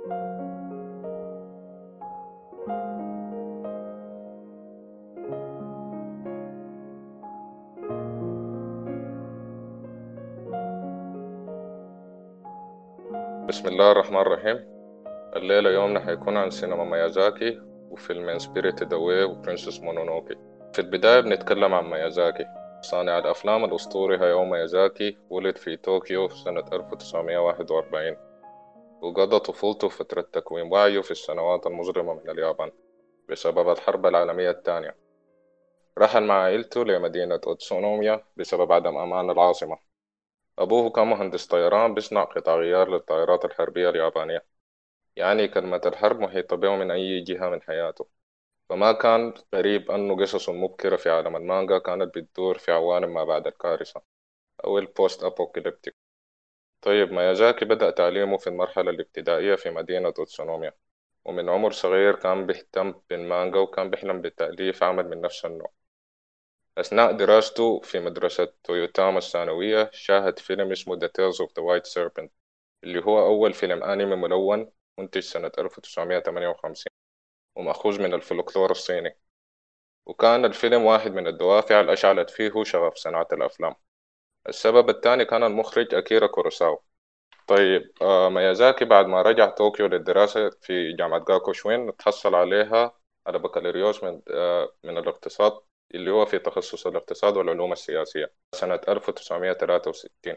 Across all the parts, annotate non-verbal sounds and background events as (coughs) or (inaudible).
بسم الله الرحمن الرحيم. الليلة يومنا حيكون عن سينما ميازاكي وفيلمين Spirited Away و Princess Mononoke في البداية بنتكلم عن ميازاكي. صانع الأفلام الأسطوري هاياو ميازاكي ولد في طوكيو سنة 1941 وقضى طفولته فترة تكوين وعيه في السنوات المظلمة من اليابان بسبب الحرب العالمية الثانية. رحل مع عائلته لمدينة أوتسونوميا بسبب عدم أمان العاصمة. أبوه كان مهندس طيران بيصنع قطع غيار للطائرات الحربية اليابانية. يعني كلمة الحرب محيطة به من أي جهة من حياته. فما كان غريب أنه قصصه المبكرة في عالم المانجا كانت بتدور في عوالم ما بعد الكارثة أو ال post-apocalyptic طيب ميازاكي بدأ تعليمه في المرحلة الابتدائية في مدينة أوتسونوميا ومن عمر صغير كان بيهتم بالمانجا وكان بيحلم بتأليف عمل من نفس النوع. أثناء دراسته في مدرسة تويوتاما الثانوية شاهد فيلم اسمه The Tales of the White Serpent اللي هو أول فيلم أنمي ملون منتج سنة 1958 ومأخوذ من الفلكلور الصيني. وكان الفيلم واحد من الدوافع اللي أشعلت فيه شغف صناعة الأفلام. السبب الثاني كان المخرج أكيرا كوروساوا طيب آه ميازاكي بعد ما رجع طوكيو للدراسة في جامعة غاكوشوين تحصل عليها على بكالوريوس من, آه من الاقتصاد اللي هو في تخصص الاقتصاد والعلوم السياسية سنة 1963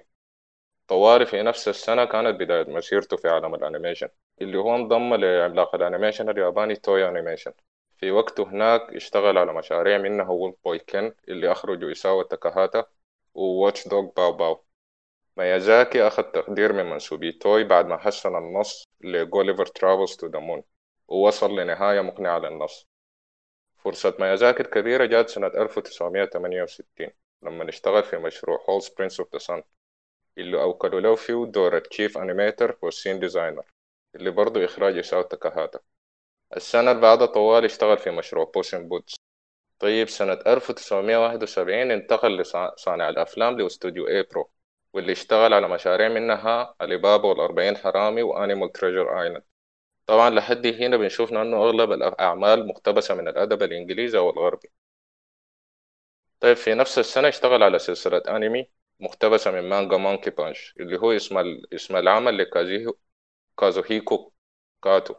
طوالي في نفس السنة كانت بداية مسيرته في عالم ال animation اللي هو انضم لعملاق ال animation الياباني توي Animation. في وقته هناك اشتغل على مشاريع منها Wolf Boy Ken اللي أخرجوا إيساو تاكاهاتا و Watchdog Bow Wow. ميازاكي أخذ تقدير من منسوبي توي بعد ما حسن النص ل Gulliver's Travels to the Moon ووصل لنهاية مقنعة للنص. فرصة ميازاكي الكبيرة جات سنة 1968 لما اشتغل في مشروع Hols: Prince of the Sun اللي أوكلوا له فيه دور ال chief animator وال scene designer اللي برضه إخراج إساو تاكاهاتا السنة اللي بعدها طوالي اشتغل في مشروع Puss in Boots طيب سنة 1971 انتقل لصانع الأفلام لأستوديو A-Pro واللي اشتغل على مشاريع منها علي بابا والأربعين حرامي و Animal Treasure Island. طبعا لحد هنا بنشوف أنه أغلب الأعمال مقتبسة من الأدب الإنجليزي أو الغربي طيب في نفس السنة اشتغل على سلسلة أنمي مقتبسة من مانجا مونكي بانش اللي هو اسم اسم العمل لكازيهو كازوهيكو كاتو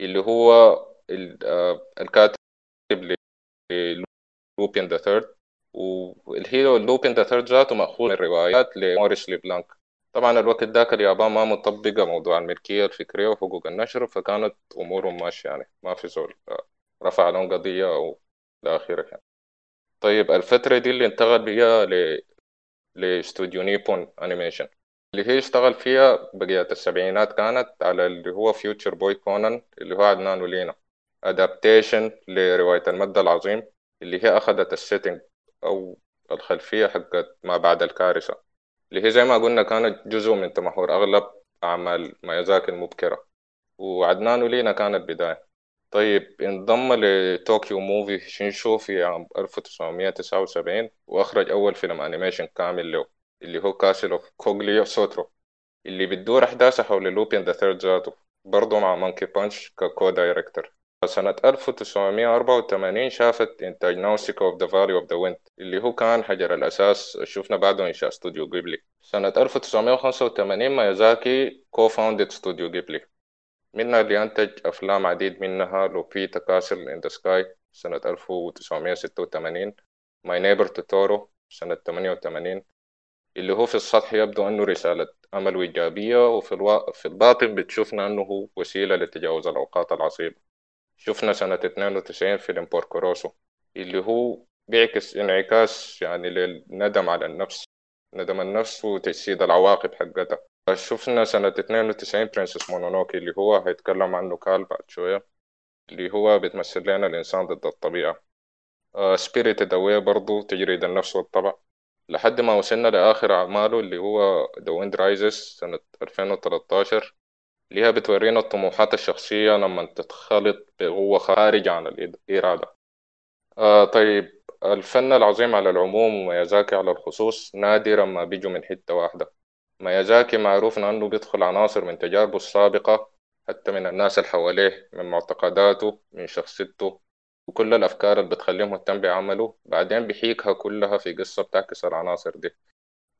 اللي هو الكاتب Lupin the Third وال hero Lupin the Third ذاته مأخوذ من روايات لموريس ليبلانك طبعا الوقت ذاك اليابان ما مطبقة موضوع الملكية الفكرية وحقوق النشر فكانت أمورهم ماشية يعني ما في زول رفع لهم قضية أو لآخره يعني. طيب الفترة دي اللي انتقل بيها ل... لاستوديو نيبون Animation اللي هي اشتغل فيها بقية السبعينات كانت على اللي هو Future Boy Conan اللي هو عدنان ولينا. adaptation لرواية المد العظيم اللي هي أخذت ال setting أو الخلفية حقت ما بعد الكارثة اللي هي زي ما قلنا كانت جزء من تمحور أغلب أعمال ميازاكي المبكرة وعدنان ولينا كانت بداية. طيب انضم لطوكيو موفي شينشو في عام 1979 وأخرج أول فيلم animation كامل له اللي هو Castle of Cagliostro اللي بتدور أحداثه حول Lupin the Third ذاته برضه مع مونكي بانش ك co-director سنة 1984 شافت إنتاج Nausicaä of the Valley of the Wind اللي هو كان حجر الأساس شفنا بعده إنشاء استوديو جيبلي سنة 1985 مايازاكي co-founded استوديو جيبلي منها اللي أنتج أفلام عديد منها Laputa: Castle in the Sky سنة 1986 My Neighbor Totoro سنة 88 اللي هو في السطح يبدو أنه رسالة أمل وإيجابية وفي الوا... في الباطن بتشوفنا أنه وسيلة لتجاوز الأوقات العصيبة. شفنا سنة 92 فيلم Porco Rosso اللي هو بيعكس انعكاس يعني للندم على النفس ندم النفس وتجسيد العواقب حقتها. شفنا سنة 92 Princess Mononoke اللي هو هيتكلم عنه كال بعد شوية اللي هو بتمثل لنا الإنسان ضد الطبيعة. Spirited Away برضو تجريد النفس والطبع. لحد ما وصلنا لآخر أعماله اللي هو The Wind Rises سنة 2013 اللي هي بتورينا الطموحات الشخصية لما تتخلط بقوة خارجة عن الإرادة. آه طيب الفن العظيم على العموم وميازاكي على الخصوص نادرا ما بيجوا من حتة واحدة. ميازاكي معروف أنه بيدخل عناصر من تجاربه السابقة حتى من الناس اللي حواليه من معتقداته من شخصيته وكل الأفكار اللي بتخليه مهتم بعمله. بعدين بيحيكها كلها في قصة بتعكس العناصر دي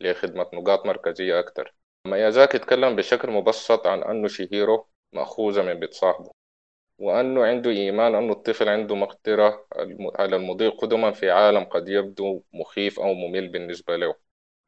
لخدمة نقاط مركزية أكتر. ميازاكي اتكلم بشكل مبسط عن أنه شيهيرو مأخوذة من بيت صاحبه وأنه عنده إيمان أنه الطفل عنده مقدرة على المضي قدما في عالم قد يبدو مخيف أو ممل بالنسبة له.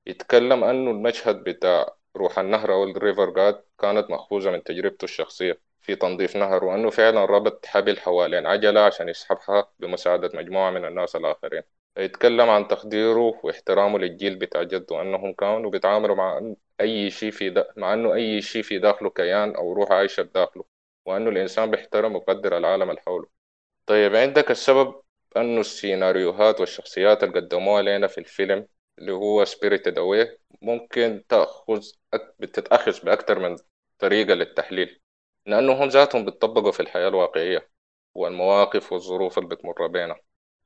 يتكلم أنه المشهد بتاع روح النهر أو الريفر جاد كانت مأخوذة من تجربته الشخصية في تنظيف نهر وأنه فعلا ربط حبل حوالين عجلة عشان يسحبها بمساعدة مجموعة من الناس الآخرين. يتكلم عن تقديره واحترامه للجيل بتاع جده وأنهم كانوا بيتعاملوا مع أي شيء في دا... مع أنه أي شيء في داخله كيان أو روح عايشة بداخله وأنه الإنسان بيحترم ويقدر العالم اللي حوله. طيب عندك السبب أنه السيناريوهات والشخصيات اللي قدموها لنا في الفيلم اللي هو Spirited Away ممكن تأخذ بتتأخذ بأكثر من طريقة للتحليل لأنه هم ذاتهم بيطبقوا في الحياة الواقعية والمواقف والظروف اللي بتمر بينا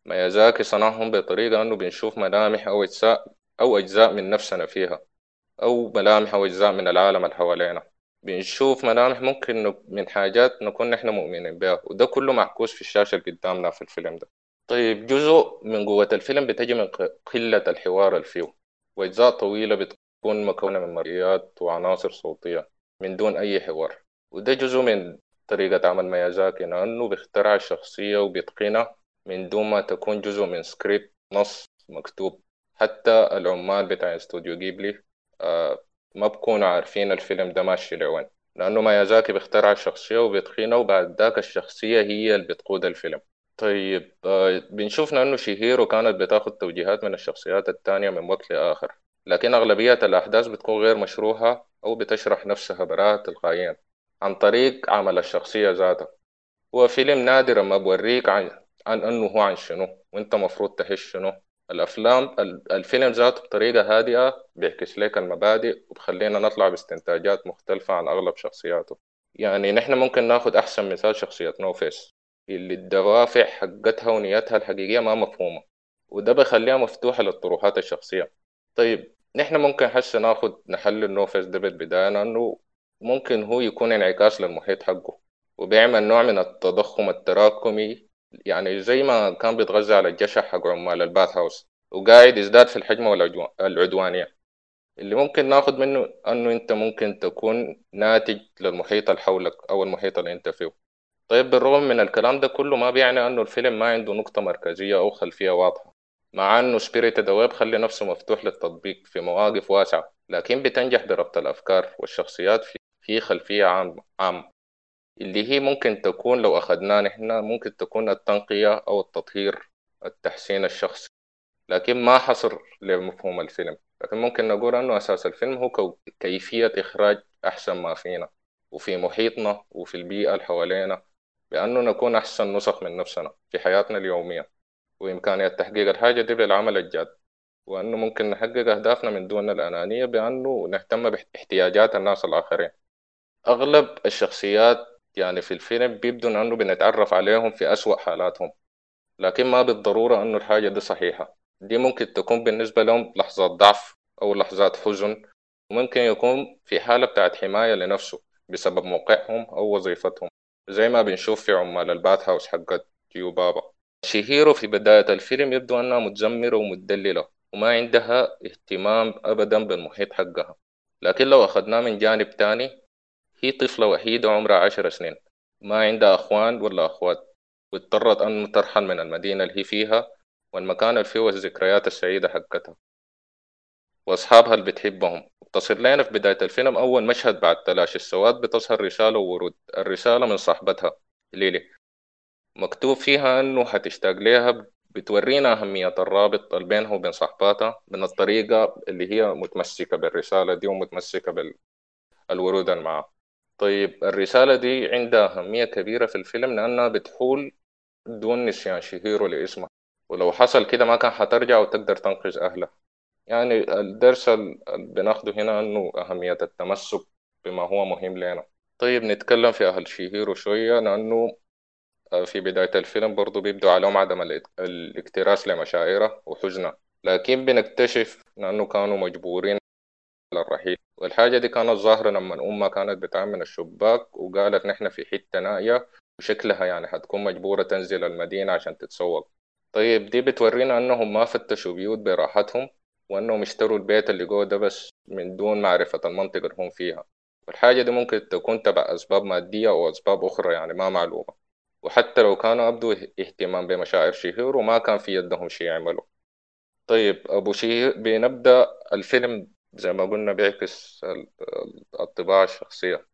ميازاكي صنعهم بطريقة أنه بنشوف ملامح أو أجزاء أو أجزاء من نفسنا فيها أو ملامح أو أجزاء من العالم اللي حوالينا. بنشوف ملامح ممكن من حاجات نكون نحن مؤمنين بها وده كله معكوس في الشاشة اللي قدامنا في الفيلم ده. طيب جزء من قوة الفيلم بتجي من قلة الحوار اللي فيه وأجزاء طويلة بتكون مكونة من مرئيات وعناصر صوتية من دون أي حوار. وده جزء من طريقة عمل ميازاكي لأنه بيخترع الشخصية وبيتقنها من دون ما تكون جزء من سكريبت نص مكتوب. حتى العمال بتاع استوديو جيبلي آه ما بكونوا عارفين الفيلم ده ماشي لوين لأنه ميازاكي بيخترع الشخصية وبيتقنها وبعد ذاك الشخصية هي اللي بتقود الفيلم. طيب آه بنشوف لأنه شيهيرو كانت بتاخد توجيهات من الشخصيات التانية من وقت لآخر. لكن أغلبية الأحداث بتكون غير مشروحة أو بتشرح نفسها براءة تلقائيا عن طريق عمل الشخصية ذاتها. هو فيلم نادر ما بوريك عن, عن أنه هو عن شنو وأنت مفروض تحس شنو. الأفلام الفيلم ذاته بطريقة هادئة بيعكس لك المبادئ وبخلينا نطلع باستنتاجات مختلفة عن أغلب شخصياته. يعني نحن ممكن ناخد أحسن مثال شخصية No-Face اللي الدوافع حقتها ونيتها الحقيقية ما مفهومة وده بيخليها مفتوحة للطروحات الشخصية. طيب نحن ممكن هسه ناخد نحلل No-Face ده بالبداية لأنه ممكن هو يكون انعكاس للمحيط حقه وبيعمل نوع من التضخم التراكمي يعني زي ما كان بيتغذى على الجشع حق عمال ال bathhouse. وقاعد يزداد في الحجم والعدوانية اللي ممكن ناخد منه أنه أنت ممكن تكون ناتج للمحيط اللي حولك أو المحيط اللي أنت فيه. طيب بالرغم من الكلام ده كله ما بيعني أنه الفيلم ما عنده نقطة مركزية أو خلفية واضحة. مع أنه Spirited Away خلي نفسه مفتوح للتطبيق في مواقف واسعة لكن بتنجح بربط الأفكار والشخصيات في في خلفية عامة. عام. اللي هي ممكن تكون لو أخذناه نحن ممكن تكون التنقية أو التطهير التحسين الشخصي. لكن ما حصر لمفهوم الفيلم. لكن ممكن نقول أنه أساس الفيلم هو كيفية إخراج أحسن ما فينا وفي محيطنا وفي البيئة اللي حوالينا بأنه نكون أحسن نسخ من نفسنا في حياتنا اليومية. وإمكانية تحقيق الحاجة دي بالعمل الجاد. وأنه ممكن نحقق أهدافنا من دون الأنانية بأنه نهتم باحتياجات الناس الآخرين. أغلب الشخصيات يعني في الفيلم بيبدو أنه بنتعرف عليهم في أسوأ حالاتهم. لكن ما بالضرورة أنه الحاجة دي صحيحة. دي ممكن تكون بالنسبة لهم لحظات ضعف أو لحظات حزن. وممكن يكون في حالة بتاعت حماية لنفسه بسبب موقعهم أو وظيفتهم. زي ما بنشوف في عمال البات هاوس حقت جيو بابا. شيهيرو في بداية الفيلم يبدو أنها متزمرة ومدللة وما عندها اهتمام أبدا بالمحيط حقها. لكن لو أخذناه من جانب تاني هي طفلة وحيدة عمرها عشر سنين. ما عندها أخوان ولا أخوات واضطرت أن ترحل من المدينة اللي هي فيها والمكان اللي فيه الذكريات السعيدة حقتها. وأصحابها اللي بتحبهم. تصل لنا في بداية الفيلم أول مشهد بعد تلاشي السواد بتظهر رسالة وورود. الرسالة من صاحبتها ليلي. مكتوب فيها أنه حتشتاق ليها بتورينا أهمية الرابط بينها وبين صاحباتها من الطريقة اللي هي متمسكة بالرسالة دي ومتمسكة بالورود اللي معها. طيب الرسالة دي عندها أهمية كبيرة في الفيلم لأنها بتحول دون نسيان شهيرو لاسمها ولو حصل كده ما كان حترجع وتقدر تنقذ أهلها يعني الدرس اللي بناخده هنا أنه أهمية التمسك بما هو مهم لنا. طيب نتكلم في أهل شهيرو شوية لأنه في بداية الفيلم برضو بيبدو عليهم عدم الاكتراث لمشاعره وحزنه. لكن بنكتشف لأنه كانوا مجبورين الرحيل. والحاجة دي كانت ظاهرة لما أمها كانت بتعمل من الشباك وقالت نحن في حتة نائية وشكلها يعني حتكون مجبورة تنزل المدينة عشان تتسوق. طيب دي بتورينا أنهم ما فتشوا بيوت براحتهم وأنهم اشتروا البيت اللي جوه ده بس من دون معرفة المنطقة اللي هم فيها. والحاجة دي ممكن تكون تبع أسباب مادية أو أسباب أخرى يعني ما معلومة. وحتى لو كانوا أبدوا اهتمام بمشاعر شهير وما كان في يدهم شيء يعملوا. طيب أبو شهير بنبدأ الفيلم زي ما قلنا بيعكس الطباع الشخصية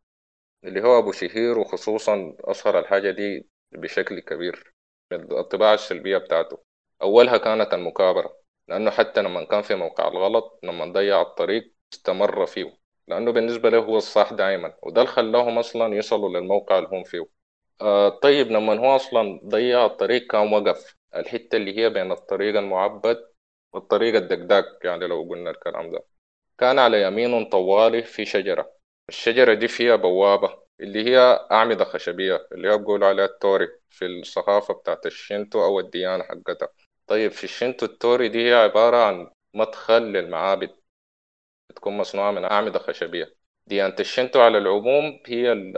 اللي هو أبو شهير وخصوصا أظهر الحاجة دي بشكل كبير الطباع السلبية بتاعته. أولها كانت المكابرة لأنه حتى لما كان في موقع الغلط لما ضيع الطريق استمر فيه لأنه بالنسبة له هو الصح دائما وده اللي خلاهم أصلا يصلوا للموقع اللي هم فيه. آه طيب لما هو أصلا ضيع الطريق كان وقف. الحتة اللي هي بين الطريق المعبد والطريق الدقداق يعني لو قلنا الكلام ده. كان على يمين طوالي في شجرة. الشجرة دي فيها بوابة اللي هي أعمدة خشبية اللي هي بيقولوا عليها التوري في الثقافة بتاعت الشينتو أو الديانة حقتها. طيب في الشينتو التوري دي هي عبارة عن مدخل للمعابد بتكون مصنوعة من أعمدة خشبية. ديانة الشينتو على العموم هي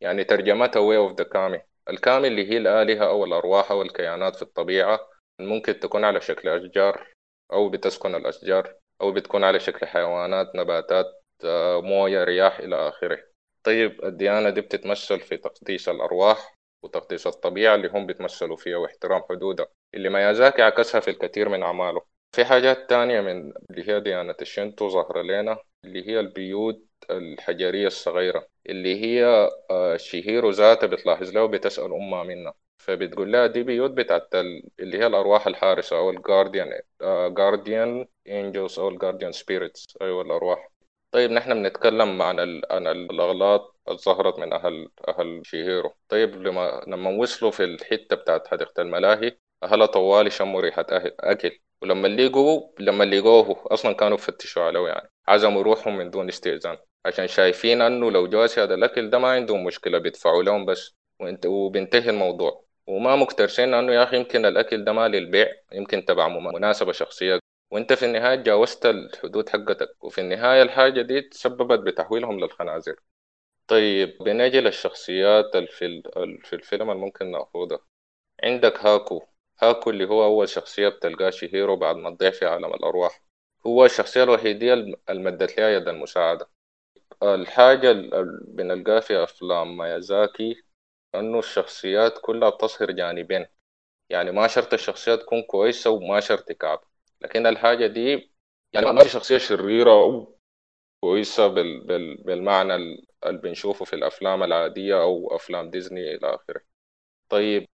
يعني ترجمتها way of the kami. الكامي اللي هي الآلهة أو الأرواح أو الكيانات في الطبيعة ممكن تكون على شكل أشجار أو بتسكن الأشجار. أو بتكون على شكل حيوانات نباتات آه، موية رياح إلى آخره. طيب الديانة دي بتتمثل في تقديس الأرواح وتقديس الطبيعة اللي هم بيتمثلوا فيها واحترام حدودها اللي ميازاكي عكسها في الكثير من أعماله. في حاجات تانية من اللي هي ديانة الشنتو ظاهرة لنا اللي هي البيوت الحجرية الصغيرة اللي هي آه، شهيرو ذاتها بتلاحظ له بتسأل أمها منها. فبتقول لها دي بيوت بتاعت اللي هي الأرواح الحارسة أو ال guardian guardian angels أو ال guardian spirits أيوة الأرواح. طيب نحن بنتكلم عن عن الأغلاط اللي ظهرت من أهل أهل شيهيرو طيب لما لما وصلوا في الحتة بتاعت حديقة الملاهي أهلها طوالي شموا ريحة أكل. ولما لقوا لما لقوه أصلا كانوا بفتشوا عليه يعني. عزموا روحهم من دون استئذان. عشان شايفين إنه لو جو أسياد الأكل ده ما عندهم مشكلة بيدفعوا لهم بس. وبينتهي الموضوع. وما مكترثين انه يا أخي يمكن الأكل ده ما للبيع يمكن تبع مناسبة شخصية. وأنت في النهاية تجاوزت الحدود حقتك وفي النهاية الحاجة دي تسببت بتحويلهم للخنازير. طيب بنجي للشخصيات في في الفيلم اللي ممكن ناخدها عندك هاكو. هاكو اللي هو أول شخصية بتلقاه شهيرو بعد ما تضيع في عالم الأرواح. هو الشخصية الوحيدة اللي مدت لها يد المساعدة. الحاجة اللي بنلقاها في أفلام ميازاكي أنه الشخصيات كلها بتظهر جانبين. يعني ما شرط الشخصية تكون كويسة وما شرط كعب لكن الحاجة دي يعني ما في شخصية شريرة أو كويسة بال بال بالمعنى اللي بنشوفه في الأفلام العادية أو أفلام ديزني إلى آخره. طيب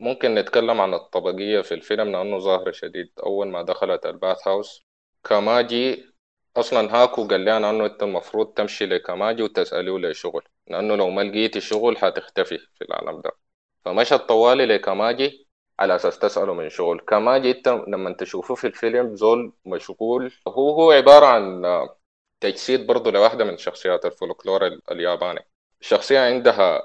ممكن نتكلم عن الطبقية في الفيلم لأنه ظاهر شديد. أول ما دخلت الباث هاوس كاماجي أصلا هاكو قال لنا أنه أنت المفروض تمشي لكماجي وتسأليه لشغل. لأنه لو ما لقيتي شغل حتختفي في العالم ده. فمشى طوالي لكماجي على أساس تسأله من شغل. كماجي انت لما تشوفه في الفيلم زول مشغول هو هو عبارة عن تجسيد برضه لواحدة من شخصيات الفولكلور الياباني. الشخصية عندها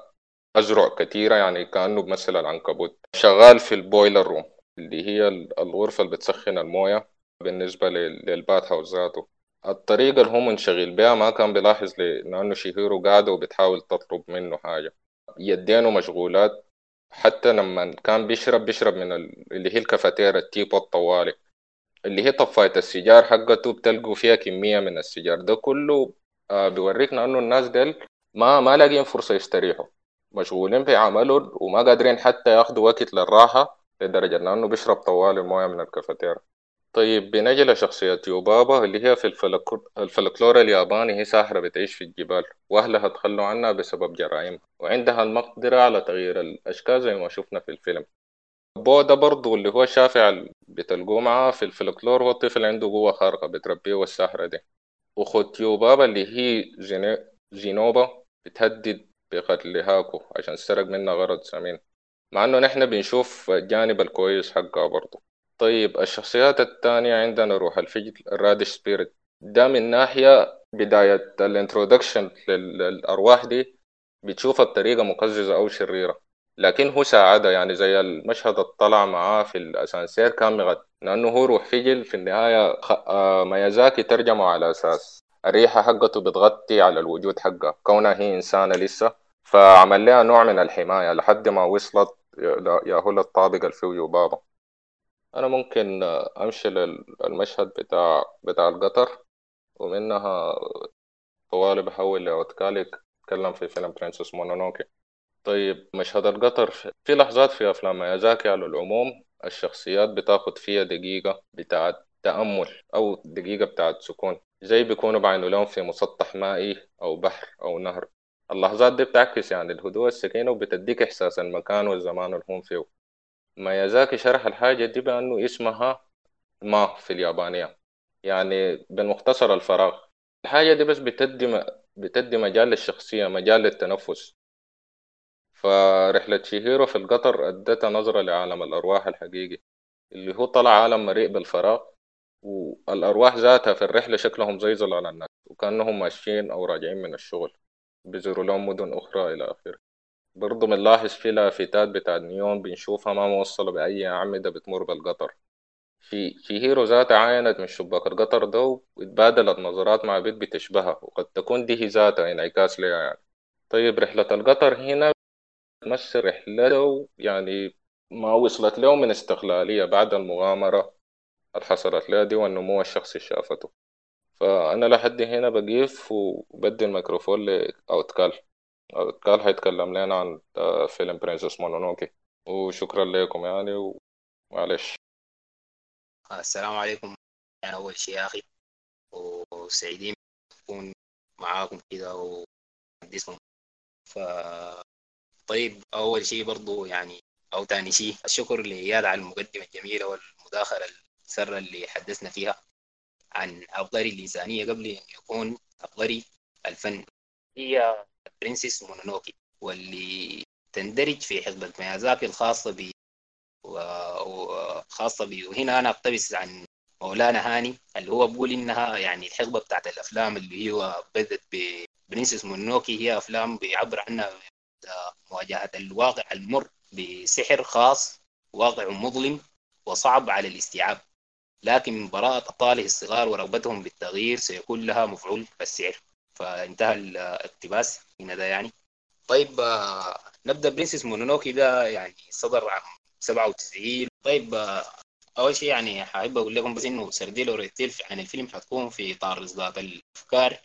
أذرع كثيرة يعني كأنه بمثل العنكبوت. شغال في ال boiler room اللي هي الغرفة اللي بتسخن الموية بالنسبة للبات هاوس ذاته. الطريقة اللي هو منشغل بها ما كان بيلاحظ لأنه شهيرو قاعدة وبتحاول تطلب منه حاجة. يدينه مشغولات. حتى لما كان بيشرب بيشرب من اللي هي الكافيتيرا التيب الطوالي اللي هي طفاية السيجار حقته بتلقوا فيها كمية من السيجار. ده كله آه بيوريكنا إنه الناس ديل ما ما لاقيين فرصة يستريحوا مشغولين في عملهم وما قادرين حتى ياخدوا وقت للراحة لدرجة إنه بيشرب طوال الموية من الكافيتيرا. طيب بنجي لشخصية يوبابا اللي هي في الفلكلور الياباني. هي ساحرة بتعيش في الجبال وأهلها تخلوا عنها بسبب جرائمها وعندها المقدرة على تغيير الأشكال زي ما شفنا في الفيلم. بو ده برضه اللي هو شافع بتلقوه معاه في الفلكلور هو طفل عنده قوة خارقة بتربيه والساحرة دي. وخت يوبابا اللي هي زينوبا بتهدد بقتل هاكو عشان سرق منها غرض ثمين مع إنه نحن بنشوف الجانب الكويس حقها برضه طيب الشخصيات الثانية عندنا روح الفجر ال radish spirit ده من ناحية بداية ال introduction للأرواح دي بتشوف الطريقة مقززة أو شريرة. لكن هو ساعدها يعني زي المشهد الطلع معاه في الأسانسير كان مغد لأنه هو روح فجل في النهاية خ... آه ميازاكي ترجمه على أساس الريحة حقته بتغطي على الوجود حقها كونها هي إنسانة لسه. فعمل لها نوع من الحماية لحد ما وصلت ياهو الطابق اللي فيه أنا ممكن أمشي للمشهد بتاع بتاع القطر ومنها طوالي بحول لأوتكالي اتكلم في فيلم Princess Mononoke. طيب مشهد القطر في لحظات في أفلام ميازاكي على العموم الشخصيات بتاخد فيها دقيقة بتاعت تأمل أو دقيقة بتاعت سكون زي بيكونوا بعينوا لهم في مسطح مائي أو بحر أو نهر. اللحظات دي بتعكس يعني الهدوء السكينة وبتديك إحساس المكان والزمان اللي هم فيه. ميازاكي شرح الحاجة دي بأنه اسمها ما في اليابانية. يعني بالمختصر الفراغ. الحاجة دي بس بتدي بتدي مجال للشخصية مجال للتنفس. فرحلة شيهيرو في القطر أدتها نظرة لعالم الأرواح الحقيقي اللي هو طلع عالم مليء بالفراغ والأرواح ذاتها في الرحلة شكلهم زي ظلال الناس وكأنهم ماشيين أو راجعين من الشغل بيزوروا لهم مدن أخرى إلى آخره. برضه بنلاحظ في لافتات بتاع نيون بنشوفها ما موصلة بأي أعمدة بتمر بالقطر. في في هيرو ذاتها عاينت من شباك القطر ده واتبادلت نظرات مع بيت بتشبهها وقد تكون دي ذاتها انعكاس لها يعني. طيب رحلة القطر هنا تمثل رحلته يعني ما وصلت له من استقلالية بعد المغامرة اللي حصلت لها دي والنمو الشخصي شافته. فأنا لحد هنا بقيف وبدي الميكروفون لأوتكال. أوتكال هيتكلم لنا عن فيلم Princess Mononoke. وشكرا لكم يعني ومعلش السلام عليكم. يعني أول شيء يا أخي وسعيدين نكون معاكم كده ونديكم ف طيب أول شيء برضو يعني أو تاني شيء الشكر لإياد على المقدمة الجميلة والمداخلة الثرة اللي حدثنا فيها. عن عبقري اللسانية قبل أن يكون عبقري الفن. هي Princess Mononoke واللي تندرج في حقبة ميازاكي الخاصة ب وخاصة ب وهنا أنا أقتبس عن مولانا هاني اللي هو بقول إنها يعني الحقبة بتاعت الأفلام اللي هو بدت ب Princess Mononoke هي أفلام بيعبر عنها مواجهة الواقع المر بسحر خاص واقع مظلم وصعب على الاستيعاب. لكن براءة أطفاله الصغار ورغبتهم بالتغيير سيكون لها مفعول السحر. فانتهى الاقتباس هنا ده يعني. طيب نبدأ. Princess Mononoke ده يعني صدر عام 97 طيب أول شيء يعني حابب أقول لكم بس إنه سردي و retell عن الفيلم حتكون في إطار إسقاط الأفكار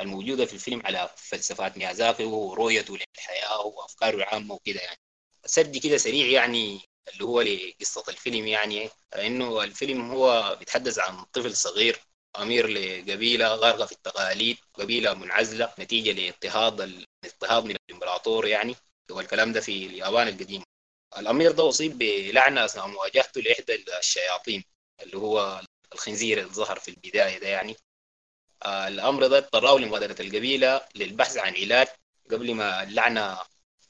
الموجودة في الفيلم على فلسفات ميازاكي ورؤيته للحياة وأفكاره العامة وكده يعني. سرد كده سريع يعني اللي هو لقصة الفيلم يعني إنه الفيلم هو بيتحدث عن طفل صغير أمير لقبيلة غارقة في التقاليد قبيلة منعزلة نتيجة لاضطهاد الاضطهاد من الإمبراطور يعني. والكلام ده في اليابان القديم. الأمير ده أصيب بلعنة أثناء مواجهته لإحدى الشياطين اللي هو الخنزير اللي ظهر في البداية ده يعني. الأمر ده اضطروا لمغادرة القبيلة للبحث عن علاج قبل ما اللعنة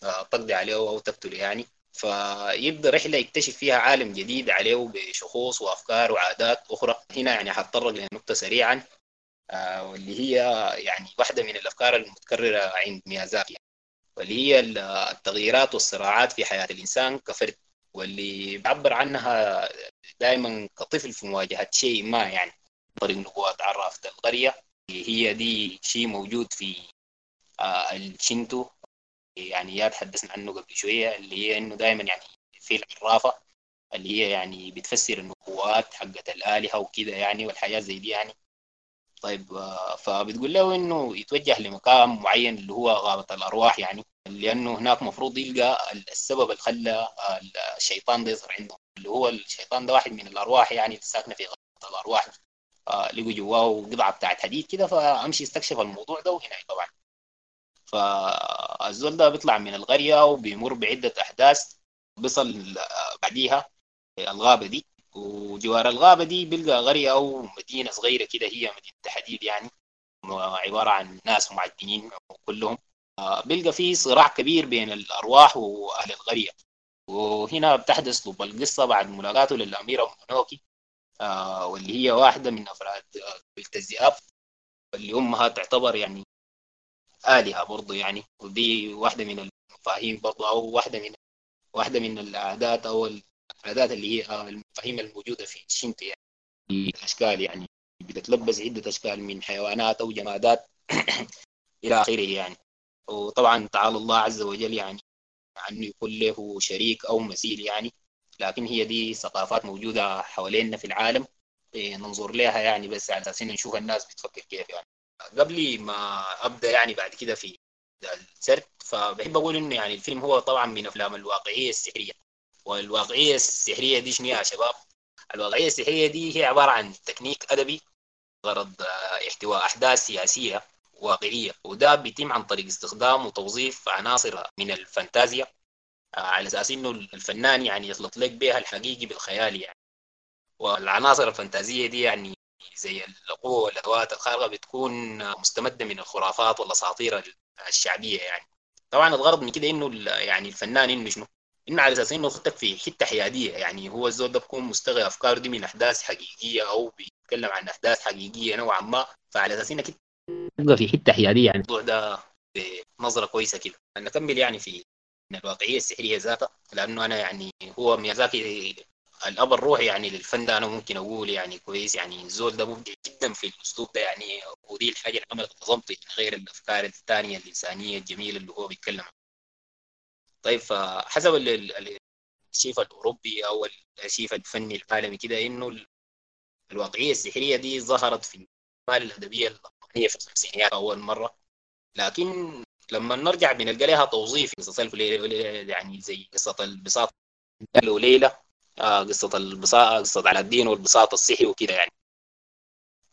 تقضي عليه أو تقتله يعني. فيبدأ رحلة يكتشف فيها عالم جديد عليه بشخوص وأفكار وعادات أخرى. هنا يعني حتطرق لنقطة سريعا واللي هي يعني واحدة من الأفكار المتكررة عند ميازاكي واللي هي التغييرات والصراعات في حياة الإنسان كفرد واللي بيعبر عنها دائما كطفل في مواجهة شيء ما يعني. طريق نبوات عرفت القرية هي دي شيء موجود في الشينتو يعني يا تحدثنا عنه قبل شوية اللي هي إنه دائما يعني في العرافة اللي هي يعني بتفسر النبوات حقت الآلهة وكده يعني والحياة زي دي يعني. طيب فبتقول له إنه يتوجه لمكان معين اللي هو غابة الأرواح يعني لأنه هناك مفروض يلقى السبب اللي خلى الشيطان ده يظهر عنده اللي هو الشيطان ده واحد من الأرواح يعني الساكنه في غابة الأرواح. لقوا جواه قطعه بتاعت حديد كده فأمشي استكشف الموضوع ده وهنا طبعا. فالزول ده بيطلع من القرية وبيمر بعدة أحداث بيصل بعديها الغابة دي. وجوار الغابة دي بيلقى قرية أو مدينة صغيرة كده هي مدينة تحديد يعني. عبارة عن ناس معدنين كلهم. بيلقى في صراع كبير بين الأرواح وأهل القرية. وهنا بتحدث لب القصة بعد ملاقاته للأميرة مونوكي واللي هي واحدة من أفراد قبيلة الذئاب واللي أمها تعتبر يعني آلهة برضو يعني. ودي واحدة من المفاهيم برضو أو واحدة من واحدة من العادات أو العادات اللي هي المفاهيم الموجودة في الشينتو يعني. الأشكال يعني بتتلبس عدة أشكال من حيوانات أو جمادات (coughs) إلى آخره يعني. وطبعا تعالى الله عز وجل يعني عنه يكون له شريك أو مثيل يعني. لكن هي دي ثقافات موجودة حوالينا في العالم. إيه، ننظر لها يعني بس على أساس نشوف الناس بتفكر كيف يعني. قبل ما أبدأ يعني بعد كده في السرد فبحب أقول إنه يعني الفيلم هو طبعا من أفلام الواقعية السحرية. والواقعية السحرية دي شنو يا شباب؟ الواقعية السحرية دي هي عبارة عن تكنيك أدبي غرض آه، احتواء أحداث سياسية واقعية وده بيتم عن طريق استخدام وتوظيف عناصر من الفانتازيا آه، على أساس إنه الفنان يعني يخلط لك بها الحقيقي بالخيال يعني. والعناصر الفانتازية دي يعني زي القوة والأدوات الخارقة بتكون مستمدة من الخرافات والأساطير الشعبية يعني. طبعا الغرض من كده إنه يعني الفنان إنه شنو؟ إنه على أساس إنه يخطك في حتة حيادية يعني. هو الزول ده بكون مستغل أفكاره دي من أحداث حقيقية أو بيتكلم عن أحداث حقيقية نوعا ما. فعلى أساس إنك تبقى في حتة حيادية يعني. الموضوع ده بنظرة كويسة كده. نكمل يعني في من الواقعية السحرية ذاتها لأنه أنا يعني هو ميازاكي الأب الروحي يعني للفن ده أنا ممكن أقول يعني كويس يعني الزول ده مبدع جدا في الأسلوب ده يعني ودي الحاجة اللي عملت نظمت غير الأفكار الثانية الإنسانية الجميلة اللي هو بيتكلم عنها. طيب فحسب الشيف الأوروبي أو الشيف الفني العالمي كده إنه الواقعية السحرية دي ظهرت في الأعمال الأدبية الألمانية في الخمسينيات أول مرة لكن لما نرجع بنلقى لها توظيف يعني زي قصة البساط وليلة آه قصة البساط قصة على الدين والبساط الصحي وكده يعني.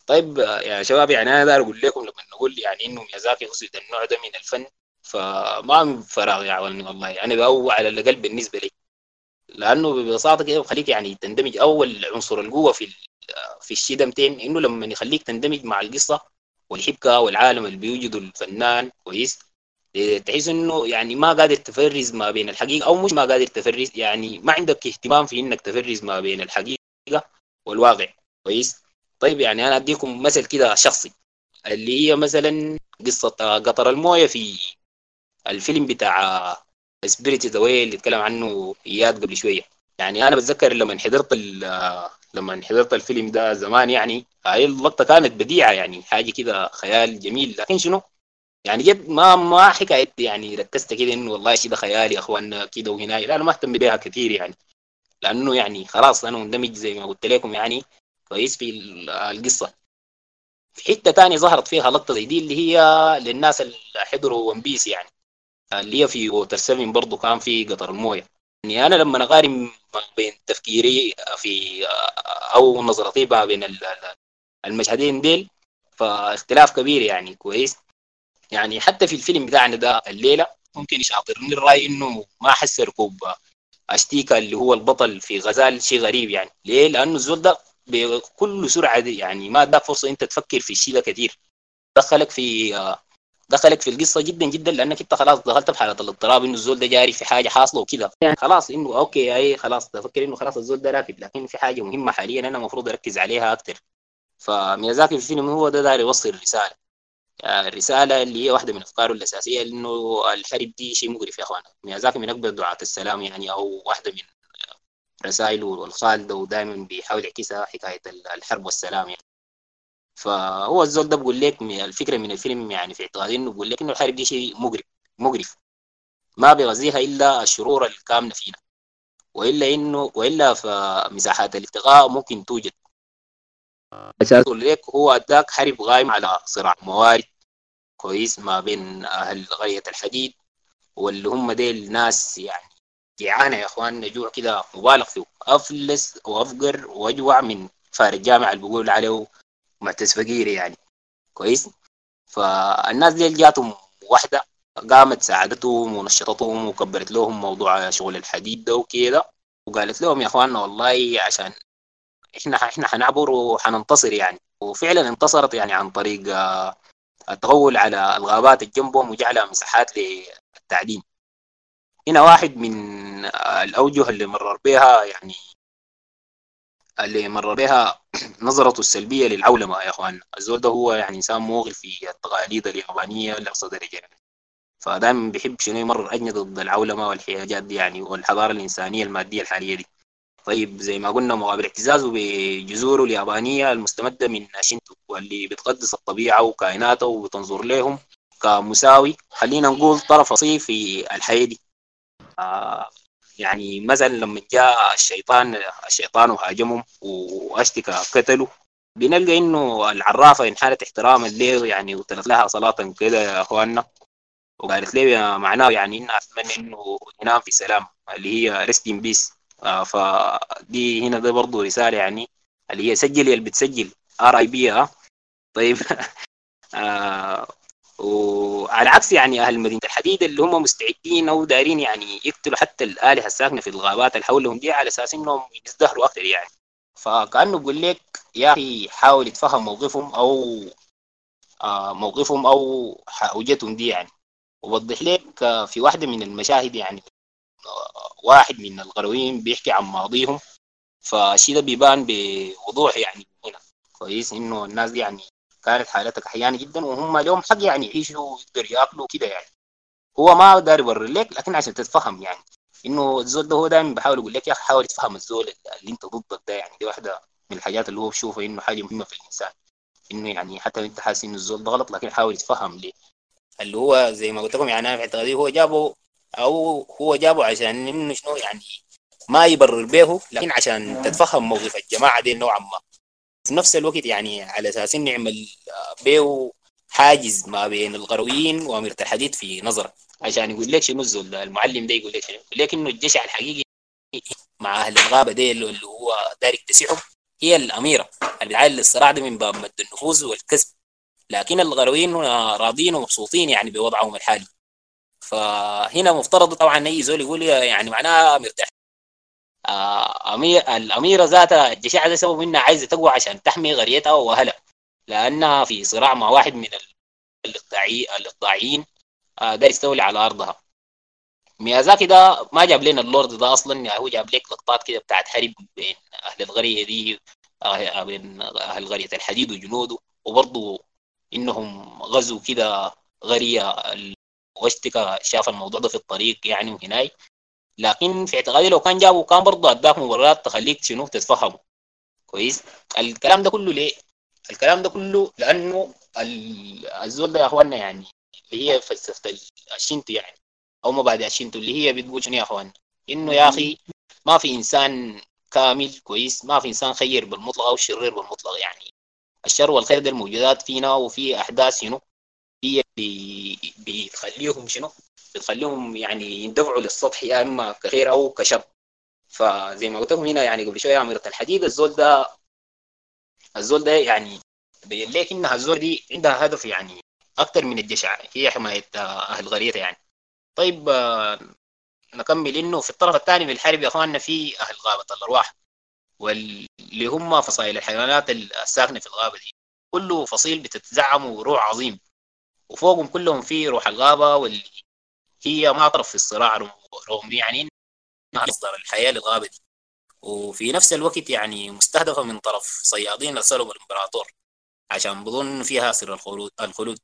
طيب يا شباب يعني أنا داير أقول لكم لما نقول يعني إنه ميازاكي قصد النوع ده من الفن فما فراغ عوالي والله. يعني هو على الأقل بالنسبة لي. لأنه ببساطة كده بخليك يعني تندمج أول عنصر القوة في في الشيء ده إنه لما يخليك تندمج مع القصة والحبكة والعالم اللي بيوجده الفنان كويس؟ تحس إنه يعني ما قادر تفرز ما بين الحقيقة أو مش ما قادر تفرز يعني ما عندك اهتمام في إنك تفرز ما بين الحقيقة والواقع. كويس؟ طيب يعني أنا أديكم مثل كده شخصي اللي هي مثلا قصة قطر الموية في الفيلم بتاع Spirited Away اللي اتكلم عنه إياد قبل شوية. يعني أنا بتذكر لما حضرت لما حضرت الفيلم ده زمان يعني هاي اللقطة كانت بديعة يعني حاجة كده خيال جميل. لكن شنو؟ يعني جد ما ما حكاية يعني ركزت كده إنه والله شيء ده خيالي يا اخواننا كده وهنا. لا أنا ما أهتم بيها كثير يعني. لأنه يعني خلاص أنا مندمج زي ما قلت لكم يعني كويس في القصة. في حتة تانية ظهرت فيها لقطة زي دي اللي هي للناس اللي حضروا ون بيس يعني. اللي هي في Water 7 برضه كان في قطر الموية. يعني أنا لما اقارن بين تفكيري في أو نظرتي بين المشهدين ديل فاختلاف كبير يعني. كويس. يعني حتى في الفيلم بتاعنا ده الليلة ممكن يشاطرني الرأي إنه ما احس ركوب أشيتاكا اللي هو البطل في غزال شيء غريب يعني. ليه؟ لأنه الزول ده بكل سرعة دي يعني ما اداك فرصة أنت تفكر في الشيء ده كثير دخلك في دخلك في القصة جدا جدا لأنك أنت خلاص دخلت في حالة الاضطراب إنه الزول ده جاري في حاجة حاصلة وكده. يعني خلاص إنه أوكي أي خلاص تفكر إنه خلاص الزول ده راكب لكن في حاجة مهمة حاليا أنا المفروض أركز عليها أكثر فميازاكي في الفيلم هو ده داير يوصل رسالة. الرسالة اللي هي واحدة من أفكاره الأساسية إنه الحرب دي شيء مقرف يا اخوان ميازاكي من أكبر دعاة السلام يعني أو واحدة من رسائله الخالده ودائما بيحاول يعكسها حكاية الحرب والسلام يعني. فهو الزول ده بقول لك الفكرة من الفيلم يعني في اعتقادي إنه بقول لك إنه الحرب دي شيء مقرف مقرف. ما بيغذيها إلا الشرور الكامنة فينا. وإلا انه وإلا فمساحات الالتقاء ممكن توجد. أساس لك هو أداك حرب قايم على صراع موارد كويس ما بين أهل قريه الحديد واللي هم ديل ناس يعني جيعانه يا إخوان جوع كده مبالغ فيه. أفلس وأفقر وأجوع من فارق الجامعة اللي بيقول عليه معتز فقيري يعني. كويس؟ فالناس دي جاتهم واحدة قامت ساعدتهم ونشطتهم وكبرت لهم موضوع شغل الحديد ده وكده وقالت لهم يا إخواننا والله عشان إحنا إحنا حنعبر وحننتصر يعني. وفعلا انتصرت يعني عن طريق التغول على الغابات الجنبهم وجعلها مساحات للتعليم. هنا واحد من الأوجه اللي مرر بها يعني اللي مرر بها (clears throat) نظرته السلبية للعولمة يا إخوان. الزول ده هو يعني إنسان موغل في التقاليد اليابانية لاقصى درجه يعني فدائما بيحب شنو يمرر اجنده ضد العولمة والحياجات دي يعني والحضارة الإنسانية المادية الحالية دي. طيب زي ما قلنا مقابل اعتزازه بجذوره اليابانية المستمدة من شينتو واللي بتقدس الطبيعة وكائناتها وبتنظر لهم كمساوي. خلينا نقول طرف فصيل في الحياة دي. آه يعني مثلا لما جاء الشيطان الشيطان وهاجمهم وأشيتاكا قتلوا بنلقى إنه العرافة انحنت احتراما له يعني وتلت لها صلاة كده يا أخواننا. وقالت لي معناه يعني إنها أتمنى إنه ينام في سلام اللي هي rest in peace فدي هنا ده برضه رسالة يعني اللي هي سجل اللي بتسجل. RIP آه طيب. آه وعلى عكس يعني أهل مدينه الحديد اللي هم مستعدين أو دايرين يعني يقتلوا حتى الآلهة الساكنة في الغابات اللي حولهم دي على أساس إنهم يزدهروا أكثر يعني. فكأنه بيقول لك يا أخي حاول يتفهم موقفهم أو آه موقفهم أو حوجتهم دي يعني. ووضح لك آه في واحدة من المشاهد يعني آه واحد من الغرويين بيحكي عن ماضيهم. فالشيء ده بيبان بوضوح يعني هنا. كويس إنه الناس دي يعني كانت حالتها كحيانة جدا وهم لهم حق يعني يعيشوا ويقدروا يأكلوا كده يعني. هو ما داري يبرر لك لكن عشان تتفهم يعني. إنه الزول ده هو دايما بيحاول يقول لك يا أخي حاول تفهم الزول اللي أنت ضدك ده يعني. دي واحدة من الحاجات اللي هو بشوفها إنه حاجة مهمة في الإنسان. إنه يعني حتى أنت حاسس إنه الزول ده غلط لكن حاول يتفهم ليه. اللي هو زي ما قلت لكم يعني أنا في اعتقادي هو جابه أو هو جابه عشان إنه شنو يعني ما يبرر به لكن عشان تتفهم موقف الجماعة دي نوعا ما. في نفس الوقت يعني على أساس إنه يعمل به حاجز ما بين الغرويين وأميرة الحديد في نظرك عشان يقول لك شنو الزول المعلم ده يقول لك شنو. يقول لك إنه الجشع الحقيقي مع أهل الغابة دي اللي هو داير يكتسحهم هي الأميرة اللي بتعال الصراع ده من باب مد النفوذ والكسب. لكن الغرويين راضين ومبسوطين يعني بوضعهم الحالي. فهنا مفترض طبعا أي زول يقول يعني معناها مرتاح. أمير الأميرة ذاتها الجشاعة ده سبب إنها عايزة تقوى عشان تحمي قريتها وأهلها لأنها في صراع مع واحد من الإقطاعيين ده يستولي على أرضها. ميازاكي ده ما جاب لنا اللورد ده أصلا يعني هو جاب لك لقطات كده بتاعت حرب بين أهل القرية دي بين أهل قرية الحديد وجنوده وبرضه إنهم غزوا كده قرية واشتكى شاف الموضوع ده في الطريق يعني وهناي لكن في اعتقادي لو كان جابه كان برضه اداك مبررات تخليك شنو تتفهمه. كويس؟ الكلام ده كله ليه؟ الكلام ده كله لأنه الزول ده يا اخواننا يعني اللي هي فلسفة الشنتو يعني أو مبادئ الشنتو اللي هي بتقول شنو يا اخواننا؟ إنه يا أخي ما في إنسان كامل كويس ما في إنسان خير بالمطلق أو شرير بالمطلق يعني. الشر والخير ده الموجودات فينا وفي أحداث شنو؟ هي اللي بتخليهم شنو؟ بتخليهم يعني يندفعوا للسطح يا إما كخير أو كشر. فزي ما قلت لكم هنا يعني قبل شوية أميرة الحديد الزول ده الزول ده يعني بين لك إنها الزول دي عندها هدف يعني أكثر من الجشع هي حماية أهل قريتها يعني. طيب نكمل إنه في الطرف الثاني من الحرب يا إخواننا في أهل غابة الأرواح واللي هم فصائل الحيوانات الساكنه في الغابة دي. كله فصيل بتتزعم روح عظيم. وفوقهم كلهم في روح الغابة واللي هي ما طرف في الصراع رغم يعني إنها مصدر الحياة للغابة دي. وفي نفس الوقت يعني مستهدفة من طرف صيادين ارسلهم الامبراطور عشان بظن فيها سر الخلود الخلود.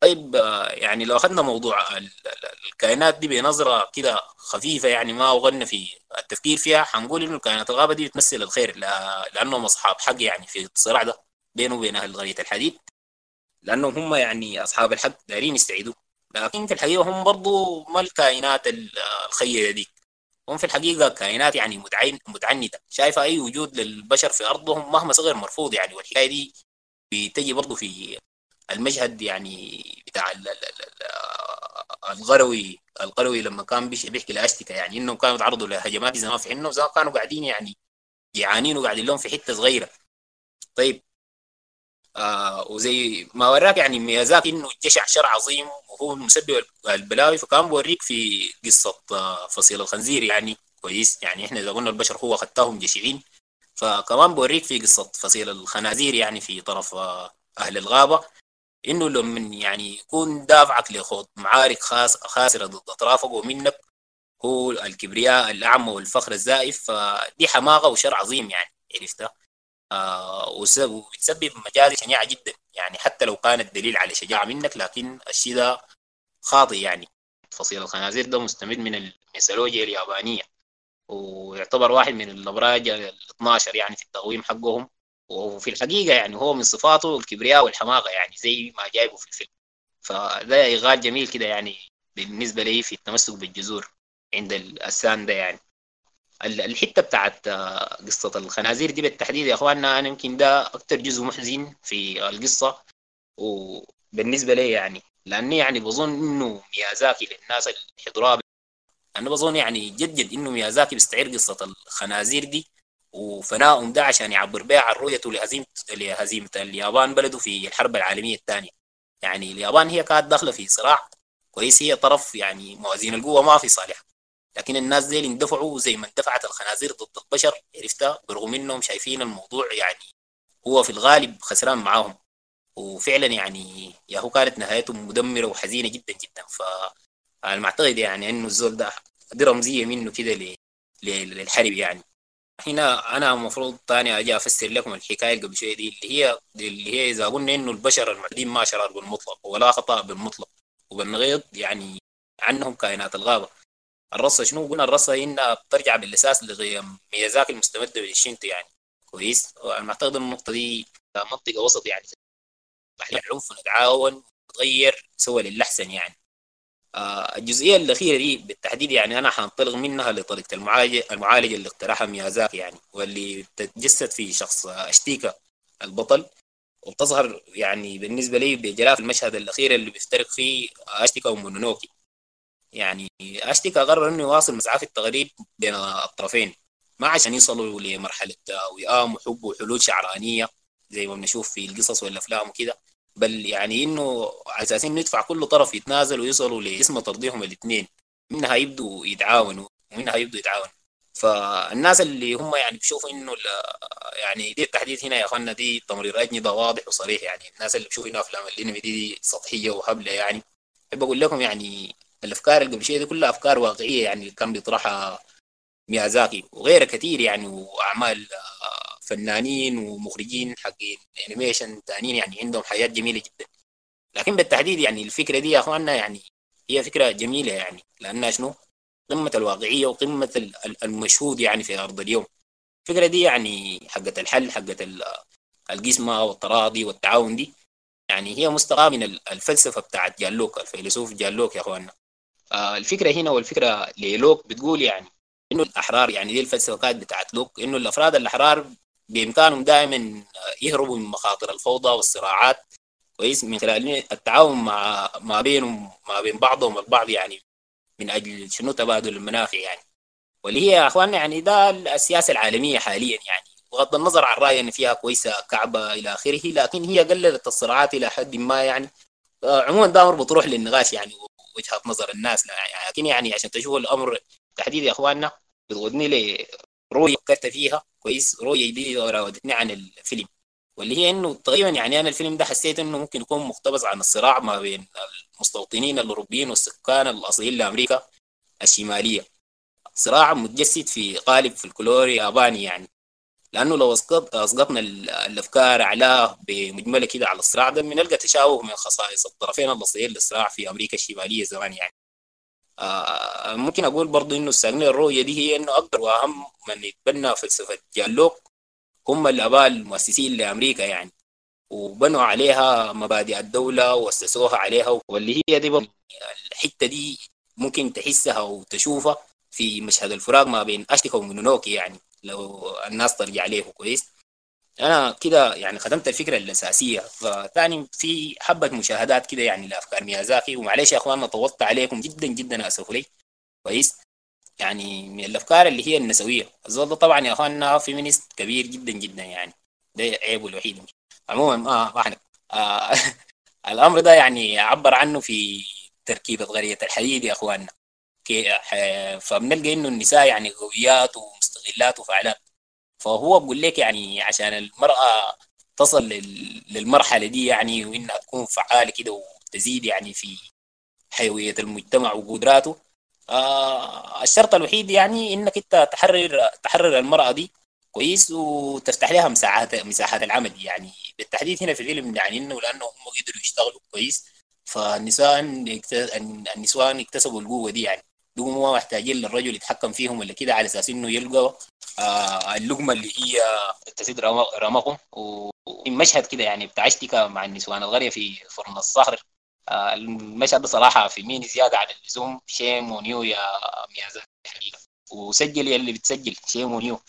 طيب يعني لو أخذنا موضوع الكائنات دي بنظرة كده خفيفة يعني ما وغلنا في التفكير فيها حنقول إنه كائنات الغابة دي بتمثل الخير لأنهم أصحاب حق يعني في الصراع ده بينه وبين أهل قريه الحديد. لأنهم هم يعني أصحاب الحق دايرين يستعيدوا لكن في الحقيقة هم برضو ما الكائنات الخيرة دي. هم في الحقيقة كائنات يعني متعنتة. شايفة أي وجود للبشر في أرضهم مهما صغر مرفوض يعني. والحكاية دي بتجي برضو في المشهد يعني بتاع الغروي القروي لما كان بيحكي لأشتكى يعني. إنهم كانوا يتعرضوا لهجمات زمان في زمان كانوا قاعدين يعني جيعانين وقاعدين لهم في حتة صغيرة. طيب آه وزي ما وراك يعني ميازاكي إنه الجشع شر عظيم وهو مسبب البلاوي فكان بوريك في قصة آه فصيل الخنزير يعني كويس. يعني إحنا إذا قلنا البشر هو خدتهم جشعين فكمان بوريك في قصة فصيل الخنازير يعني في طرف آه أهل الغابة. إنه لما يعني يكون دافعك لخوض معارك خاص خاسرة ضد أطرافك ومنك هو الكبرياء الأعمى والفخر الزائف. فدي حماقة وشر عظيم يعني عرفتها؟ وبتسبب مجازر شنيعة جدا. يعني حتى لو كان الدليل على شجاعة منك لكن الشيء ده خاطئ يعني. فصيل الخنازير ده مستمد من الميثولوجيا اليابانية. ويعتبر واحد من الأبراج ال 12 يعني في التقويم حقهم. وفي الحقيقة يعني هو من صفاته الكبرياء والحماقة يعني زي ما جايبه في الفيلم. فده إيغال جميل كده يعني بالنسبة لي في التمسك بالجذور عند السان ده يعني. الحتة بتاعت قصة الخنازير دي بالتحديد يا أخواننا أنا يمكن ده أكتر جزء محزن في القصة وبالنسبة لي يعني لأني يعني بظن إنه ميازاكي للناس الحضراء أنا بظن يعني جد جد إنه ميازاكي بيستعير قصة الخنازير دي وفنائهم ده عشان يعبر بها عن رؤيته لهزيمة لهزيمة اليابان بلده في الحرب العالمية الثانية. يعني اليابان هي كانت داخلة في صراع كويس هي طرف يعني موازين القوة ما في صالحها لكن الناس دي اندفعوا زي ما اندفعت الخنازير ضد البشر عرفتها برغم إنهم شايفين الموضوع يعني هو في الغالب خسران معاهم. وفعلا يعني يا هو كانت نهايته مدمرة وحزينة جدا جدا. فأنا معتقد يعني إنه الزول ده دي رمزية منه كده للحرب يعني. هنا أنا المفروض تاني أجي أفسر لكم الحكاية اللي قبل شوية دي اللي هي اللي هي إذا قلنا إنه البشر المعدين ما شرار بالمطلق ولا خطأ بالمطلق وبالنغيض يعني عنهم كائنات الغابة. الرصة شنو قلنا الرصة؟ انها بترجع بالأساس لغيم ميازاكي المستمدة بالشنتو يعني. كويس؟ أنا معتقد النقطة دي منطقة وسط يعني. إحنا العنف نتعاون نتغير سوى للأحسن يعني. آه الجزئية الأخيرة دي بالتحديد يعني أنا حانطلق منها لطريقة المعالجه المعالجه اللي اقترحها ميازاكي يعني واللي تتجسد في شخص اشتيكا البطل. وتظهر يعني بالنسبة لي بجلاء في المشهد الأخير اللي بيفترق فيه اشتيكا ومونونوكي يعني اشتيكا قرر إنه يواصل مسعى التغريب بين الطرفين ما عشان يصلوا لمرحلة وئام وحب وحلول شعرانية زي ما بنشوف في القصص والأفلام وكده بل يعني إنه على أساس إنه يدفع كل طرف يتنازل ويصلوا لاسم ترضيهم الاثنين منها يبدوا يتعاونوا ومنها يبدوا يتعاونوا فالناس اللي هم يعني بيشوفوا إنه يعني دي التحديد هنا يا أخوانا دي تمرير اجنبه واضح وصريح يعني. الناس اللي بيشوفوا هنا أفلام الأنمي دي, دي سطحية وهبلة يعني. بحب أقول لكم يعني الأفكار اللي قبل شوية دي كلها أفكار واقعية يعني كان بيطرحها ميازاكي. وغيرها كثير يعني وأعمال فنانين ومخرجين حقين animation تانيين يعني عندهم حياه جميلة جدا. لكن بالتحديد يعني الفكرة دي يا أخواننا يعني هي فكرة جميلة يعني لأنها شنو؟ قمة الواقعية وقمة المشهود يعني في أرض اليوم. الفكرة دي يعني حقت الحل حقت القسمة والتراضي والتعاون دي يعني هي مستقاه من الفلسفة بتاعت جون لوك الفيلسوف جون لوك يا أخواننا. آه الفكرة هنا والفكرة للوك بتقول يعني إنه الأحرار يعني دي الفلسفه كانت بتاعت لوك إنه الأفراد الأحرار بإمكانهم دائما يهربوا من مخاطر الفوضى والصراعات كويس من خلال التعاون مع ما بينهم ما بين بعضهم البعض يعني من أجل شنو؟ تبادل المنافع يعني. واللي هي يا أخواننا يعني ده السياسة العالمية حاليا يعني بغض النظر عن رايي إن فيها كويسة كعبة إلى آخره لكن هي قللت الصراعات إلى حد ما يعني. عموما ده أمر بتروح للنقاش يعني وجهه نظر الناس لكن يعني عشان تشوفوا الأمر تحديد يا إخواننا بتغضني لي رؤية فكرت فيها كويس رؤية دي راودتني عن الفيلم. واللي هي إنه تقريبا يعني أنا الفيلم ده حسيت إنه ممكن يكون مقتبس عن الصراع ما بين المستوطنين الأوروبيين والسكان الاصليين لأمريكا الشمالية. صراع متجسد في قالب فلكلوري ياباني يعني. لأنه لو اسقط أسقطنا الأفكار اعلاه بمجمله كده على الصراع ده بنلقى تشابه من خصائص الطرفين الاصليين للصراع في أمريكا الشمالية زمان يعني. آه ممكن أقول برضو إنه الساقنين الرؤية دي هي إنه أكبر وأهم من يتبنى فلسفة جالوك هم الأباء المؤسسين لأمريكا يعني. وبنوا عليها مبادئ الدولة وأسسوها عليها واللي هي دي برضو الحتة دي ممكن تحسها وتشوفها في مشهد الفراق ما بين اشتكا ومونونوكي يعني. لو الناس ترجع عليه كويس. أنا كده يعني ختمت الفكرة الأساسية. فتاني في حبة مشاهدات كده يعني لأفكار ميازاكي. ومعلش يا اخواننا طولت عليكم جدا جدا اسف لي. كويس. يعني من الأفكار اللي هي النسوية. الزول طبعا يا اخواننا فيمينيست كبير جدا جدا يعني. ده عيبه الوحيد. عموما ما آه (laughs) الأمر ده يعني عبر عنه في تركيبة غرية الحديد يا اخواننا فبنلقى إنه النساء يعني قويات ومستغلات وفعالات فهو بقول لك يعني عشان المرأة تصل للمرحلة دي يعني وإنها تكون فعالة كده وتزيد يعني في حيوية المجتمع وقدراته آه الشرط الوحيد يعني إنك أنت تحرر تحرر المرأة دي كويس وتفتح لها مساحات مساحات العمل يعني. بالتحديد هنا في الفيلم يعني إنه لأنه هم قدروا يشتغلوا كويس فالنساء النسوان اكتسبوا القوة دي يعني. بيقوموا محتاجين للرجل يتحكم فيهم ولا كده على أساس إنه يلقى آه اللقمة اللي هي تسد رمقهم ومشهد كده يعني بتاع مع النسوان الغرية في فرن الصخر. آه المشهد ده صراحة في مين زيادة عن اللزوم. شيم ونيو يا ميازاكي. حقيقه وسجل اللي بتسجل شيم ونيو.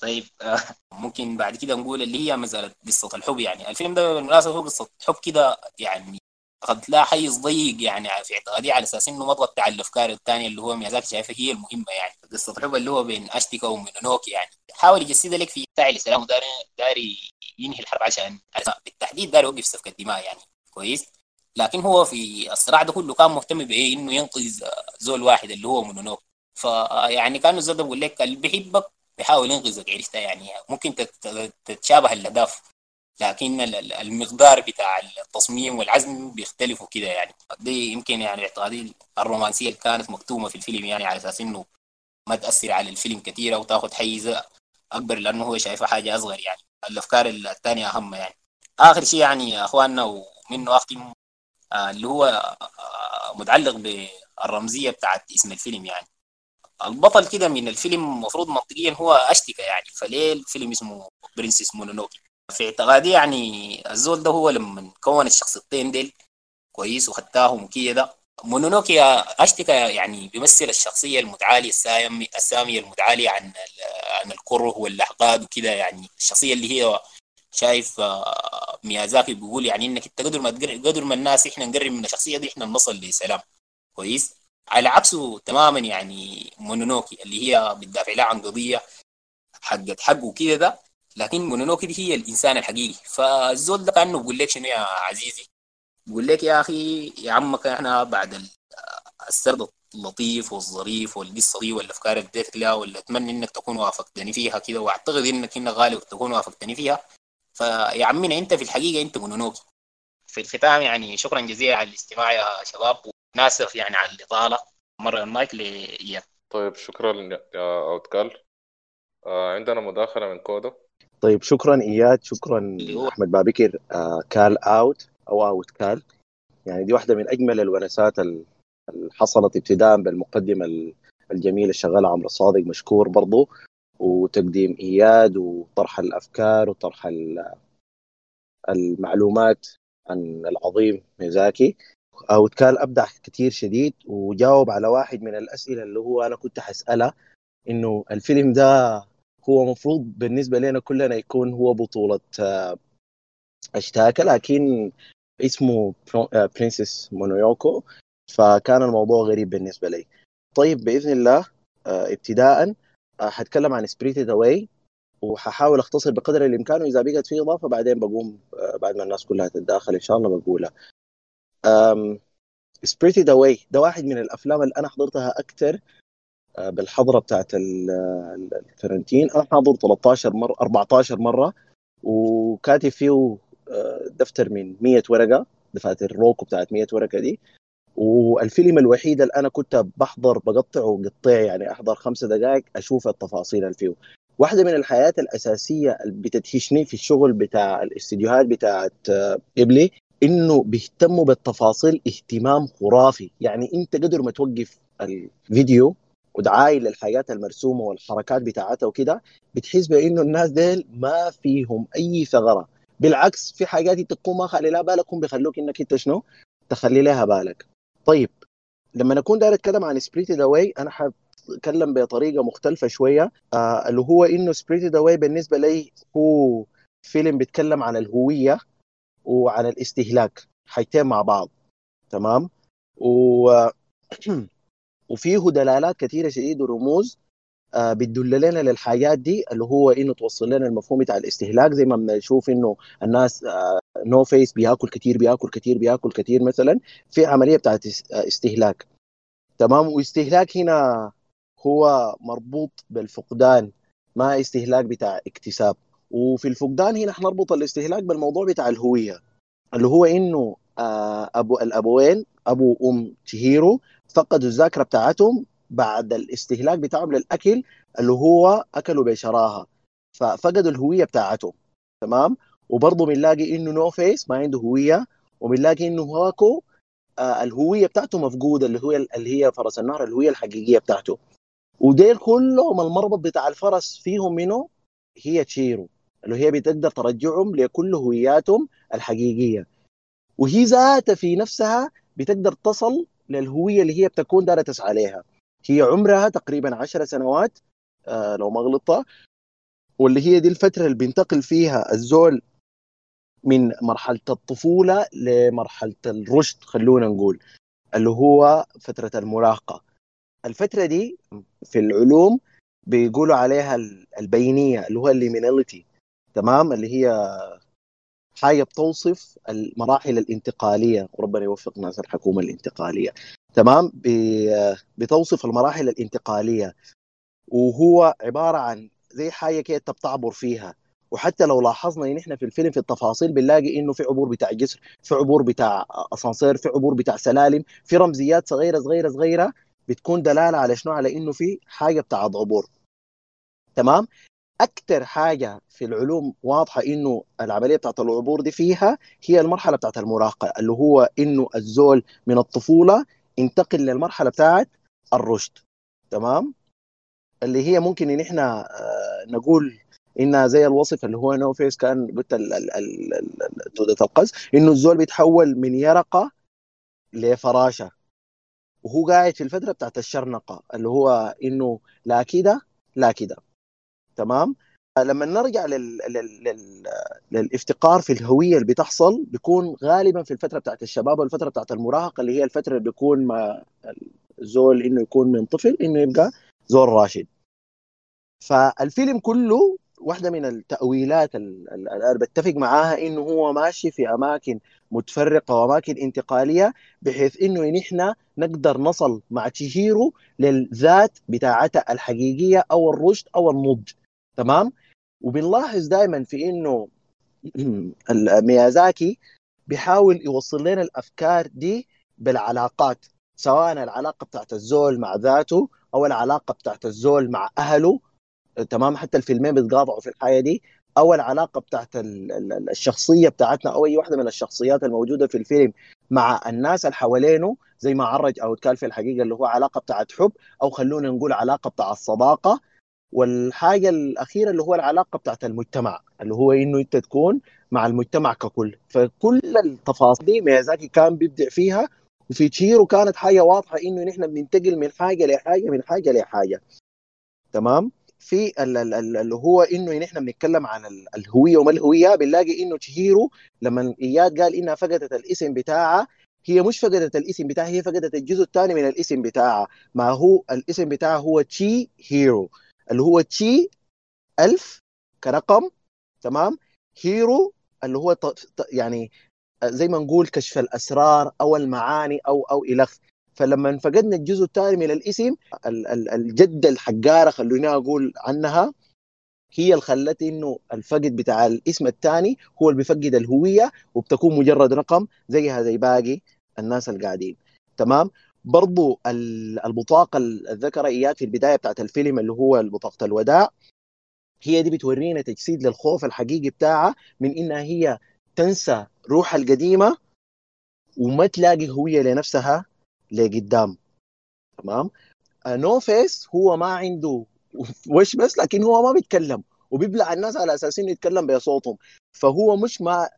طيب آه ممكن بعد كده نقول اللي هي مساله قصة الحب يعني. الفيلم ده بالمناسبة هو قصة حب كده يعني قد لا حيز ضيق يعني في اعتقادي على أساس إنه تغطي على الافكار الثانية اللي هو ميازاكي شايفها هي المهمة يعني. قصه الحب اللي هو بين اشتكا ومونونوكي يعني. حاول يجسدها لك في بتاع الاسلام وداري داري ينهي الحرب عشان بالتحديد داري يوقف سفك الدماء يعني. كويس. لكن هو في الصراع ده كله كان مهتم بإيه؟ إنه ينقذ زول واحد اللي هو مونونوكي فيعني كأنه زاد بقول لك اللي بيحبك بيحاول ينقذك عرفتها يعني؟ ممكن تتشابه الأهداف. لكن المقدار بتاع التصميم والعزم بيختلفوا كده يعني. دي يمكن يعني اعتقادي الرومانسية اللي كانت مكتومة في الفيلم يعني على أساس إنه ما تأثر على الفيلم كثير أو تاخذ حيز أكبر لأنه هو شايفها حاجة أصغر يعني. الأفكار الثانية أهم يعني. آخر شيء يعني يا أخواننا ومنه اختم آه اللي هو آه متعلق بالرمزية بتاعت اسم الفيلم يعني. البطل كده من الفيلم المفروض منطقيا هو أشتاكا يعني. فليه الفيلم اسمه Princess مونونوكي في اعتقادي يعني الزول ده هو لما كون الشخصيتين ديل كويس وخدتاهم كده مونونوكي أشتاكا يعني بيمثل الشخصية المتعالية السامي السامية المتعالية عن عن الكره والأحقاد وكده يعني الشخصية اللي هي شايف ميازاكي بيقول يعني إنك أنت قدر ما قدر ما الناس إحنا نقرب من الشخصية دي إحنا نصل لسلام. كويس؟ على عكسه تماما يعني مونونوكي اللي هي بتدافع لها عن قضية حقت حق وكده ده لكن مونونوكي دي هي الإنسان الحقيقي. فالزول ده كأنه بيقول لك شنو يا عزيزي؟ بيقول لك يا أخي يا عمك إحنا بعد السرد اللطيف والظريف والقصة دي والأفكار اللي اديتك لها ولا أتمنى إنك تكون وافقتني فيها كده وأعتقد إنك إنك غالي وتكون وافقتني فيها. فيا عمنا أنت في الحقيقة أنت مونونوكي في الختام يعني شكرا جزيلا على الاستماع يا شباب وناسف يعني على الإطالة. مرة المايك لاياد طيب شكرا يا اوتكال آه عندنا مداخلة من كودو. طيب شكرا إياد شكرا أحمد بابكر آه كال أوت أو أوت كال يعني دي واحدة من أجمل الونسات اللي حصلت ابتداء بالمقدمة الجميلة الشغالة عمرو الصادق مشكور برضو وتقديم إياد وطرح الأفكار وطرح المعلومات عن العظيم ميزاكي. أوت كال أبدع كثير شديد وجاوب على واحد من الأسئلة اللي هو أنا كنت حسالها إنه الفيلم ده هو مفروض بالنسبة لنا كلنا يكون هو بطولة أشتاكا لكن اسمه Princess مونونوكي فكان الموضوع غريب بالنسبة لي. طيب بإذن الله ابتداء حتكلم عن Spirited Away وححاول أختصر بقدر الإمكان وإذا بقت في إضافة بعدين بقوم بعد ما الناس كلها تتداخل إن شاء الله بقولها. Spirited Away ده واحد من الأفلام اللي أنا حضرتها أكثر بالحظر بتاعت ال quarantine. أنا حاضر 13 مره 14 مرة وكاتب فيه دفتر من 100 ورقة دفاتر روكو بتاعت 100 ورقة دي. والفيلم الوحيد اللي أنا كنت بحضر بقطعه قطيع يعني أحضر خمسة دقائق أشوف التفاصيل اللي فيه. واحدة من الحاجات الأساسية اللي بتدهشني في الشغل بتاع الاستديوهات بتاعت جيبلي إنه بيهتموا بالتفاصيل اهتمام خرافي. يعني أنت قدر ما توقف الفيديو وتعاين للحاجات المرسومة والحركات بتاعتها وكده بتحس بإنه الناس ديل ما فيهم أي ثغرة. بالعكس في حاجات أنت تكون ما خلي لها بالك هم بيخلوك إنك أنت شنو؟ تخلي لها بالك. طيب لما نكون داير أتكلم عن Spirited Away أنا حأتكلم بطريقة مختلفة شوية. آه اللي هو إنه Spirited Away بالنسبة لي هو فيلم بيتكلم عن الهوية وعن الاستهلاك. حاجتين مع بعض. تمام؟ و (clears throat) وفيه دلالات كثيرة شديد ورموز آه بتدل لنا للحاجات دي اللي هو إنه توصل لنا المفهوم بتاع الاستهلاك زي ما بنشوف إنه الناس آه No Face بياكل كثير بياكل كثير بياكل كثير مثلا في عملية بتاعت استهلاك. تمام؟ واستهلاك هنا هو مربوط بالفقدان ما استهلاك بتاع اكتساب. وفي الفقدان هنا حنربط الاستهلاك بالموضوع بتاع الهوية اللي هو إنه آه ابو الأبوين أبو وأم تشيهيرو فقدوا الذاكرة بتاعتهم بعد الاستهلاك بتاعهم للأكل اللي هو أكلوا بشراهة. ففقدوا الهوية بتاعتهم. تمام؟ وبرضه بنلاقي إنه No Face ما عنده هوية. وبنلاقي إنه هاكو آه، الهوية بتاعته مفقودة اللي هو اللي هي فرس النهر الهويه الحقيقية بتاعته. وديل كلهم المربط بتاع الفرس فيهم منه هي تشيرو اللي هي بتقدر ترجعهم لكل هوياتهم الحقيقية. وهي ذاتها في نفسها بتقدر تصل للهويه اللي هي بتكون دارة تسعى عليها. هي عمرها تقريبا عشر سنوات آه لو ما غلطت. واللي هي دي الفترة اللي بينتقل فيها الزول من مرحلة الطفولة لمرحلة الرشد خلونا نقول اللي هو فترة المراهقة. الفترة دي في العلوم بيقولوا عليها البينية اللي هو الليميناليتي تمام؟ اللي هي حاجة بتوصف المراحل الانتقالية. وربنا يوفق ناس الحكومة الانتقالية. تمام؟ بتوصف المراحل الانتقالية. وهو عبارة عن زي حاجة كده انت بتعبر فيها. وحتى لو لاحظنا ان إحنا في الفيلم في التفاصيل بنلاقي انه في عبور بتاع جسر في عبور بتاع اسانسير في عبور بتاع سلالم في رمزيات صغيرة صغيرة صغيرة بتكون دلالة على شنو؟ على انه في حاجة بتاع عبور. تمام؟ أكثر حاجة في العلوم واضحة إنه العملية بتاعت العبور دي فيها هي المرحلة بتاعت المراهقه اللي هو إنه الزول من الطفولة انتقل للمرحلة بتاعت الرشد تمام؟ اللي هي ممكن إن إحنا نقول إنها زي الوصف اللي هو نو فيس كان قلت دودة القز إنه الزول بيتحول من يرقة لفراشة وهو قاعد في الفترة بتاعت الشرنقة اللي هو إنه لا كده لا كده. تمام؟ لما نرجع لل... لل... لل... للافتقار في الهوية اللي بتحصل بيكون غالبا في الفترة بتاعت الشباب والفترة بتاعت المراهقة اللي هي الفترة اللي بيكون ما الزول إنه يكون من طفل إنه يبقى زول راشد. فالفيلم كله واحدة من التأويلات اللي بتفق معاها إنه هو ماشي في أماكن متفرقة وأماكن انتقالية بحيث إنه نحن نقدر نصل مع تشيهيرو للذات بتاعتها الحقيقية أو الرشد أو النضج. تمام؟ وبنلاحظ دائما في إنه (clears throat) ميازاكي بيحاول يوصل لنا الأفكار دي بالعلاقات سواء العلاقة بتاعت الزول مع ذاته أو العلاقة بتاعت الزول مع أهله تمام؟ حتى الفيلمين بيتقاطعوا في الحياة دي أو العلاقة بتاعت الشخصية بتاعتنا أو أي واحدة من الشخصيات الموجودة في الفيلم مع الناس اللي حوالينه زي ما عرج أو اتكال في الحقيقة اللي هو علاقة بتاعت حب أو خلونا نقول علاقة بتاعت صداقة. والحاجة الأخيرة اللي هو العلاقة بتاعت المجتمع اللي هو إنه أنت تكون مع المجتمع ككل. فكل التفاصيل دي ميازاكي كان بيبدع فيها وفي تشيرو كانت حاجة واضحة إنه نحن بننتقل من حاجة لحاجة من حاجة لحاجة. تمام؟ في اللي هو إنه نحن بنتكلم عن الهوية وما الهوية بنلاقي إنه تشيهيرو لما إياد قال إنها فقدت الاسم بتاعها هي مش فقدت الاسم بتاعها هي فقدت الجزء الثاني من الاسم بتاعها. ما هو الاسم بتاعها هو تشي هيرو اللي هو تشي ألف كرقم تمام؟ هيرو اللي هو يعني زي ما نقول كشف الأسرار أو المعاني أو أو الخ فلما فقدنا الجزء الثاني من الاسم الجده الحجاره خلوني أقول عنها هي اللي خلت إنه الفقد بتاع الاسم الثاني هو اللي بيفقد الهوية وبتكون مجرد رقم زيها زي باقي الناس اللي قاعدين تمام؟ برضو البطاقه اللي ذكر اياد في البداية بتاعت الفيلم اللي هو بطاقه الوداع. هي دي بتورينا تجسيد للخوف الحقيقي بتاعها من إنها هي تنسى روحها القديمة وما تلاقي هوية لنفسها لقدام. تمام؟ نو فيس هو ما عنده (laughs) وش بس؟ لكن هو ما بيتكلم وبيبلع الناس على أساس إنه يتكلم بصوتهم. فهو مش ما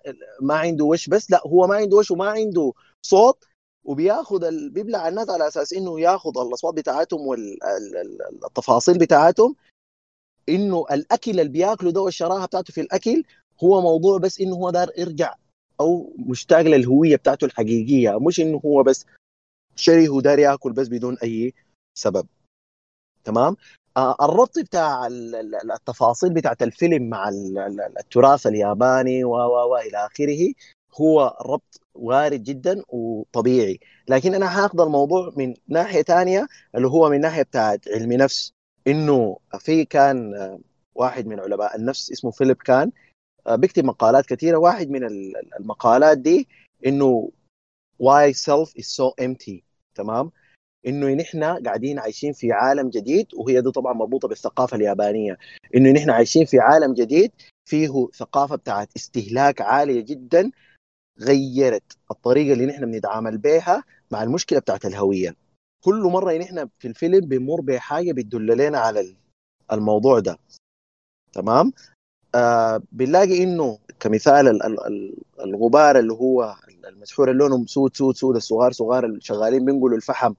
ما عنده وش بس لا هو ما عنده وش وما عنده صوت وبياخذ ال... بيبلع الناس على أساس إنه ياخذ الأصوات بتاعتهم والتفاصيل بتاعتهم. إنه الأكل اللي بياكله ده والشراهة بتاعته في الأكل هو موضوع بس إنه هو دار يرجع أو مشتاق للهوية بتاعته الحقيقية مش إنه هو بس شري ودار ياكل بس بدون أي سبب. تمام؟ آه الربط بتاع التفاصيل بتاعت الفيلم مع التراث الياباني و و إلى آخره هو ربط وارد جدا وطبيعي. لكن أنا هاخذ الموضوع من ناحية ثانية اللي هو من ناحية بتاعت علم نفس. إنه في كان واحد من علماء النفس اسمه فيليب كان بيكتب مقالات كثيرة. واحد من المقالات دي إنه why self is so empty تمام؟ إنه نحن قاعدين عايشين في عالم جديد وهي دي طبعا مربوطة بالثقافة اليابانية. إنه نحن عايشين في عالم جديد فيه ثقافة بتاعت استهلاك عالية جدا غيرت الطريقة اللي نحن بنتعامل بها مع المشكلة بتاعت الهوية. كل مرة نحن في الفيلم بنمر بحاجة بتدل لنا على الموضوع ده. تمام؟ آه بنلاقي إنه كمثال ال- ال- ال- الغبار اللي هو المسحور اللي لونهم سود سود سود الصغار صغار اللي شغالين بينقلوا الفحم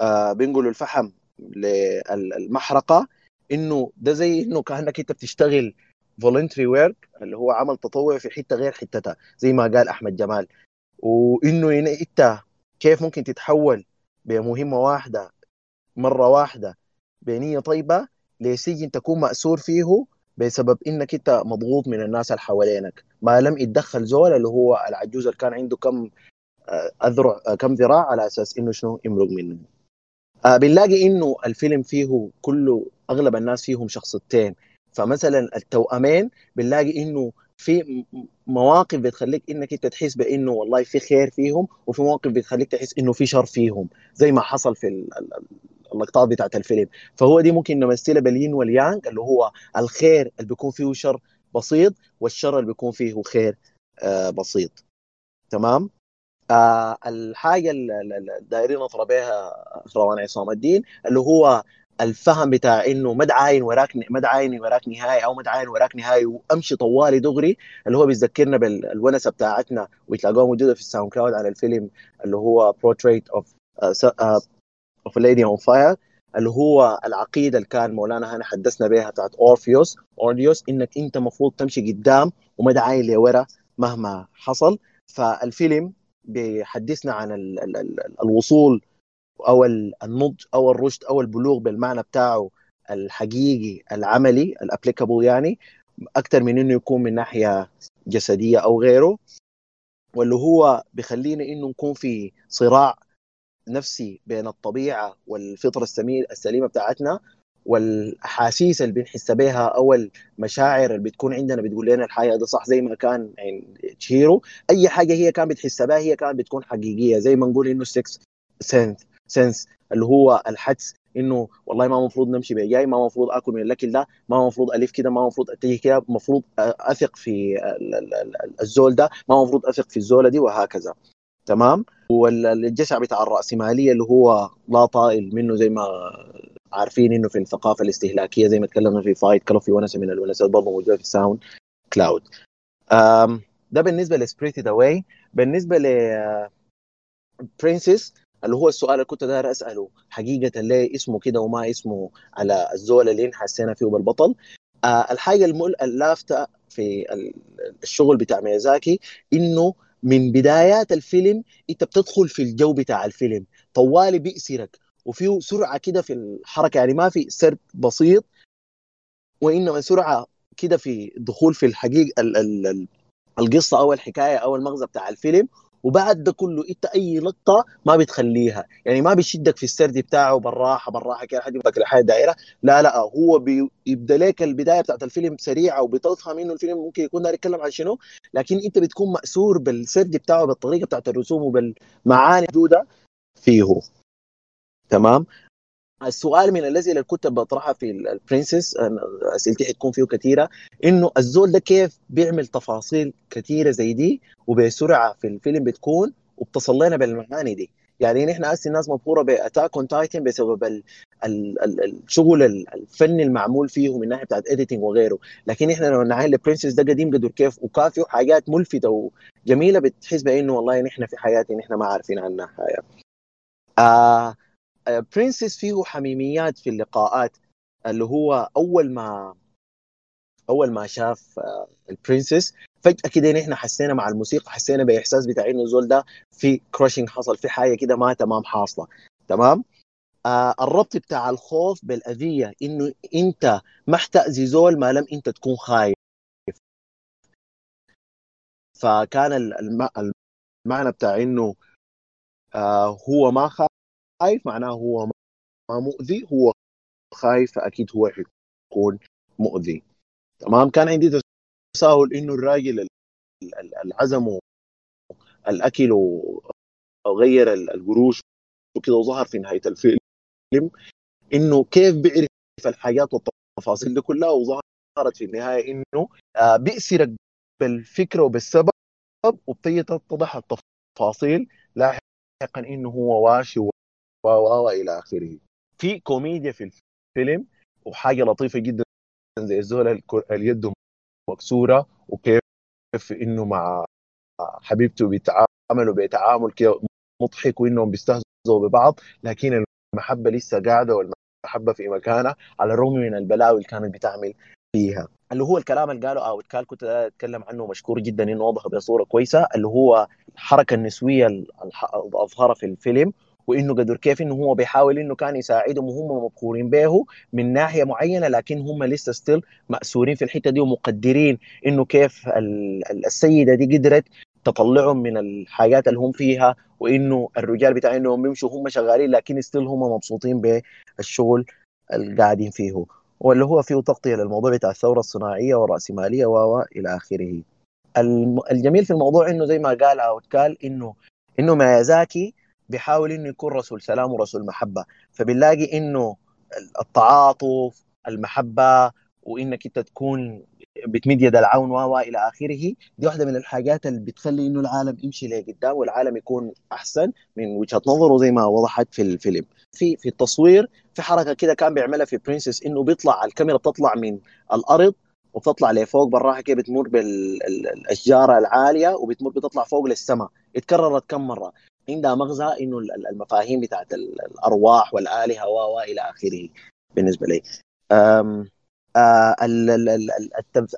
آه بينقلوا الفحم للمحرقة إنه ده زي إنه كأنك أنت بتشتغل voluntary work اللي هو عمل تطوعي في حتة غير حتتها زي ما قال أحمد جمال. وإنه أنت كيف ممكن تتحول بمهمه واحدة مرة واحدة بنيه طيبة لسجن تكون مأسور فيه بسبب إنك أنت مضغوط من الناس اللي حوالينك. ما لم يتدخل زول اللي هو العجوز اللي كان عنده كم آه، أذرع آه، كم ذراع على أساس إنه شنو؟ يمرق منه. آه بنلاقي إنه الفيلم فيه كله أغلب الناس فيهم شخصيتين. فمثلا التوأمين بنلاقي إنه في مواقف بتخليك إنك أنت تحس بإنه والله في خير فيهم وفي مواقف بتخليك تحس إنه في شر فيهم زي ما حصل في ال- ال- ال- اللقطات بتاعت الفيلم. فهو دي ممكن نمثلها بالين واليانج اللي هو الخير اللي بيكون فيه شر بسيط والشر اللي بيكون فيه خير آه بسيط. تمام؟ آه الحاجة اللي دايرين نطلع بها روان عصام الدين اللي هو الفهم بتاع إنه ما تعاين وراك ما تعاين وراك نهاية أو ما تعاين وراك نهاية وأمشي طوالي دغري اللي هو بيذكرنا بالونسه بتاعتنا وتلاقوها موجودة في ال SoundCloud على الفيلم اللي هو Portrait of of Lady on Fire اللي هو العقيدة اللي كان مولانا هنا حدثنا بها بتاعت اورفيوس اورفيوس إنك أنت المفروض تمشي قدام وما تعاين لورا مهما حصل. فالفيلم بيحدثنا عن ال ال ال الوصول أو ال- النضج أو الرشد أو البلوغ بالمعنى بتاعه الحقيقي العملي ال applicable يعني أكثر من إنه يكون من ناحية جسدية أو غيره واللي هو بيخلينا إنه نكون في صراع نفسي بين الطبيعة والفطرة السليمة بتاعتنا والأحاسيس اللي بنحس بها أو المشاعر اللي بتكون عندنا بتقول لنا الحياة ده صح زي ما كان عند تشيهيرو. أي حاجة هي كانت بتحس بها هي كانت بتكون حقيقية زي ما نقول إنه 6 sense sense اللي هو الحدس إنه والله ما المفروض نمشي بجاي ما المفروض آكل من الأكل ده ما المفروض ألف كده ما المفروض اتجه كده المفروض أثق في ال- ال- ال- الزول ده ما المفروض أثق في الزولة دي وهكذا. تمام؟ والجشع بتاع الرأسمالية اللي هو لا طائل منه زي ما عارفين إنه في الثقافة الاستهلاكية زي ما تكلمنا في Fight Club في ونسة من الونسات برضه موجودة في ال Sound Cloud ده بالنسبة ل Spirited Away بالنسبة ل Princess اللي هو السؤال اللي كنت داير أسأله. حقيقة ليه اسمه كده وما اسمه على الزول اللي حسينا فيه بالبطل؟ آه الحاجة المل... اللافته في ال- الشغل بتاع ميازاكي إنه من بدايات الفيلم إنت بتدخل في الجو بتاع الفيلم. طوالي بيأسرك. وفيه سرعة كده في الحركة يعني ما في سرد بسيط وإنما سرعة كده في الدخول في الحقيقة ال... ال... ال... القصة أو الحكاية أو المغزى بتاع الفيلم. وبعد ده كله إنت أي لقطة ما بتخليها. يعني ما بيشدك في السرد بتاعه بالراحة بالراحة كده لحد ما لحد دائره لا لا هو بيبدأ لك البداية بتاعت الفيلم سريعة وبتفهم إنه الفيلم ممكن يكون داير يتكلم عن شنو. لكن أنت بتكون مأسور بالسرد بتاعه بالطريقة بتاعت الرسوم وبالمعاني الموجوده فيه. تمام؟ السؤال من الاسئله اللي كنت بطرحها في ال Princess أسئلتي حتكون فيه كثيرة إنه الزول ده كيف بيعمل تفاصيل كثيرة زي دي وبسرعة في الفيلم بتكون وبتصل لنا بالمعاني دي. يعني نحن هسه الناس مبهورة ب Attack on Titan بسبب ال ال ال الشغل ال- الفني المعمول فيه من ناحية بتاعت editing وغيره. لكن إحنا لو نعاين ال Princess ده قديم قدر كيف وكان فيه حاجات ملفتة وجميلة بتحس بإنه والله نحن في حياتي نحن ما عارفين عنها حاجة. آه Princess فيه حميميات في اللقاءات اللي هو أول ما أول ما شاف آه، ال Princess فجأة كده نحن حسينا مع الموسيقى حسينا بإحساس بتاع انه الزول ده في crushing حصل في حاجة كده ما تمام حاصلة. تمام؟ آه الربط بتاع الخوف بالأذية إنه أنت ما حتأذي زول ما لم أنت تكون خايف. فكان ال- الم- المعنى بتاع إنه آه هو ما خايف معناه هو ما مؤذي هو خايف فأكيد هو حيكون مؤذي. تمام؟ كان عندي تساؤل إنه الراجل ال- ال- العزم الأكل وغير ال- القروش وكده وظهر في نهاية الفيلم إنه كيف بيعرف الحاجات والتفاصيل دي كلها وظهرت في النهاية إنه آه، بيأسرك بالفكرة وبالسبب وبتجي تتضح التفاصيل لاحقا إنه هو واشي و و إلى آخره. في كوميديا في الفيلم وحاجة لطيفة جدا زي الزول اليد مكسورة وكيف إنه مع حبيبته بيتعاملوا بتعامل كده مضحك وإنهم بيستهزئوا ببعض لكن المحبة لسه قاعدة والمحبة في مكانها على الرغم من البلاوي اللي كانت بتعمل فيها. اللي هو الكلام اللي قاله أو كان كنت أتكلم عنه مشكور جدا إنه وضحه بصورة كويسة اللي هو الحركة النسوية اللي اظهرها في الفيلم وإنه قدر كيف إنه هو بيحاول إنه كان يساعدهم وهم مبهورين به من ناحية معينة لكن هم لسه still مأسورين في الحتة دي ومقدرين إنه كيف السيدة دي قدرت تطلعهم من الحاجات اللي هم فيها وإنه الرجال بتاع إنهم بيمشوا هم شغالين لكن still هم مبسوطين بالشغل اللي قاعدين فيه واللي هو فيه تغطية للموضوع بتاع الثورة الصناعية والراسماليه و إلى آخره. الجميل في الموضوع إنه زي ما قال أو قال إنه إنه ميازاكي بيحاول إنه يكون رسول سلام ورسول محبة. فبنلاقي إنه التعاطف المحبة وإنك أنت تكون بتمد يد العون و إلى آخره دي واحدة من الحاجات اللي بتخلي إنه العالم يمشي لقدام والعالم يكون أحسن من وجهة نظره زي ما وضحت في الفيلم. في في التصوير في حركة كده كان بيعملها في برنسس إنه بيطلع الكاميرا بتطلع من الأرض وبتطلع لفوق براها كده بتمر بالاشجار العالية وبتمر بتطلع فوق للسماء. اتكررت كم مرة. عندها مغزى إنه المفاهيم بتاعت الأرواح والآلهة و إلى آخره بالنسبة لي. آه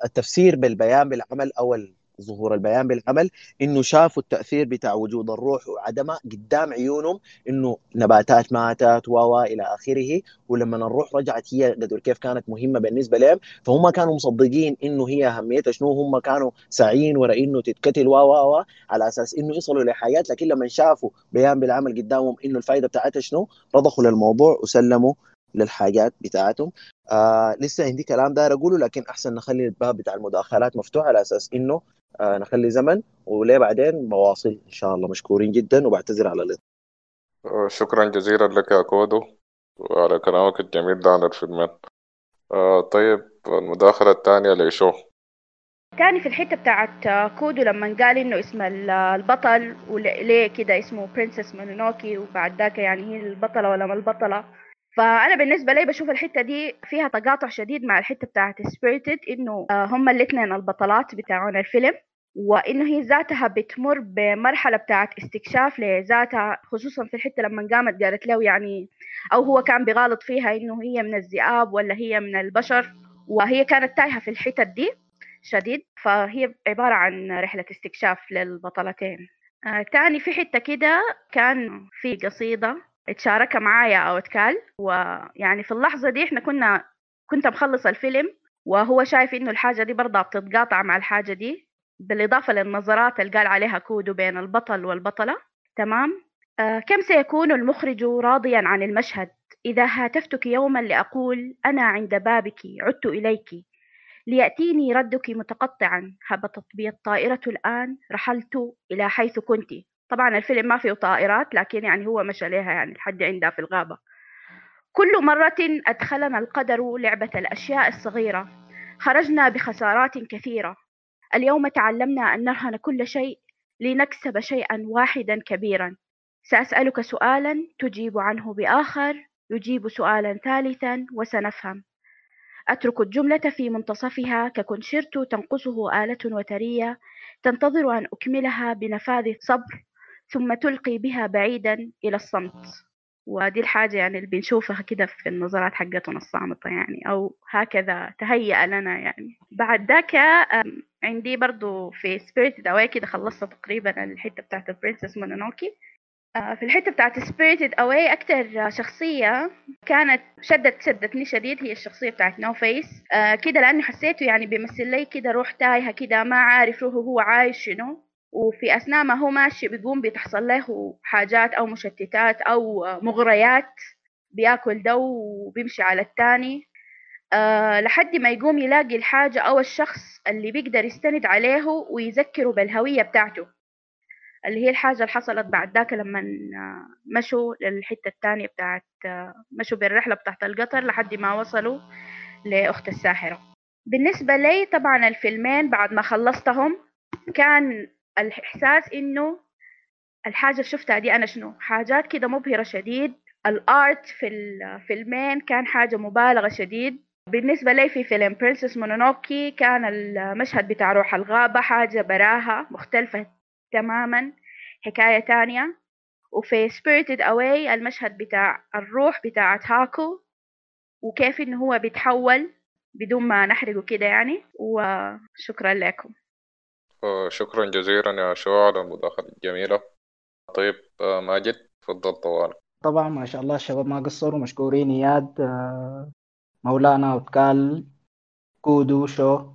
التفسير بالبيان بالعمل أو ظهور البيان بالعمل إنه شافوا التأثير بتاع وجود الروح وعدمها قدام عيونهم إنه نباتات ماتت و إلى آخره. ولما الروح رجعت هي قدر كيف كانت مهمة بالنسبة لهم فهم كانوا مصدقين إنه هي أهميتها شنو. هم كانوا ساعين ورا إنه تتكتل و و على أساس إنه يصلوا لحاجات لكن لما شافوا بيان بالعمل قدامهم إنه الفائده بتاعتها شنو رضخوا للموضوع وسلموا للحاجات بتاعتهم. آه لسه عندي كلام داير أقوله لكن أحسن نخلي الباب بتاع المداخلات مفتوح على أساس إنه آه نخلي زمن وليه بعدين؟ بواصل إن شاء الله مشكورين جدا وبعتذر على الاطاله شكرا جزيلا لك يا كودو وعلى كلامك الجميل ده عن الفيلمين. آه طيب المداخلة الثانية ليشو تاني في الحتة بتاعت كودو لما قال إنه اسم البطل وليه كده اسمه Princess Mononoke وبعد ذاك يعني هي البطلة ولا ما البطلة؟ فأنا بالنسبة لي بشوف الحتة دي فيها تقاطع شديد مع الحتة بتاعت Spirited إنه هم الاثنين البطلات بتاعون الفيلم وإنه هي ذاتها بتمر بمرحلة بتاعت استكشاف لذاتها خصوصا في الحتة لما قامت قالت له يعني أو هو كان بغالط فيها إنه هي من الذئاب ولا هي من البشر وهي كانت تايهة في الحتت دي شديد فهي عبارة عن رحلة استكشاف للبطلتين. آه تاني في حتة كده كان في قصيدة اتشاركها معايا أو اتكال ويعني في اللحظة دي إحنا كنا كنت مخلص الفيلم وهو شايف إنه الحاجة دي برضه بتتقاطع مع الحاجة دي بالإضافة للنظرات اللي قال عليها كودو بين البطل والبطلة. تمام؟ آه كم سيكون المخرج راضيا عن المشهد؟ إذا هاتفتك يوما لأقول أنا عند بابك عدت إليك. ليأتيني ردك متقطعا. هبطت بي الطائره الآن رحلت إلى حيث كنت. طبعا الفيلم ما فيه طائرات لكن يعني هو مشى لها يعني لحد عندها في الغابة. كل مرة أدخلنا القدر لعبة الأشياء الصغيرة. خرجنا بخسارات كثيرة. اليوم تعلمنا أن نرهن كل شيء لنكسب شيئا واحدا كبيرا. سأسألك سؤالا تجيب عنه بآخر يجيب سؤالا ثالثا وسنفهم. أترك الجملة في منتصفها. ككونشيرتو تنقصه آلة وترية. تنتظر أن أكملها بنفاذ صبر ثم تلقي بها بعيدا إلى الصمت. ودي الحاجة يعني اللي بنشوفها كده في النظرات حقتنا الصامتة يعني أو هكذا تهيأ لنا يعني. بعد ذاك عندي برضو في Spirited Away كده خلصت تقريبا الحتة بتاعت ال Princess Mononoke في الحتة بتاعت Spirited Away أكتر شخصية كانت شدت شدتني شديد هي الشخصية بتاعت No Face كده لأني حسيته يعني بيمثل لي كده روح تايهة كده ما عارف هو عايش شنو. وفي أثناء ما هو ماشي بيقوم بتحصل له حاجات أو مشتتات أو مغريات بيأكل ده وبيمشي على التاني. أه لحد ما يقوم يلاقي الحاجة أو الشخص اللي بيقدر يستند عليه ويذكره بالهوية بتاعته. اللي هي الحاجة اللي حصلت بعد ذاك لما مشوا للحتة التانية بتاعت مشوا بالرحلة بتاعت القطر لحد ما وصلوا لأخت الساحرة. بالنسبة لي طبعا الفيلمين بعد ما خلصتهم كان الإحساس إنه الحاجة اللي شفتها دي أنا شنو؟ حاجات كده مبهرة شديد. ال art في الفيلمين كان حاجة مبالغة شديد. بالنسبة لي في فيلم Princess Mononoke كان المشهد بتاع روح الغابة حاجة براها مختلفة تماما حكاية تانية. وفي Spirited Away المشهد بتاع الروح بتاعت هاكو وكيف إنه هو بيتحول بدون ما نحرقه كده يعني. وشكرا لكم. شكرا جزيلا يا شو على المداخلة الجميلة طيب آه، ماجد تفضل طوال طبعا ما شاء الله الشباب ما قصروا مشكورين. إياد آه، مولانا وتكال كودو شو.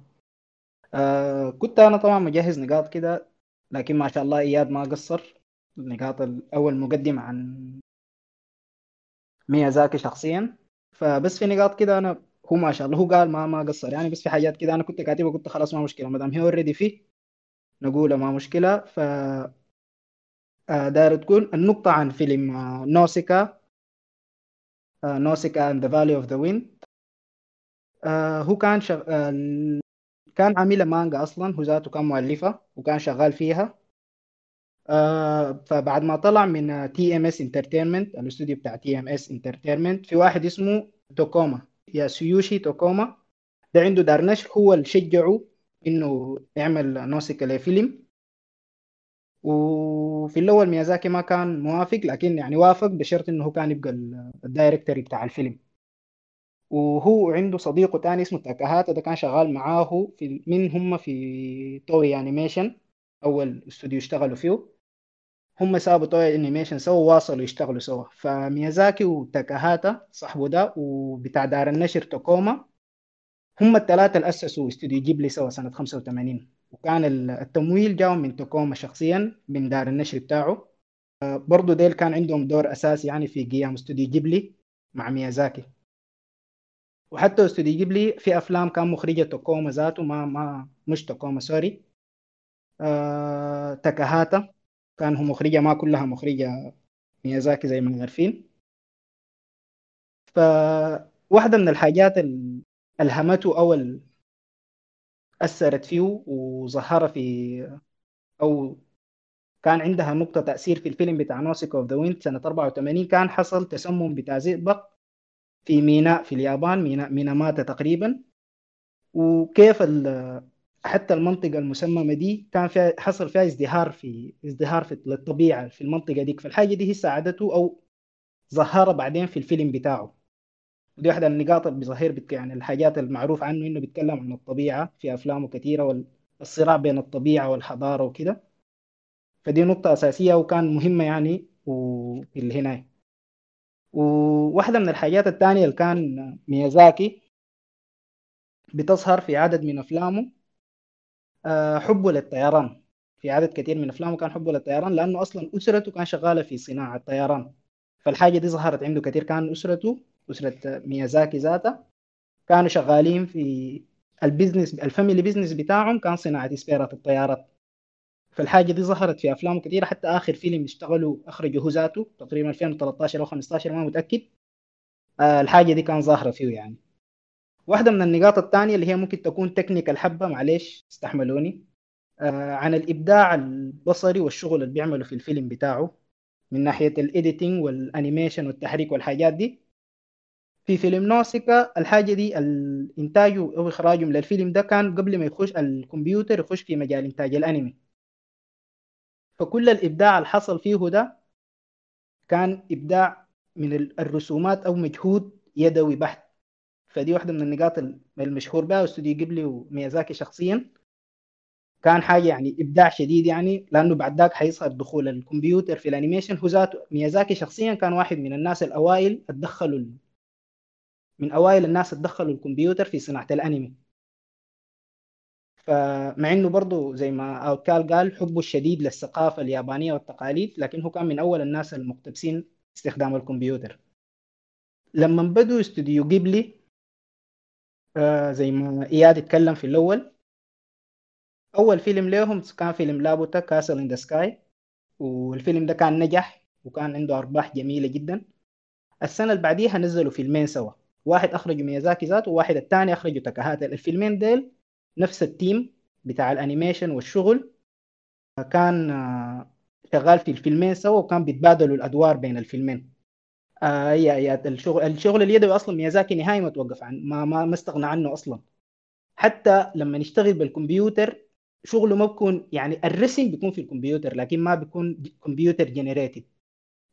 آه كنت أنا طبعا مجهز نقاط كده لكن ما شاء الله إياد ما قصر. النقاط الأول مقدم عن ميازاكي شخصيا. فبس في نقاط كده أنا هو ما شاء الله هو قال ما ما قصر. يعني بس في حاجات كده أنا كنت كاتبها قلت خلاص ما مشكلة. ما دام هي already فيه نقولها ما مشكلة. ف آه، داير تكون النقطة عن فيلم آه، نوسيكا آه، نوسيكا and the Valley of the Wind. هو كان شغ... كان عاملة مانجا أصلا هو ذاته كان مؤلفة وكان شغال فيها. فبعد ما طلع من TMS Entertainment الاستوديو بتاع TMS Entertainment في واحد اسمه توكوما ياسيوشي توكوما. ده عنده دار نشر هو اللي شجعه إنه يعمل نوسيكا لفيلم وفي الأول ميازاكي ما كان موافق لكن يعني وافق بشرط إنه كان يبقى ال director بتاع الفيلم. وهو عنده صديقه تاني اسمه تاكاهاتا ده كان شغال معاه في من هم في Toei Animation أول استوديو اشتغلوا فيه. هم سابوا Toei Animation سوا واصلوا يشتغلوا سوا. فميازاكي وتاكاهاتا صاحبه ده وبتاع دار النشر توكوما هم الثلاثة اللي أسسوا استوديو جيبلي سوا سنة 85 وكان التمويل جاء من توكوما شخصيا من دار النشر بتاعه. برضو ديل كان عندهم دور أساسي يعني في قيام استوديو جيبلي مع ميازاكي. وحتى استوديو جيبلي في أفلام كان مخرجة توكوما ذاته ما ما مش توكوما sorry. آه تاكاهاتا. كان هو مخرجة ما كلها مخرجة ميازاكي زي ما عارفين فواحدة من الحاجات اللي ألهمته أو أثرت فيه وظهر في أو كان عندها نقطة تأثير في الفيلم بتاع Nausicaä of the Wind سنة 84 كان حصل تسمم بتاع زئبق في ميناء في اليابان ميناء ميناماتا تقريبا. وكيف حتى المنطقة المسممة دي كان فيها حصل فيها ازدهار في ازدهار في للطبيعة في المنطقة دي فالحاجة دي هي ساعدته أو ظهرها بعدين في الفيلم بتاعه. ودي واحدة من النقاط بظهير يعني الحاجات المعروف عنه إنه بيتكلم عن الطبيعة في أفلامه كثيرة والصراع بين الطبيعة والحضارة وكده. فدي نقطة أساسية وكان مهمة يعني وفي الهناية وواحدة من الحاجات الثانية اللي كان ميازاكي بتظهر في عدد من أفلامه آه، حبه للطيران. في عدد كثير من أفلامه كان حبه للطيران لأنه أصلا أسرته كان شغالة في صناعة الطيران. فالحاجة دي ظهرت عنده كثير كان أسرته أسرة ميازاكي ذاتها. كانوا شغالين في ال business ال family business بتاعهم. كان صناعة سبيرات الطيارات فالحاجة دي ظهرت في أفلام كثيرة حتى آخر فيلم اشتغلوا أخرجه هو ذاته تقريبا 2013 أو 15 ما متأكد. آه الحاجة دي كان ظاهرة فيه يعني. واحدة من النقاط الثانية اللي هي ممكن تكون technical حبة معلش استحملوني. آه عن الإبداع البصري والشغل اللي بيعمله في الفيلم بتاعه من ناحية ال editing وال animation والتحريك والحاجات دي. في فيلم نوسيكا الحاجة دي الإنتاج أو إخراجه من الفيلم ده كان قبل ما يخش الكمبيوتر يخش في مجال إنتاج الأنمي. فكل الإبداع اللي حصل فيه ده كان إبداع من الرسومات أو مجهود يدوي بحت. فدي واحدة من النقاط المشهور بها واستوديو جيبلي وميازاكي شخصيا. كان حاجة يعني إبداع شديد يعني لأنه بعد ذاك حيظهر دخول الكمبيوتر في ال animation. هو ذاته ميازاكي شخصيا كان واحد من الناس الأوائل اتدخلوا من أوائل الناس اتدخلوا الكمبيوتر في صناعة الأنمي. فمع إنه برضه زي ما اوتكال قال حبه الشديد للثقافة اليابانية والتقاليد لكن هو كان من أول الناس المقتبسين استخدام الكمبيوتر. لما بدوا استوديو جيبلي آه زي ما إياد اتكلم في الأول أول فيلم لهم كان فيلم Laputa Castle in the Sky والفيلم ده كان نجح وكان عنده أرباح جميلة جدا. السنة اللي بعديها نزلوا فيلمين سوا. واحد اخرجوا ميازاكي ذاته وواحد الثاني اخرجوا تاكاهاتا. الفيلمين ديل نفس ال team بتاع ال animation والشغل. كان آه، شغال في الفيلمين سوا وكان بيتبادلوا الأدوار بين الفيلمين. آه يا يا الشغل الشغل اليدوي أصلا ميازاكي نهائي ما توقف عن ما ما ما استغنى عنه أصلا. حتى لما نشتغل بالكمبيوتر شغله ما بيكون يعني الرسم بيكون في الكمبيوتر لكن ما بيكون computer generated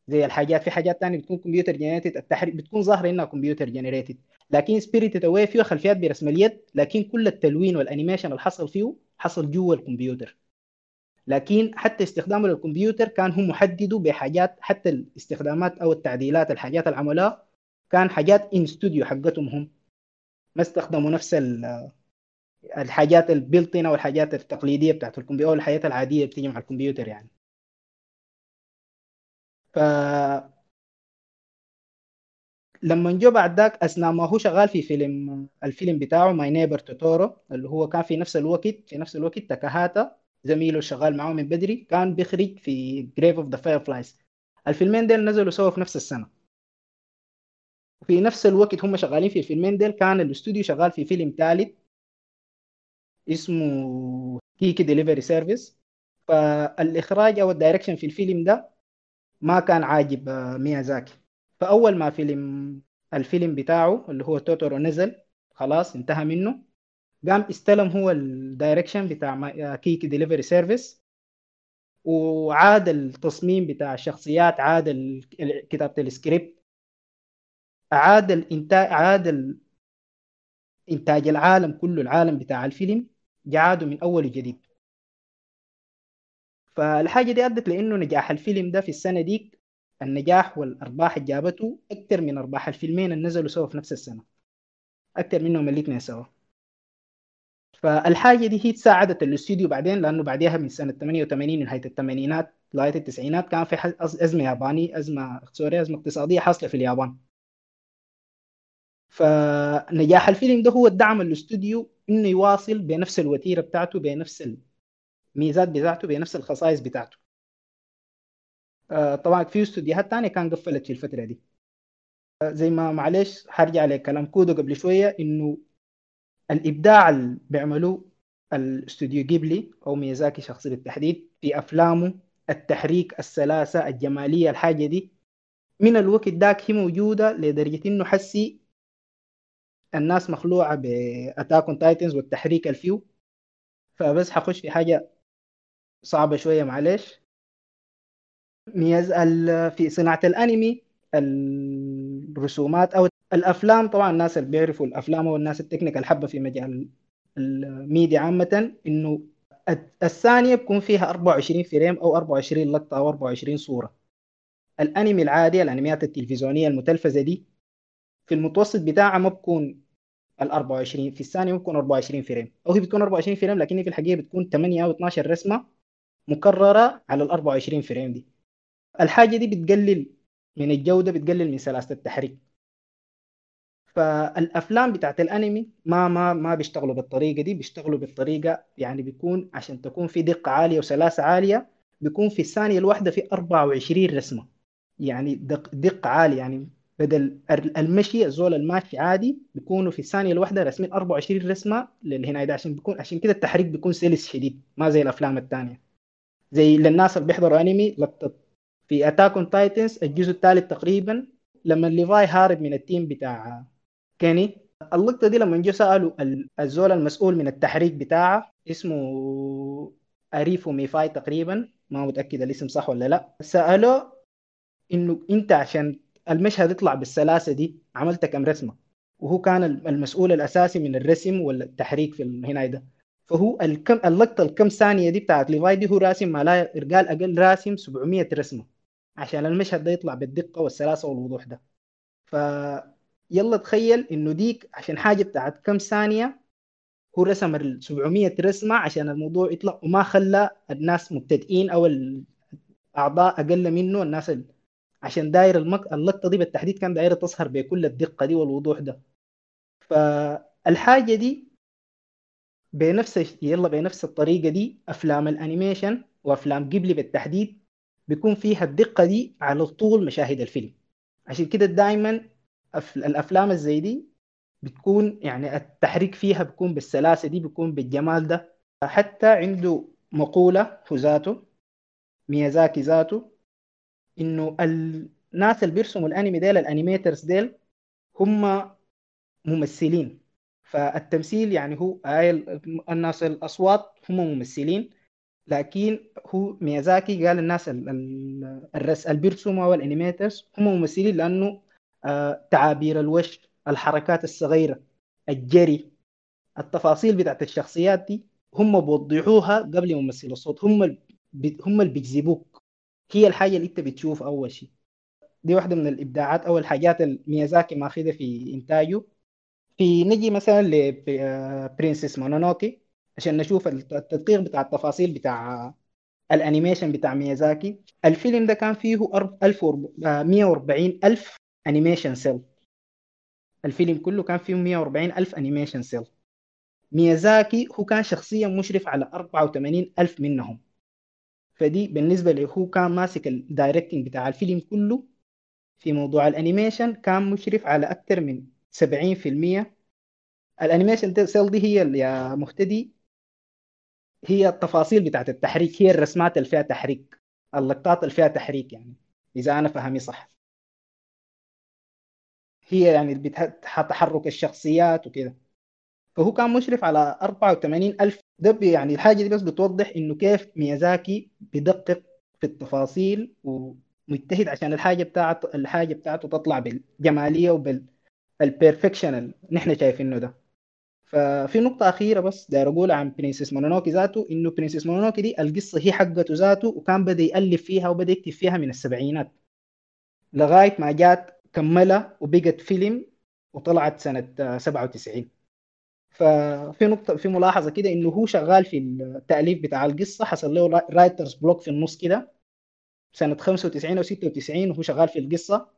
زي الحاجات في حاجات تانية بتكون computer generated التحريك بتكون ظاهرة إنها computer generated لكن Spirited Away فيه خلفيات برسم اليد لكن كل التلوين وال animation اللي حصل فيه حصل جوا الكمبيوتر. لكن حتى استخدامه للكمبيوتر كان هم محددوا بحاجات حتى الاستخدامات أو التعديلات الحاجات اللي عملوها كان حاجات in studio حقتهم هم. ما استخدموا نفس ال- الحاجات ال built-in أو الحاجات التقليدية بتاعت الكمبيوتر أو الحاجات العادية بتيجي مع الكمبيوتر يعني. ف لما جو بعد ذاك أثناء ما هو شغال في فيلم الفيلم بتاعه My Neighbor Totoro اللي هو كان في نفس الوقت في نفس الوقت تاكاهاتا زميله شغال معاه من بدري كان بيخرج في Grave of the Fireflies الفيلمين ديل نزلوا سوا في نفس السنة. وفي نفس الوقت هم شغالين في الفيلمين ديل كان الاستوديو شغال في فيلم ثالث اسمه Kiki Delivery Service فالإخراج أو ال direction في الفيلم ده ما كان عاجب آه، ميازاكي. فأول ما فيلم الفيلم بتاعه اللي هو توتورو نزل خلاص انتهى منه. قام استلم هو ال direction بتاع آه، Kiki Delivery Service. وعاد التصميم بتاع الشخصيات عاد كتابة السكريبت. عاد الانتاج عاد إنتاج العالم كله العالم بتاع الفيلم. عاده من أول وجديد. فالحاجة دي أدت لأنه نجاح الفيلم ده في السنة ديك النجاح والأرباح اللي جابته أكثر من أرباح الفيلمين اللي نزلوا سوا في نفس السنة. أكثر منهم الاثنين سوا. فالحاجة دي هي ساعدت الاستوديو بعدين لأنه بعدها من سنة 88 نهاية الثمانينات لغاية التسعينات كان في أزمة ياباني أزمة سوري أزمة اقتصادية حاصلة في اليابان. فنجاح الفيلم ده هو الدعم الأستوديو إنه يواصل بنفس الوتيرة بتاعته بنفس الميزات بتاعته بنفس الخصائص بتاعته. آه، طبعا في استوديوهات تانية كان قفلت في الفترة دي. آه، زي ما معلش هرجع لكلام كودو قبل شوية إنه الإبداع اللي بيعملوه الاستوديو جيبلي أو ميازاكي شخصي بالتحديد في أفلامه التحريك السلاسة الجمالية الحاجة دي من الوقت داك هي موجودة لدرجة إنه حسي الناس مخلوعة ب Attack Titans والتحريك الفيهو. فبس حخش في حاجة صعبة شوية معلش. ال- في صناعة الأنمي الرسومات أو الأفلام طبعا الناس اللي بيعرفوا الأفلام أو الناس ال technical الحبة في مجال الميديا عامة إنه الثانية بكون فيها 24 frame أو 24 لقطة أو 24 صورة. الأنمي العادي الأنميات التلفزيونية المتلفزة دي في المتوسط بتاعها ما بكون ال 24 في الثانية بتكون 24 frame. أو هي بتكون 24 frame لكن في الحقيقة بتكون 8 أو 12 رسمة. مكررة على ال 24 فريم دي. الحاجة دي بتقلل من الجودة بتقلل من سلاسة التحريك. فالأفلام بتاعت الأنمي ما ما ما بيشتغلوا بالطريقة دي بيشتغلوا بالطريقة يعني بيكون عشان تكون في دقة عالية وسلاسة عالية بيكون في الثانية الواحدة في 24 رسمة. يعني دق دقة عالية يعني. بدل ال- المشي الزول الماشي عادي بيكونوا في الثانية الواحدة رسمين 24 رسمة للهنا ده عشان بيكون عشان كده التحريك بيكون سلس شديد ما زي الأفلام الثانية زي للناس اللي بيحضروا لقطة في Attack on Titans الجزء الثالث تقريبا لما ليفاي هارب من ال team بتاع كيني اللقطة دي لما جو سألوا ال- الزول المسؤول من التحريك بتاعه اسمه أريفو ميفاي تقريبا ما متأكد الاسم صح ولا لا. سألوه إنه أنت عشان المشهد يطلع بالسلاسة دي عملت كم رسمة؟ وهو كان المسؤول الأساسي من الرسم والتحريك في هنا ده. فهو الكم اللقطة الكم ثانية دي بتاعت ليفاي دي هو راسم ما لا قال أقل راسم 700 رسمة عشان المشهد ده يطلع بالدقة والسلاسة والوضوح ده. ف يلا تخيل إنه ديك عشان حاجة بتاعت كم ثانية هو رسم ال 700 رسمة عشان الموضوع يطلع وما خلى الناس مبتدئين أو الاعضاء أقل منه الناس ال... عشان داير المك... اللقطة دي بالتحديد كان دايرة تظهر بكل الدقة دي والوضوح ده. فالحاجة دي بنفس يلا بنفس الطريقة دي أفلام ال animation وأفلام غيبلي بالتحديد بيكون فيها الدقة دي على طول مشاهد الفيلم. عشان كده دائما أف- الأفلام الزي دي بتكون يعني التحريك فيها بيكون بالسلاسة دي بيكون بالجمال ده. حتى عنده مقولة في ذاته ميازاكي ذاته إنه الناس اللي بيرسموا الأنمي ديل ال animators ديل هم ممثلين. فالتمثيل يعني هو هاي الناس الأصوات هم ممثلين لكن هو ميازاكي قال الناس الرس بيرسموا وال animators هم ممثلين لأنه آه تعابير الوجه الحركات الصغيرة الجري التفاصيل بتاعت الشخصيات دي هم بيوضحوها قبل ممثل الصوت هم هم اللي بيجذبوك. هي الحاجة اللي انت بتشوف أول شيء. دي واحدة من الإبداعات أو الحاجات اللي ميازاكي ماخذها في إنتاجه. في نجي مثلا ل Princess Mononoke عشان نشوف التدقيق بتاع التفاصيل بتاع ال animation بتاع ميازاكي. الفيلم ده كان فيه 140 ألف animation cel الفيلم كله كان فيه 140 ألف animation cel ميازاكي هو كان شخصيا مشرف على 84 ألف منهم. فدي بالنسبة له هو كان ماسك ال directing بتاع الفيلم كله في موضوع ال animation كان مشرف على أكثر من 70% ال animation cel دي هي يا مهتدي هي التفاصيل بتاعت التحريك هي الرسمات اللي فيها تحريك اللقطات اللي فيها تحريك يعني إذا أنا فهمي صح. هي يعني تحرك الشخصيات وكده. فهو كان مشرف على 84 ألف. ده يعني الحاجة دي بس بتوضح إنه كيف ميازاكي بدقق في التفاصيل ومجتهد عشان الحاجة بتاعته الحاجة بتاعته تطلع بالجمالية وبال perfection اللي نحن شايفينه ده. ففي نقطة أخيرة بس داير أقول عن Princess Mononoke ذاته إنه Princess Mononoke دي القصة هي حقته ذاته وكان بدأ يألف فيها وبدأ يكتب فيها من السبعينات. لغاية ما جات كملها وبقت فيلم وطلعت سنة 97 ففي نقطة في ملاحظة كده إنه هو شغال في التأليف بتاع القصة حصل له writer's block في النص كده سنة 95 أو 96 وهو شغال في القصة.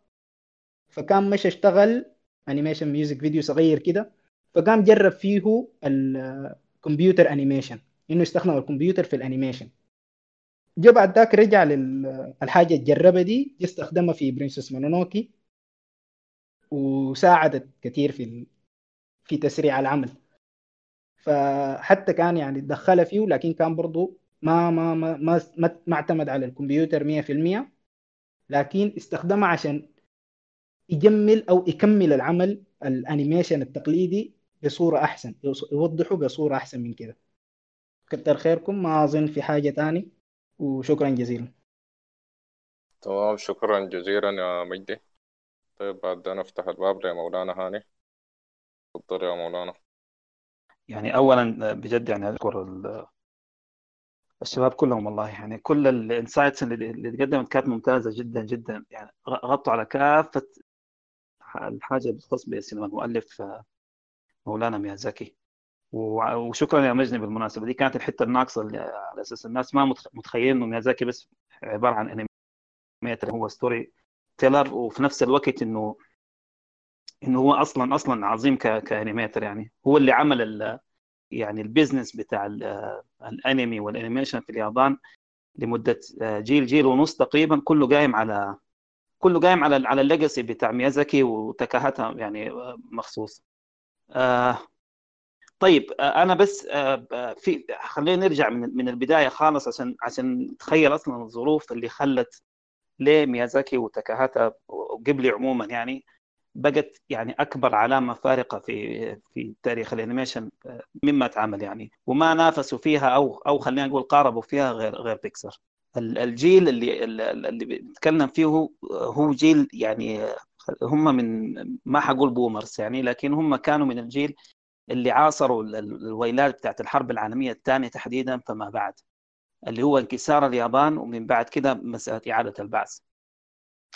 فكان مش اشتغل animation music video صغير كده فقام جرب فيه ال computer animation إنه يستخدم الكمبيوتر في ال animation. جا بعد ذاك رجع للحاجه اللي دي استخدمها في Princess Mononoke وساعدت كثير في في تسريع العمل. فحتى كان يعني دخلها فيه لكن كان برضه ما ما ما ما, ما, اعتمد على الكمبيوتر 100% لكن استخدمها عشان يجمل أو يكمل العمل الأنيميشن التقليدي بصورة أحسن يوضحوا بصورة أحسن من كده. كتر خيركم ما أظن في حاجة تاني. وشكرا جزيلا. تمام شكرا جزيلا يا مجدي. طيب بعد نفتح الباب لمولانا هاني. تفضل يا مولانا. يعني اولا بجد يعني أذكر الشباب كلهم والله يعني كل ال insights اللي تقدمت كانت ممتازة جدا جدا. يعني غطوا على كافة الحاجة اللي بتخص بالسينما المؤلف مولانا ميازاكي. وشكرا يا مجني بالمناسبة. دي كانت الحتة الناقصة اللي على أساس الناس ما متخيلين إنه ميازاكي بس عبارة عن animator هو storyteller وفي نفس الوقت إنه إنه هو أصلا أصلا عظيم ك animator يعني. هو اللي عمل ال يعني ال business بتاع الانمي وال animation في اليابان لمدة جيل جيل ونص تقريبا كله قايم على كله قايم على على ال legacy بتاع ميازاكي وتكاهاتا يعني مخصوص. آه طيب آه أنا بس آه في خلينا نرجع من من البداية خالص عشان عشان نتخيل أصلا الظروف اللي خلت ليه ميازاكي وتاكاهاتا وغيبلي عموما يعني بقت يعني أكبر علامة فارقة في في تاريخ ال animation مما اتعمل يعني وما نافسوا فيها أو أو خلينا نقول قاربوا فيها غير غير بيكسار. الجيل اللي اللي بنتكلم فيه هو جيل يعني هم من ما حقول boomers يعني لكن هم كانوا من الجيل اللي عاصروا الويلات بتاعت الحرب العالمية الثانية تحديدا فما بعد اللي هو انكسار اليابان ومن بعد كده مسألة إعادة البعث.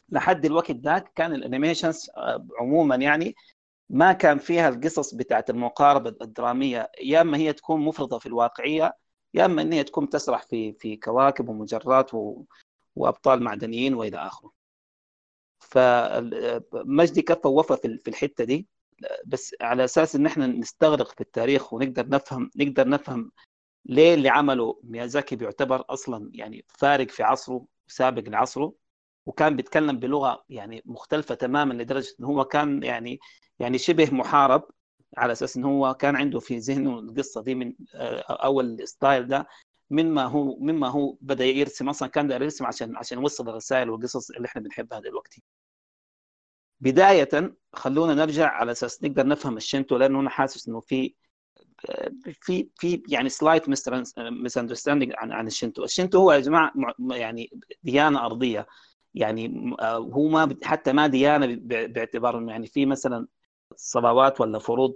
لحد الوقت ذاك كان الانيميشنز عموما يعني ما كان فيها القصص بتاعت المقاربة الدرامية يا إما هي تكون مفرطة في الواقعية يا أما ان هي تكون تسرح في في كواكب ومجرات و... وأبطال معدنيين وإلى آخره. فمجدي كفى ووفى في الحتة دي بس على أساس إن إحنا نستغرق في التاريخ ونقدر نفهم نقدر نفهم ليه اللي عمله ميازاكي بيعتبر أصلا يعني فارق في عصره سابق لعصره وكان بيتكلم بلغة يعني مختلفة تماما لدرجة ان هو كان يعني يعني شبه محارب على أساس إن هو كان عنده في ذهنه القصة دي من أو ال style ده مما هو مما هو بدأ يرسم أصلا كان داير يرسم عشان عشان يوصل الرسائل والقصص اللي إحنا بنحبها دلوقتي بداية خلونا نرجع على أساس نقدر نفهم الشنتو لأنه أنا حاسس إنه في في في يعني slight misunderstanding عن عن الشنتو، الشنتو هو يا جماعة يعني ديانة أرضية. يعني هو ما حتى ما ديانة باعتبار يعني في مثلا صلوات ولا فروض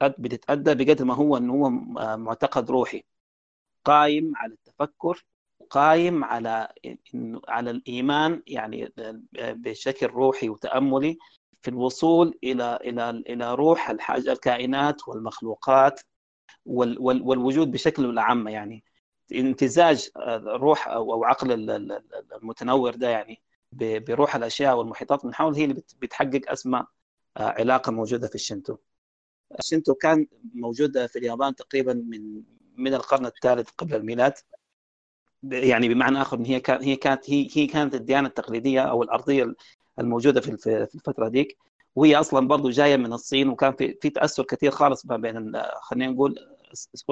بتتأدى بقدر ما هو انه هو معتقد روحي. قايم على التفكر قايم على على الإيمان يعني بشكل روحي وتأملي في الوصول إلى إلى إلى روح الحاجة الكائنات والمخلوقات وال وال والوجود بشكله الاعم يعني. امتزاج روح أو عقل المتنور ده يعني بروح الأشياء والمحيطات من حول هي اللي بتحقق اسمى علاقة موجودة في الشنتو. الشنتو كان موجود في اليابان تقريبا من من القرن الثالث قبل الميلاد. يعني بمعنى آخر هي كانت هي كانت هي كانت الديانة التقليدية أو الأرضية الموجودة في في الفترة ديك. وهي أصلا برضه جاية من الصين وكان في في تأثر كثير خالص ما بين خلينا نقول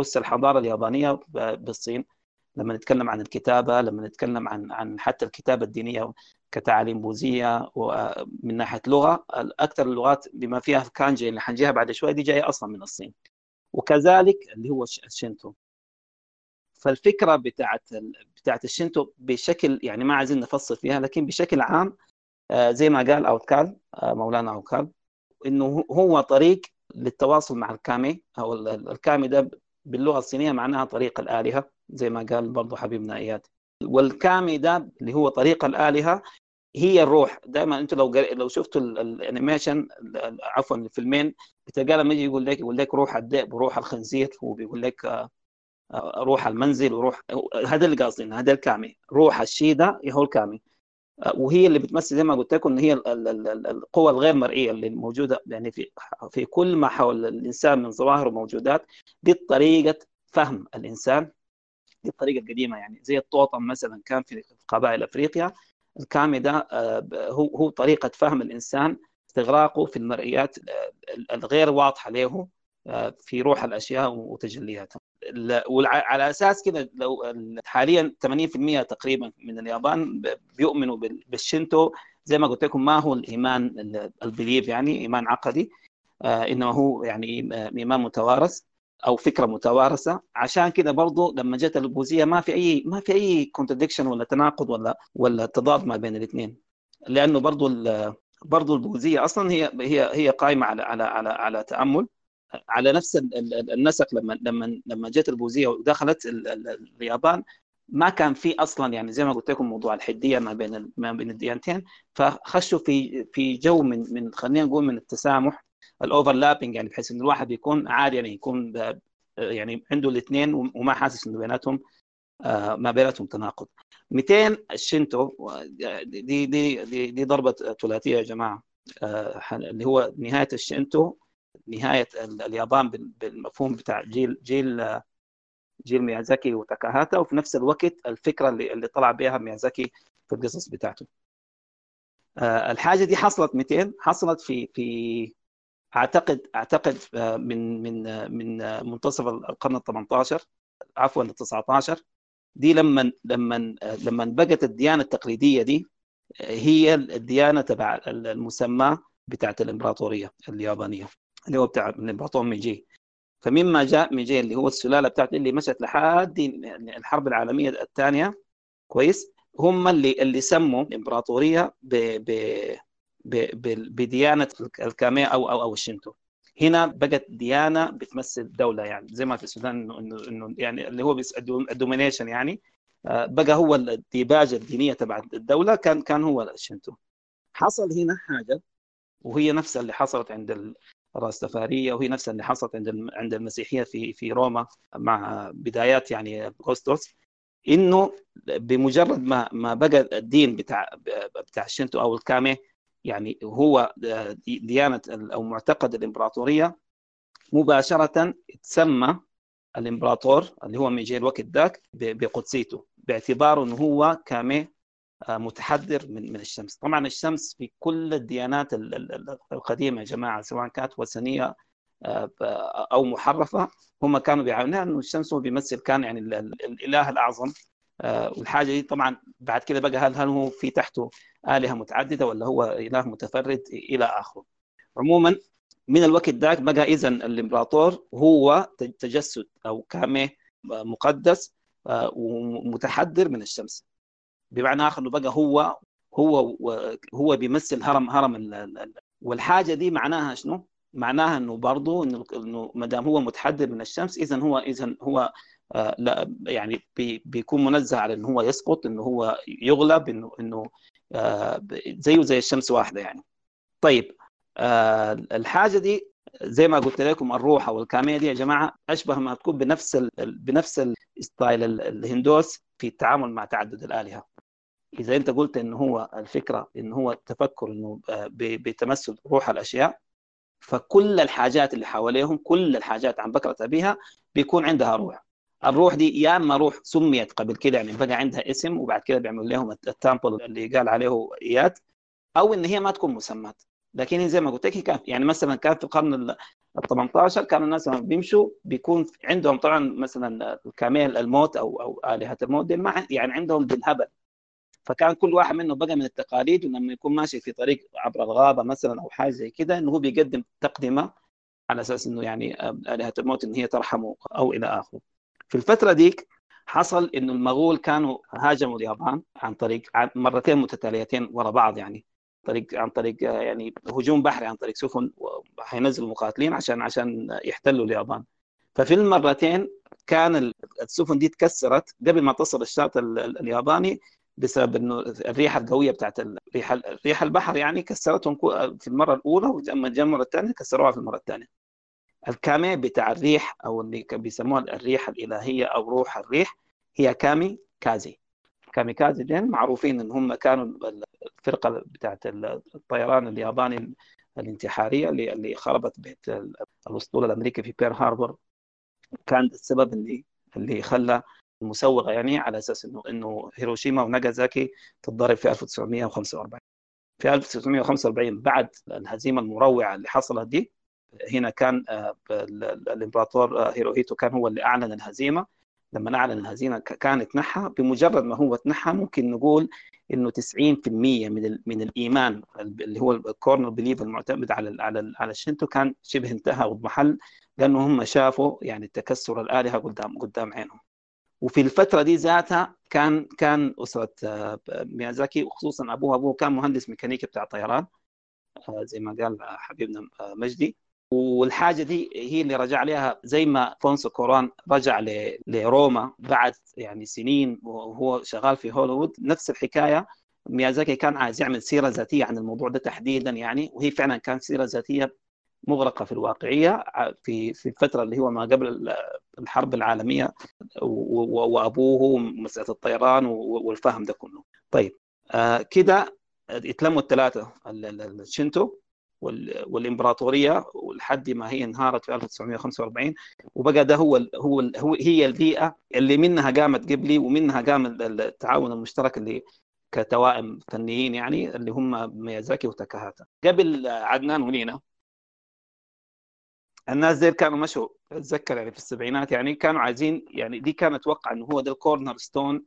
اس الحضارة اليابانية بالصين. لما نتكلم عن الكتابة لما نتكلم عن عن حتى الكتابة الدينية كتعاليم بوذيه ومن ناحية لغة. أكثر اللغات بما فيها كانجي اللي حنجيها بعد شوي دي جاية أصلا من الصين. وكذلك اللي هو الشينتو فالفكرة بتاعت بتاعت الشينتو بشكل يعني ما عايزين نفصل فيها لكن بشكل عام زي ما قال اوتكال مولانا اوتكال إنه هو طريق للتواصل مع الكامي. أو الكامي ده باللغة الصينية معناها طريق الآلهة زي ما قال برضه حبيبنا إياد. والكامي ده اللي هو طريق الآلهة هي الروح. دائما أنتم لو لو شفتوا الأنيميشن عفوا الفيلمين بتلقى لما يجي يقول لك يقول لك روح الذئب وروح الخنزير وبيقول لك روح المنزل وروح هذا اللي قاصدين هذا الكامي. روح الشيء ده هو الكامي. وهي اللي بتمثل زي ما قلت لكم إن هي القوى الغير مرئية اللي موجودة يعني في في كل ما حول الإنسان من ظواهر وموجودات دي طريقه فهم الإنسان. دي الطريقة القديمة يعني زي الطوطم مثلا كان في قبائل أفريقيا الكامي ده هو هو طريقة فهم الإنسان استغراقه في المرئيات الغير واضحة له في روح الأشياء وتجلياتها وعلى أساس كده لو حاليا 80% تقريبا من اليابان بيؤمنوا بالشنتو زي ما قلت لكم ما هو الإيمان ال belief يعني إيمان عقدي إنما هو يعني إيمان متوارث. أو فكرة متوارثة. عشان كده برضه لما جت البوذية ما في أي ما في أي contradiction ولا تناقض ولا ولا تضاد ما بين الاثنين. لأنه برضه برضه البوذية أصلا هي هي هي قائمة على على على على تأمل. على نفس النسق لما لما لما جت البوذية ودخلت اليابان ما كان في أصلا يعني زي ما قلت لكم موضوع الحدية ما بين ما بين الديانتين. فخشوا في في جو من من خلينا نقول من التسامح ال overlapping يعني بحيث إن الواحد يكون عادي يعني يكون يعني عنده الاثنين وما حاسس إنه بيناتهم ما بيناتهم تناقض. 200 الشنتو دي دي دي, دي ضربة ثلاثية يا جماعة. اللي هو نهاية الشنتو نهاية اليابان بالمفهوم بتاع جيل جيل جيل ميازاكي وتاكاهاتا وفي نفس الوقت الفكرة اللي, اللي طلع بها ميازاكي في القصص بتاعته. الحاجة دي حصلت 200 حصلت في في أعتقد أعتقد من من من منتصف القرن ال 18 عفوا ال 19 دي لما لما لما بقت الديانة التقليدية دي هي الديانة تبع المسمى بتاعت الإمبراطورية اليابانية اللي هو بتاع الإمبراطور ميجي. فمما جاء ميجي اللي هو السلالة بتاعت اللي مشت لحد الحرب العالمية الثانية كويس هم اللي اللي سموا الإمبراطورية ب ب بديانة الكامية أو أو أو الشنتو. هنا بقت ديانة بتمثل دولة يعني زي ما في السودان إنه إنه يعني اللي هو ال domination يعني. بقى هو الديباجة الدينية تبع الدولة كان كان هو الشنتو. حصل هنا حاجة وهي نفسها اللي حصلت عند الراستفارية وهي نفسها اللي حصلت عند عند المسيحية في في روما مع بدايات يعني اغسطس إنه بمجرد ما ما بقى الدين بتاع بتاع الشنتو أو الكامي يعني هو ديانة أو معتقد الإمبراطورية مباشرة تسمى الإمبراطور اللي هو ميجي الوقت ذاك بقدسيته باعتباره إنه هو كامي متحدر من من الشمس. طبعا الشمس في كل الديانات القديمة يا جماعة سواء كانت وثنية أو محرفة هم كانوا بيعاونوا انه الشمس هو بيمثل كان يعني الإله الأعظم. والحاجة دي طبعا بعد كده بقى هل هو في تحته آلهة متعددة ولا هو إله متفرد إلى آخره عموما من الوقت ذاك بقى اذا الإمبراطور هو تجسد أو كامه مقدس ومتحدر من الشمس بمعنى آخر إنه بقى هو هو هو بيمثل هرم هرم والحاجة دي معناها شنو؟ معناها إنه برضه انه ما دام هو متحدر من الشمس اذا هو اذا هو آه لا يعني بي بيكون منزه على انه هو يسقط انه هو يغلب إنه إنه آه زيه زي الشمس واحدة يعني. طيب آه الحاجة دي زي ما قلت لكم الروح أو الكاميه دي يا جماعة أشبه ما تكون بنفس ال بنفس ال style الهندوس في التعامل مع تعدد الآلهة. إذا أنت قلت انه هو الفكرة انه هو التفكر إنه بتمثل روح الأشياء فكل الحاجات اللي حواليهم كل الحاجات عن بكرة بها بيكون عندها روح الروح دي يا إما روح سميت قبل كده يعني بقى عندها اسم وبعد كده بيعملوا لهم ال temple اللي قال عليه إياد أو إن هي ما تكون مسمات لكن زي ما قلت لك كان يعني مثلا كان في القرن ال 18 كانوا الناس لما بيمشوا بيكون عندهم طبعا مثلا الكاميل الموت أو أو آلهة الموت دي ما يعني عندهم بالهبل فكان كل واحد منهم بقى من التقاليد لما يكون ماشي في طريق عبر الغابة مثلا أو حاجة زي كده إنه هو بيقدم تقدمة على أساس إنه يعني آلهة الموت إن هي ترحمه أو إلى آخره. في الفترة ديك حصل إنه المغول كانوا هاجموا اليابان عن طريق مرتين متتاليتين ورا بعض يعني طريق عن طريق يعني هجوم بحري عن طريق سفن حينزلوا مقاتلين عشان عشان يحتلوا اليابان. ففي المرتين كان السفن دي تكسرت قبل ما تصل الشاطئ الياباني بسبب إنه الريحة القوية بتاعت الريح ريح البحر يعني كسرتهم في المرة الأولى ولما جاء المره الثانية كسروها في المرة الثانية. الكامي بتاع الريح أو اللي بيسموها الريح الإلهية أو روح الريح هي كامي كازي. كامي كازي دين معروفين إن هم كانوا الفرقة بتاعت الطيران الياباني الانتحارية اللي اللي خربت بيت الأسطول الأمريكي في بيرل هاربور كان السبب اللي اللي خلى المسوغة يعني على أساس إنه إنه هيروشيما وناغازاكي تتضرب في 1945 في 1945 بعد الهزيمة المروعة اللي حصلت دي هنا كان الإمبراطور هيروهيتو كان هو اللي أعلن الهزيمة. لما أعلن الهزيمة كان اتنحى. بمجرد ما هو اتنحى ممكن نقول إنه 90% من من الإيمان اللي هو ال core belief المعتمد على على على الشنتو كان شبه انتهى واضمحل لأنه هم شافوا يعني تكسر الالهه قدام قدام عينهم. وفي الفترة دي ذاتها كان كان أسرة ميازاكي وخصوصا أبوه أبوه كان مهندس ميكانيكي بتاع طيران زي ما قال حبيبنا مجدي. والحاجة دي هي اللي رجع لها زي ما ألفونسو كوارون رجع لروما بعد يعني سنين وهو شغال في هوليوود. نفس الحكاية. ميازاكي كان عايز يعمل سيرة ذاتية عن الموضوع ده تحديدا يعني وهي فعلا كانت سيرة ذاتية مغرقة في الواقعية في في الفترة اللي هو ما قبل الحرب العالمية وأبوه ومسألة الطيران والفهم ده كله. طيب آه كده اتلموا الثلاثة الشنتو والإمبراطورية ولحد ما هي انهارت في 1945 وبقى ده هو هو هو هي البيئة اللي منها قامت جيبلي ومنها قام التعاون المشترك اللي كتوائم فنيين يعني اللي هم ميازاكي وتاكاهاتا. قبل عدنان ولينا الناس دي كانوا مشوا اتذكر يعني في السبعينات يعني كانوا عايزين يعني دي كانت أتوقع إنه هو ده ال cornerstone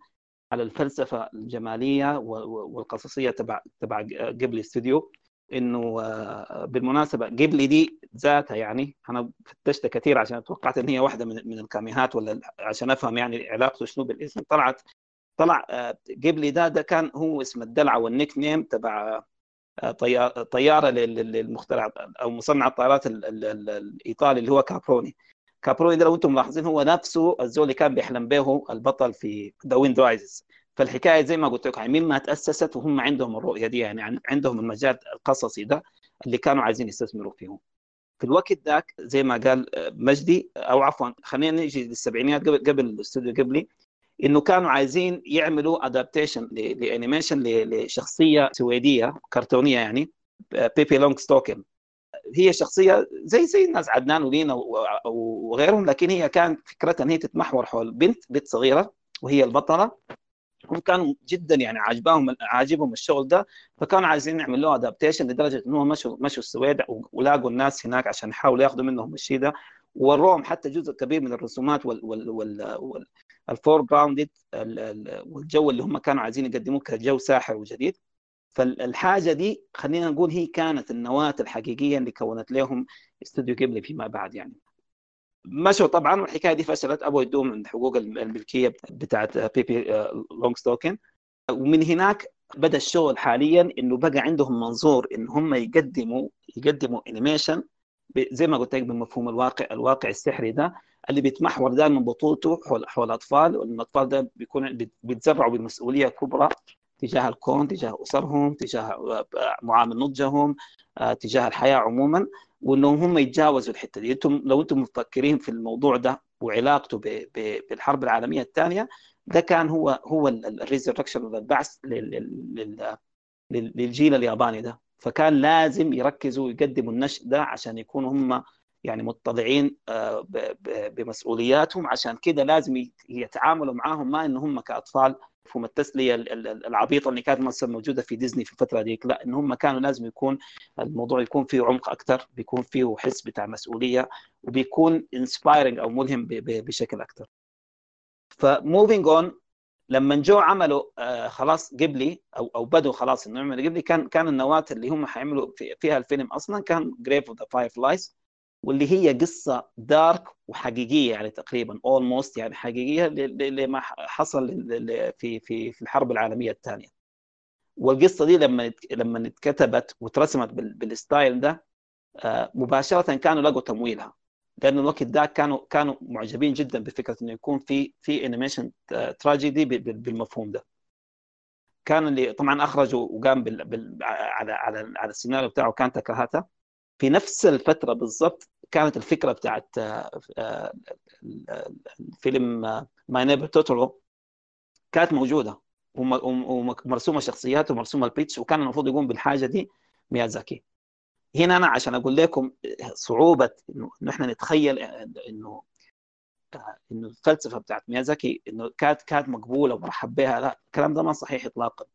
على الفلسفة الجمالية والقصصية تبع تبع قبل استوديو إنه بالمناسبة قبل دي ذاتها يعني أنا فتشت كثير عشان توقعت إن هي واحدة من من الكاميهات ولا عشان أفهم يعني علاقته شنو بالاسم. طلعت طلع قبل ده ده كان هو اسم الدلع والنيك نيم تبع طيارة للمخترع أو مصنع الطائرات الإيطالي اللي هو كابروني. كابروني ده لو أنتم ملاحظين هو نفسه الزول اللي كان بيحلم به البطل في The Wind Rises فالحكاية زي ما قلت لكم يعني مما تأسست وهم عندهم الرؤية دي يعني عندهم المجال القصصي ده اللي كانوا عايزين يستثمروا فيهم. في الوقت ذاك زي ما قال مجدي أو عفوا خلينا نيجي للسبعينيات قبل قبل الاستوديو جيبلي إنه كانوا عايزين يعملوا adaptation ل animation لشخصية سويدية كرتونية يعني Pippi Longstocking هي شخصية زي زي الناس عدنان ولينا وغيرهم لكن هي كان فكرتها إن هي تتمحور حول بنت بنت صغيرة وهي البطلة. هم كانوا جدا يعني عاجباهم عاجبهم الشغل ده فكانوا عايزين يعملوا adaptation لدرجة انهم مشوا مشوا السويد ولاقوا الناس هناك عشان يحاولوا ياخذوا منهم الشيء ده. ووروهم حتى جزء كبير من الرسومات وال وال وال, وال ال foregrounded والجو اللي هم كانوا عايزين يقدموه كجو ساحر وجديد. فالحاجه دي خلينا نقول هي كانت النواة الحقيقية اللي كونت لهم استوديو قبلي فيما بعد يعني. مشوا طبعا والحكاية دي فشلت. ابوا يدوهم من حقوق الملكية بتاعت Pippi Longstocking ومن هناك بدأ الشغل حاليا إنه بقى عندهم منظور إن هم يقدموا يقدموا animation زي ما قلت لك بمفهوم الواقع الواقع السحري ده اللي بيتمحور دائما بطولته حول حول الأطفال والاطفال ده بيكون بيتزرعوا بمسؤولية كبرى تجاه الكون تجاه أسرهم تجاه معامل نضجهم تجاه الحياة عموما. وإنهم هم يتجاوزوا الحتة دي. أنتم لو أنتم مفكرين في الموضوع ده وعلاقته بالحرب العالمية الثانية ده كان هو هو الريزركشن البعث للجيل الياباني ده. فكان لازم يركزوا ويقدموا النشء ده عشان يكونوا هم يعني متضعين بمسؤولياتهم. عشان كده لازم يتعاملوا معاهم ما إن هم كأطفال مفهوم التسلية العبيطة اللي كانت مثلا موجودة في ديزني في الفترة ديك. لا إن هم كانوا لازم يكون الموضوع يكون فيه عمق أكثر بيكون فيه حس بتاع مسؤولية وبيكون inspiring أو ملهم بشكل أكثر ف moving on لما جو عملوا آه خلاص قبلي أو أو بدوا خلاص إنه يعملوا قبلي كان كان النواة اللي هم حيعملوا في فيها الفيلم أصلا كان Grave of the Fireflies واللي هي قصة dark وحقيقية يعني تقريبا almost يعني حقيقية لما حصل في في في الحرب العالمية الثانية. والقصة دي لما لما اتكتبت واترسمت بال style ده مباشرة كانوا لقوا تمويلها. لأن الوقت ده كانوا كانوا معجبين جدا بفكرة إنه يكون في في animation تراجيدي بالمفهوم ده. كان اللي طبعا اخرجوا وقام بال, بال على على على السيناريو بتاعه كان تاكاهاتا. في نفس الفترة بالضبط كانت الفكرة بتاعت فيلم My Neighbor Totoro كانت موجودة ومرسومة شخصيات ومرسومة ال pitch وكان المفروض يقوم بالحاجة دي ميازاكي. هنا أنا عشان أقول لكم صعوبة إنه إحنا نتخيل إنه إنه الفلسفة بتاعت ميازاكي إنه كانت كانت مقبولة ومرحب بها. لا الكلام ده ما صحيح اطلاقا.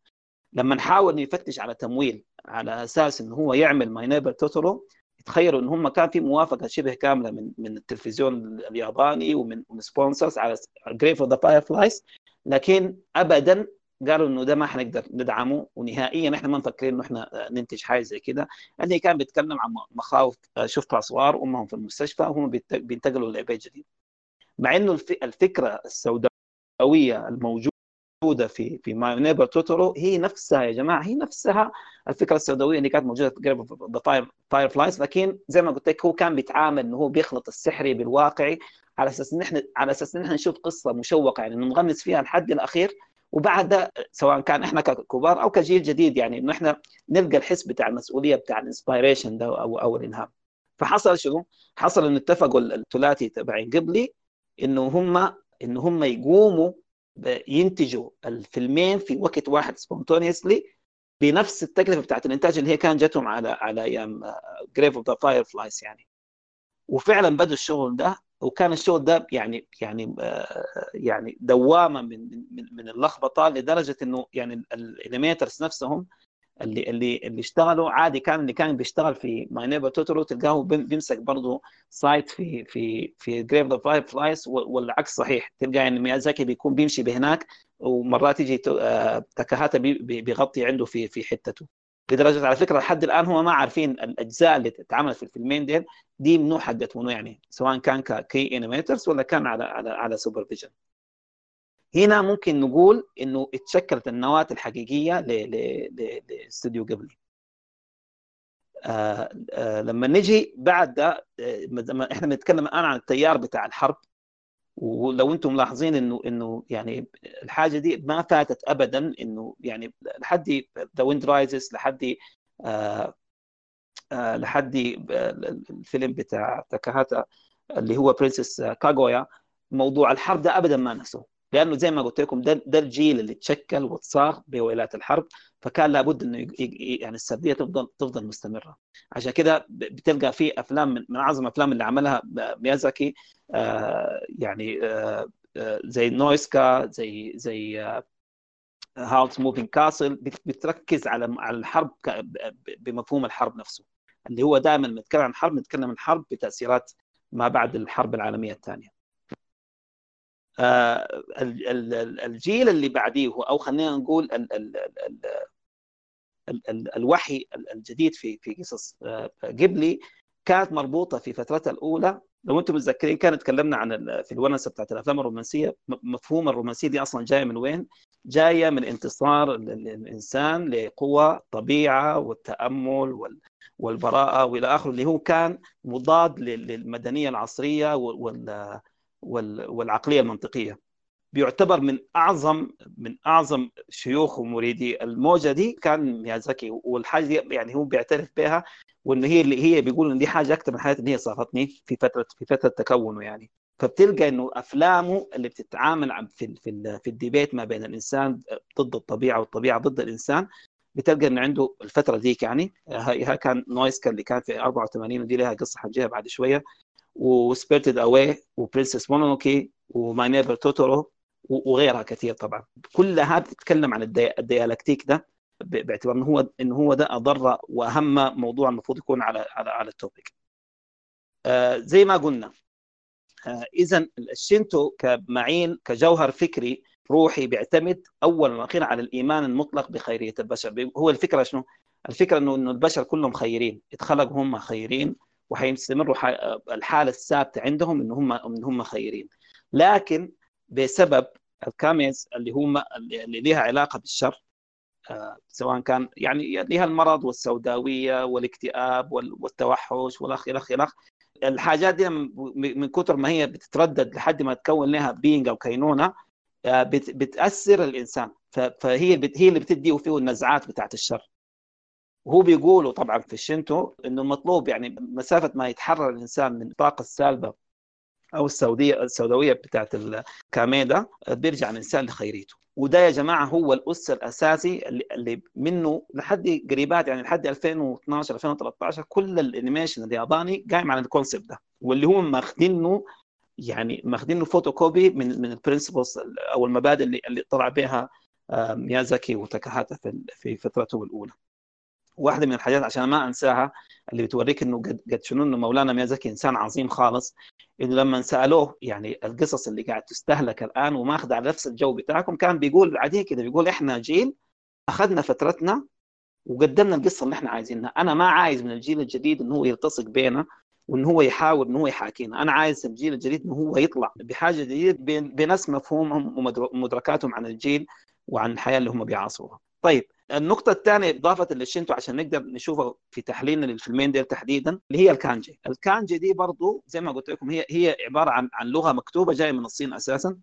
لما نحاول نفتش على تمويل على أساس إنه هو يعمل My Neighbor Totoro تخيلوا إن هم كان في موافقة شبه كاملة من من التلفزيون الياباني ومن من sponsors على Grave of the Fireflies لكن ابدا قالوا إنه ده ما حنقدر ندعمه ونهائيا إحنا ما مفكرين إنه إحنا ننتج حاجة زي كده. اللي كان بيتكلم عن مخاوف شفع صغار أمهم في المستشفى وهم بينتقلوا لبيت جديد مع إنه الفكرة السوداوية الموجودة في في My Neighbor Totoro هي نفسها يا جماعة هي نفسها الفكرة السوداوية اللي كانت موجودة في the Fireflies لكن زي ما قلت لك هو كان بيتعامل إنه هو بيخلط السحري بالواقعي على أساس إن إحنا على أساس إن إحنا نشوف قصة مشوقة يعني نغمس فيها لحد الأخير. وبعد سواء كان إحنا ككبار أو كجيل جديد يعني إنه إحنا نلقى الحس بتاع المسؤولية بتاع ال inspiration ده أو أو الالهام فحصل شنو؟ حصل إنه اتفقوا الثلاثي تبعين قبلي إنه هم إنه هم يقوموا ينتجوا الفيلمين في وقت واحد simultaneously بنفس التكلفة بتاعت الإنتاج اللي هي كان جاتهم على على أيام Grave of the Fireflies يعني. وفعلا بدوا الشغل ده وكان الشغل ده يعني يعني يعني دوامة من من من اللخبطة لدرجة إنه يعني ال animators نفسهم اللي اللي اللي اشتغلوا عادي كان اللي كان بيشتغل في My Neighbor Totoro تلقاه بيمسك برضه side في في في Grave the Fireflies والعكس صحيح. تلقى يعني ميازاكي بيكون بيمشي بهناك ومرات يجي تاكاهاتا بيغطي عنده في في حتته. لدرجة على فكرة لحد الآن هم ما عارفين الأجزاء اللي اتعملت في الفيلمين ديل. دي منو حقت منو يعني؟ سواء كان ك key animators ولا كان على على على supervision هنا ممكن نقول إنه اتشكلت النواة الحقيقية لاستوديو قبلي آه آه لما نجي بعد ده آه إحنا بنتكلم الآن عن التيار بتاع الحرب. ولو أنتم ملاحظين انه إنه يعني الحاجة دي ما فاتت ابدا إنه يعني لحد The Wind Rises لحد آه آه لحد الفيلم بتاع تاكاهاتا اللي هو Princess Kaguya موضوع الحرب ده ابدا ما نسوه. لأنه زي ما قلت لكم ده, ده الجيل اللي تشكل واتصاغ بويلات الحرب فكان لابد إنه يعني السردية تفضل تفضل مستمرة. عشان كده بتلقى في أفلام من أعظم الأفلام اللي عملها ميازاكي آه يعني آه زي Nausicaä زي زي Howl's Moving Castle بتركز على على الحرب بمفهوم الحرب نفسه. اللي هو دائما نتكلم عن حرب نتكلم عن حرب بتأثيرات ما بعد الحرب العالمية الثانية. آه الجيل اللي بعديه أو خلينا نقول ال ال ال ال ال الوحي الجديد في في قصص قبلي كانت مربوطة في فترتها الأولى لو أنتم متذكرين كان تكلمنا عن في الونسه بتاعت الأفلام الرومانسية مفهوم الرومانسية دي أصلا جاية من وين؟ جاية من انتصار الإنسان لقوى الطبيعه والتأمل والبراءة وإلى آخره اللي هو كان مضاد للمدنية العصرية والعقلية المنطقية. بيعتبر من أعظم من أعظم شيوخ ومريدي. الموجة دي كان ميازاكي والحاجة دي يعني هو بيعترف بها وإن هي اللي هي بيقول إن دي حاجة أكثر من حياتي إن هي صافتني في فترة في فترة تكونه يعني. فبتلقى إنه أفلامه اللي بتتعامل في في في الديبيت ما بين الإنسان ضد الطبيعة والطبيعة ضد الإنسان بتلقى إنه عنده الفترة ديك يعني. هاي كان نويسكا اللي كان في 84 ودي لها قصة حنجيها بعد شوية. و Spirited Away و Princess Mononoke و My Neighbor Totoro وغيرها كثير طبعا. كلها بتتكلم عن ال dialectic ده باعتبار انه هو انه هو ده أضر وأهم موضوع المفروض يكون على على على ال topic آه زي ما قلنا آه اذا الشينتو كمعين كجوهر فكري روحي بيعتمد اولا وأخيرا على الإيمان المطلق بخيرية البشر. هو الفكرة شنو؟ الفكرة إنه إنه البشر كلهم خيرين اتخلقوا هم خيرين وحيستمروا الحالة الثابتة عندهم ان هم ان هم خيرين. لكن بسبب الكاميز اللي هم اللي لها علاقة بالشر سواء كان يعني لها المرض والسوداوية والاكتئاب والتوحش والاخ إلى آخره الحاجات دي من كثر ما هي بتتردد لحد ما تكون لها بينج أو كينونة بتأثر الإنسان. فهي هي اللي بتديه فيه النزعات بتاعت الشر. وهو بيقولوا طبعا في الشنتو إنه المطلوب يعني مسافة ما يتحرر الإنسان من الطاقه السالبة أو السوديه السوداوية بتاعت الكاميدا بيرجع الإنسان لخيريته وده يا جماعة هو الاس الأساسي اللي, منه لحد قريبات يعني لحد 2012 2013 كل الأنيميشن الياباني قايم على ال concept ده واللي هو ماخذينه يعني ماخذينه فوتوكوبي من من ال principles أو المبادئ اللي, اللي طلع بها ميازاكي وتاكاهاتا في فترته الأولى. واحدة من الحاجات عشان ما أنساها اللي بتوريك إنه قد قد شنو إنه مولانا ميازاكي إنسان عظيم خالص إنه لما سألوه يعني القصص اللي قاعد تستهلك الآن وماخذ على نفس الجو بتاعكم كان بيقول عادي كده بيقول إحنا جيل أخذنا فترتنا وقدمنا القصة اللي إحنا عايزينها. أنا ما عايز من الجيل الجديد إنه هو يلتصق بينا وان هو يحاول إنه هو يحاكينا. أنا عايز الجيل الجديد إنه هو يطلع بحاجة جديدة بنفس مفهومهم ومدركاتهم عن الجيل وعن الحياة اللي هم بيعاصروها. طيب النقطة الثانية إضافة للشنتو عشان نقدر نشوفها في تحليلنا للفيلمين ديل تحديدا اللي هي الكانجي، الكانجي دي برضو زي ما قلت لكم هي هي عبارة عن عن لغة مكتوبة جاية من الصين أساسا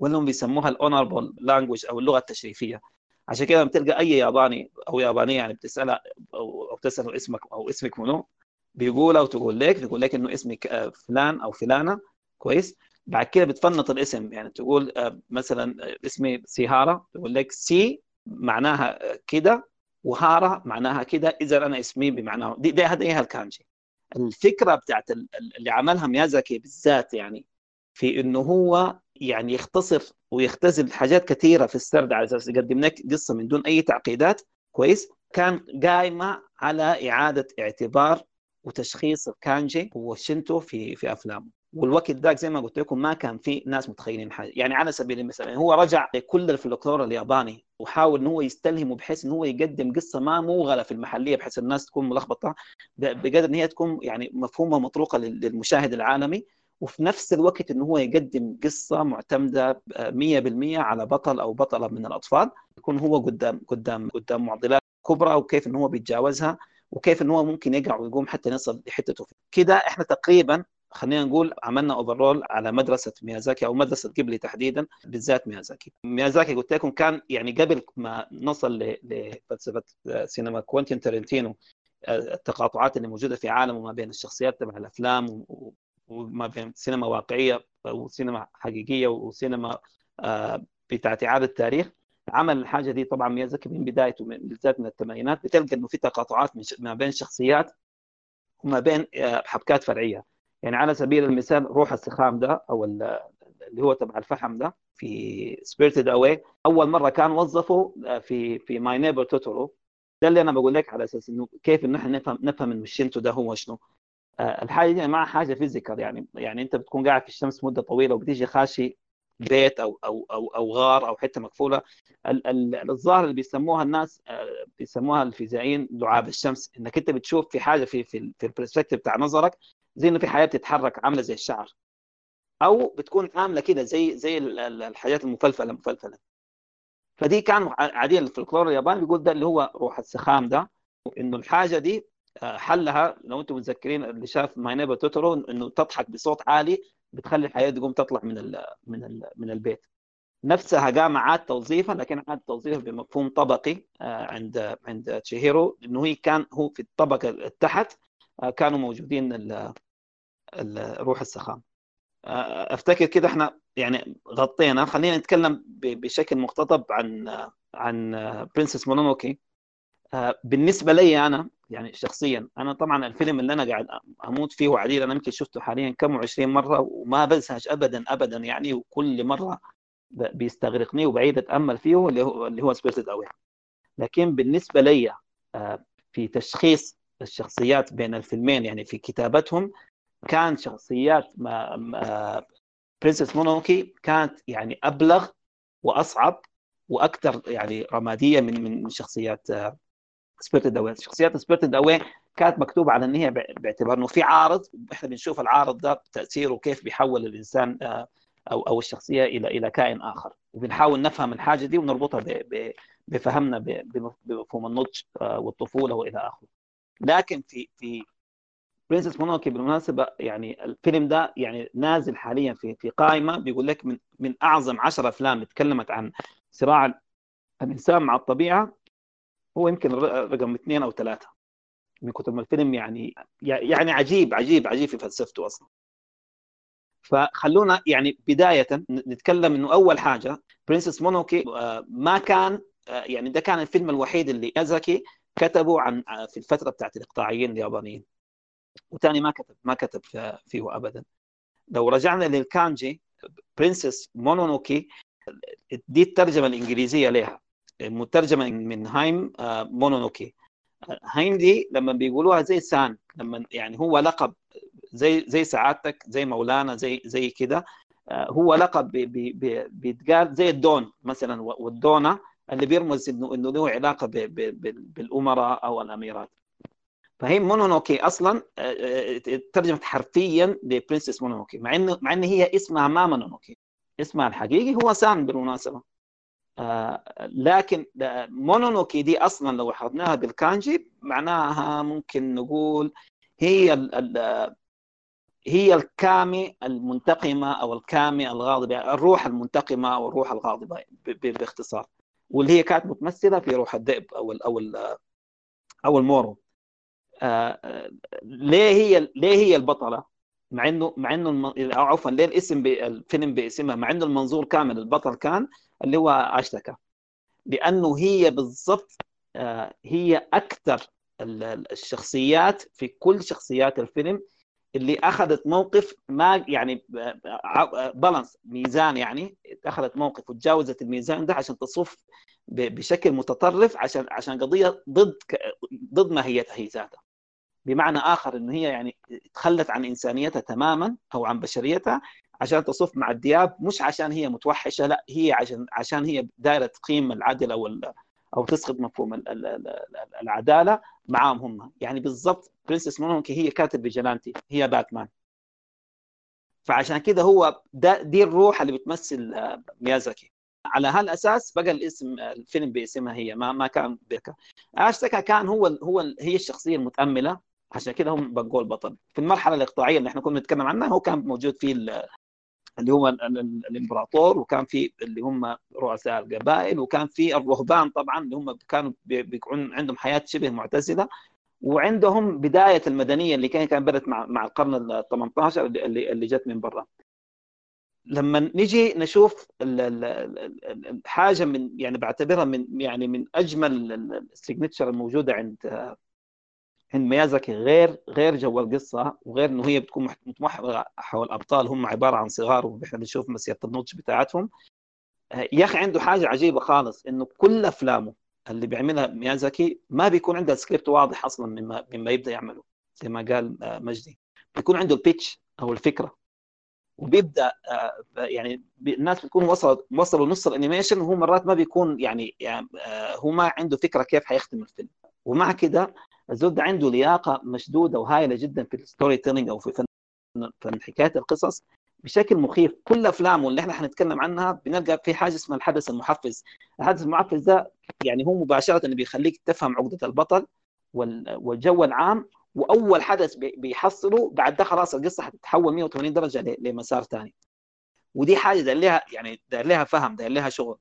وإنهم بيسموها ال honorable language أو اللغة التشريفية. عشان كده لما تلقى أي ياباني أو يابانية يعني بتسألها أو, أو تسأله اسمك أو اسمك منو بيقول أو تقول لك بيقول لك إنه اسمك فلان أو فلانة. كويس؟ بعد كده بتفنط الاسم يعني تقول مثلا اسمي سيهارا تقول لك سي معناها كده وهارا معناها كده إذا أنا اسمي بمعناه. دي, دي هذا إيه الكانجي الفكرة بتاعت اللي عملها ميازاكي بالذات يعني في إنه هو يعني يختصر ويختزل حاجات كثيرة في السرد على أساس يقدم لك قصة من دون أي تعقيدات. كويس. كان قايمة على إعادة اعتبار وتشخيص الكانجي والشنتو في في أفلامه. والوقت ذاك زي ما قلت لكم ما كان في ناس متخيلين حاجة. يعني على سبيل المثال يعني هو رجع لكل الفلكلور الياباني وحاول إن هو يستلهمه بحيث إن هو يقدم قصة ما موغله في المحلية بحيث الناس تكون ملخبطة. بقدر إن هي تكون يعني مفهومة مطروقه للمشاهد العالمي. وفي نفس الوقت انه هو يقدم قصة معتمدة 100% على بطل أو بطلة من الأطفال يكون هو قدام قدام قدام معضلات كبرى وكيف انه هو بيتجاوزها وكيف انه هو ممكن يقع ويقوم حتى يصل لحتته كده إحنا تقريبا خلينا نقول عملنا overall على مدرسة ميازاكي أو مدرسة جيبلي تحديدا بالذات ميازاكي. ميازاكي قلت لكم كان يعني قبل ما نصل لفلسفه سينما كوينتين تارنتينو التقاطعات اللي موجودة في عالمه ما بين الشخصيات تبع الأفلام وما بين سينما واقعية وسينما حقيقية وسينما بتاعت إعادة تاريخ عمل الحاجة دي طبعا ميازاكي من بدايته بالذات من الثمانينات. بتلقى إنه في تقاطعات ما بين شخصيات وما بين حبكات فرعية. يعني على سبيل المثال روح السخام ده أو اللي هو تبع الفحم ده في Spirited Away أول مرة كان وظفه في في My Neighbor Totoro ده اللي أنا بقول لك على أساس إنه كيف إنه إحنا نفهم نفهم انه الشنتو ده هو شنو. الحاجة دي مع حاجة physical يعني يعني أنت بتكون قاعد في الشمس مدة طويلة وبتيجي خاشي بيت أو أو أو أو غار أو حتة مقفولة. الظاهر اللي بيسموها الناس بيسموها الفيزيائيين لعاب الشمس. إنك أنت بتشوف في حاجة في في, في ال perspective بتاع نظرك زي إنه في حياة بتتحرك عاملة زي الشعر. أو بتكون عاملة كده زي زي الحاجات المفلفلة مفلفلة. فدي كان عاديا الفلكلور الياباني بيقول ده اللي هو روح السخام ده إنه الحاجة دي حلها لو أنتم متذكرين اللي شاف My Neighbor Totoro إنه تضحك بصوت عالي بتخلي الحياة تقوم تطلع من ال من ال من البيت. نفسها قام عاد توظيفها لكن عاد توظيفها بمفهوم طبقي عند عند تشيهيرو إنه هي كان هو في الطبقة التحت كانوا موجودين روح السخام أفتكر كده إحنا يعني غطينا. خلينا نتكلم بشكل مقتضب عن عن Princess Mononoke بالنسبة لي أنا يعني شخصيا أنا طبعا الفيلم اللي أنا قاعد أموت فيه وعديل أنا يمكن شفته حاليا كم وعشرين مرة وما بزهج ابدا ابدا يعني وكل مرة بيستغرقني وبعيد أتأمل فيه اللي هو اللي هو Spirited Away لكن بالنسبة لي في تشخيص الشخصيات بين الفيلمين يعني في كتابتهم كان شخصيات ما, Princess Mononoke كانت يعني أبلغ وأصعب وأكثر يعني رمادية من من شخصيات Spirited Away شخصيات Spirited Away كانت مكتوبة على ان هي باعتبار إنه في عارض إحنا بنشوف العارض ده تأثيره كيف بيحول الإنسان أو أو الشخصية إلى إلى كائن آخر. وبنحاول نفهم الحاجة دي ونربطها بفهمنا بمفهوم النضج والطفولة وإلى آخره. لكن في في Princess Mononoke بالمناسبة يعني الفيلم ده يعني نازل حاليا في في قائمة بيقول لك من من أعظم 10 أفلام تكلمت عن صراع الإنسان مع الطبيعة هو يمكن رقم اثنين أو ثلاثة. من كتر ما الفيلم يعني يعني عجيب عجيب عجيب في فلسفته أصلا. فخلونا يعني بداية نتكلم إنه أول حاجة برنسس مونوكي ما كان يعني ده كان الفيلم الوحيد اللي يازاكي كتبه عن في الفترة بتاعت الإقطاعيين اليابانيين. وثاني ما كتب ما كتب فيه ابدا. لو رجعنا للكانجي Princess Mononoke دي الترجمه الإنجليزية لها. مترجمة من hime مونونوكي hime دي لما بيقولوها زي سان لما يعني هو لقب زي زي سعادتك زي مولانا زي زي كده. هو لقب بي بي بيتقال زي الدون مثلا والدونة اللي بيرمز انه إنه له علاقة بالأمراء أو الأميرات. فهي مونونوكي أصلا ترجمت حرفيا ل Princess Mononoke مع إنه مع إن هي اسمها ما مونونوكي اسمها الحقيقي هو سان بالمناسبة. آه لكن مونونوكي دي أصلا لو حطناها بالكانجي معناها ممكن نقول هي ال ال هي الكامي المنتقمة أو الكامي الغاضبة الروح المنتقمة أو الروح الغاضبة باختصار. واللي هي كانت متمثلة في روح الذئب أو ال أو ال أو المورو. آه ليه هي ليه هي البطلة؟ مع انه مع إنه عفوا ليه الاسم الفيلم باسمها مع إنه المنظور كامل البطل كان اللي هو أشتكى. لأنه هي بالضبط آه هي أكثر الشخصيات في كل شخصيات الفيلم اللي أخذت موقف ما يعني balance ميزان يعني أخذت موقف وتجاوزت الميزان ده عشان تصف بشكل متطرف عشان عشان قضية ضد ضد ماهيتها هي ذاتها. بمعنى آخر إنه هي يعني تخلت عن إنسانيتها تماما أو عن بشريتها عشان تصف مع الدياب مش عشان هي متوحشة لا هي عشان عشان هي دايرة تقيم العدل أو أو تسقط مفهوم العدالة معاهم هم. يعني بالضبط Princess Mononoke هي كانت vigilante هي باتمان. فعشان كده هو دي الروح اللي بتمثل ميازاكي. على هالأساس بقى الاسم الفيلم باسمها هي ما ما كان بيكا اشتكى كان هو هو هي الشخصية المتأملة. عشان كده هم بقوا البطل. في المرحلة الإقطاعية اللي إحنا كنا نتكلم عنها هو كان موجود فيه اللي هو الإمبراطور وكان في اللي هم رؤساء القبائل وكان في الرهبان طبعا اللي هم كانوا بيكون عندهم حياة شبه معتزلة. وعندهم بداية المدنية اللي كان كان بدأت مع مع القرن ال 18 اللي اللي جت من برا. لما نجي نشوف الحاجة من يعني بعتبرها من يعني من أجمل ال signature الموجودة عند عند ميازاكي غير غير جو القصة وغير إنه هي بتكون متمحوره حول أبطال هم عبارة عن صغار وإحنا بنشوف مسيرة النضج بتاعتهم. يا أخي عنده حاجة عجيبة خالص إنه كل أفلامه اللي بيعملها ميازاكي ما بيكون عنده سكريبت واضح أصلا مما مما يبدأ يعمله زي ما قال مجدي. بيكون عنده ال pitch أو الفكرة وبيبدأ يعني الناس بتكون وصلوا وصلوا نص ال animation وهو مرات ما بيكون يعني, يعني هو ما عنده فكرة كيف حيختم الفيلم. ومع كده الزول ده عنده لياقة مشدودة وهائله جدا في ال storytelling أو في فن فن حكاية القصص بشكل مخيف. كل أفلامه اللي إحنا حنتكلم عنها بنلقى في حاجة اسمها الحدث المحفز. الحدث المحفز ده يعني هو مباشرة بيخليك تفهم عقدة البطل والجو العام وأول حدث بيحصله بعد ده خلاص القصة حتتحول 180 درجة لمسار ثاني ودي حاجة داير لها يعني داير لها فهم داير لها شغل.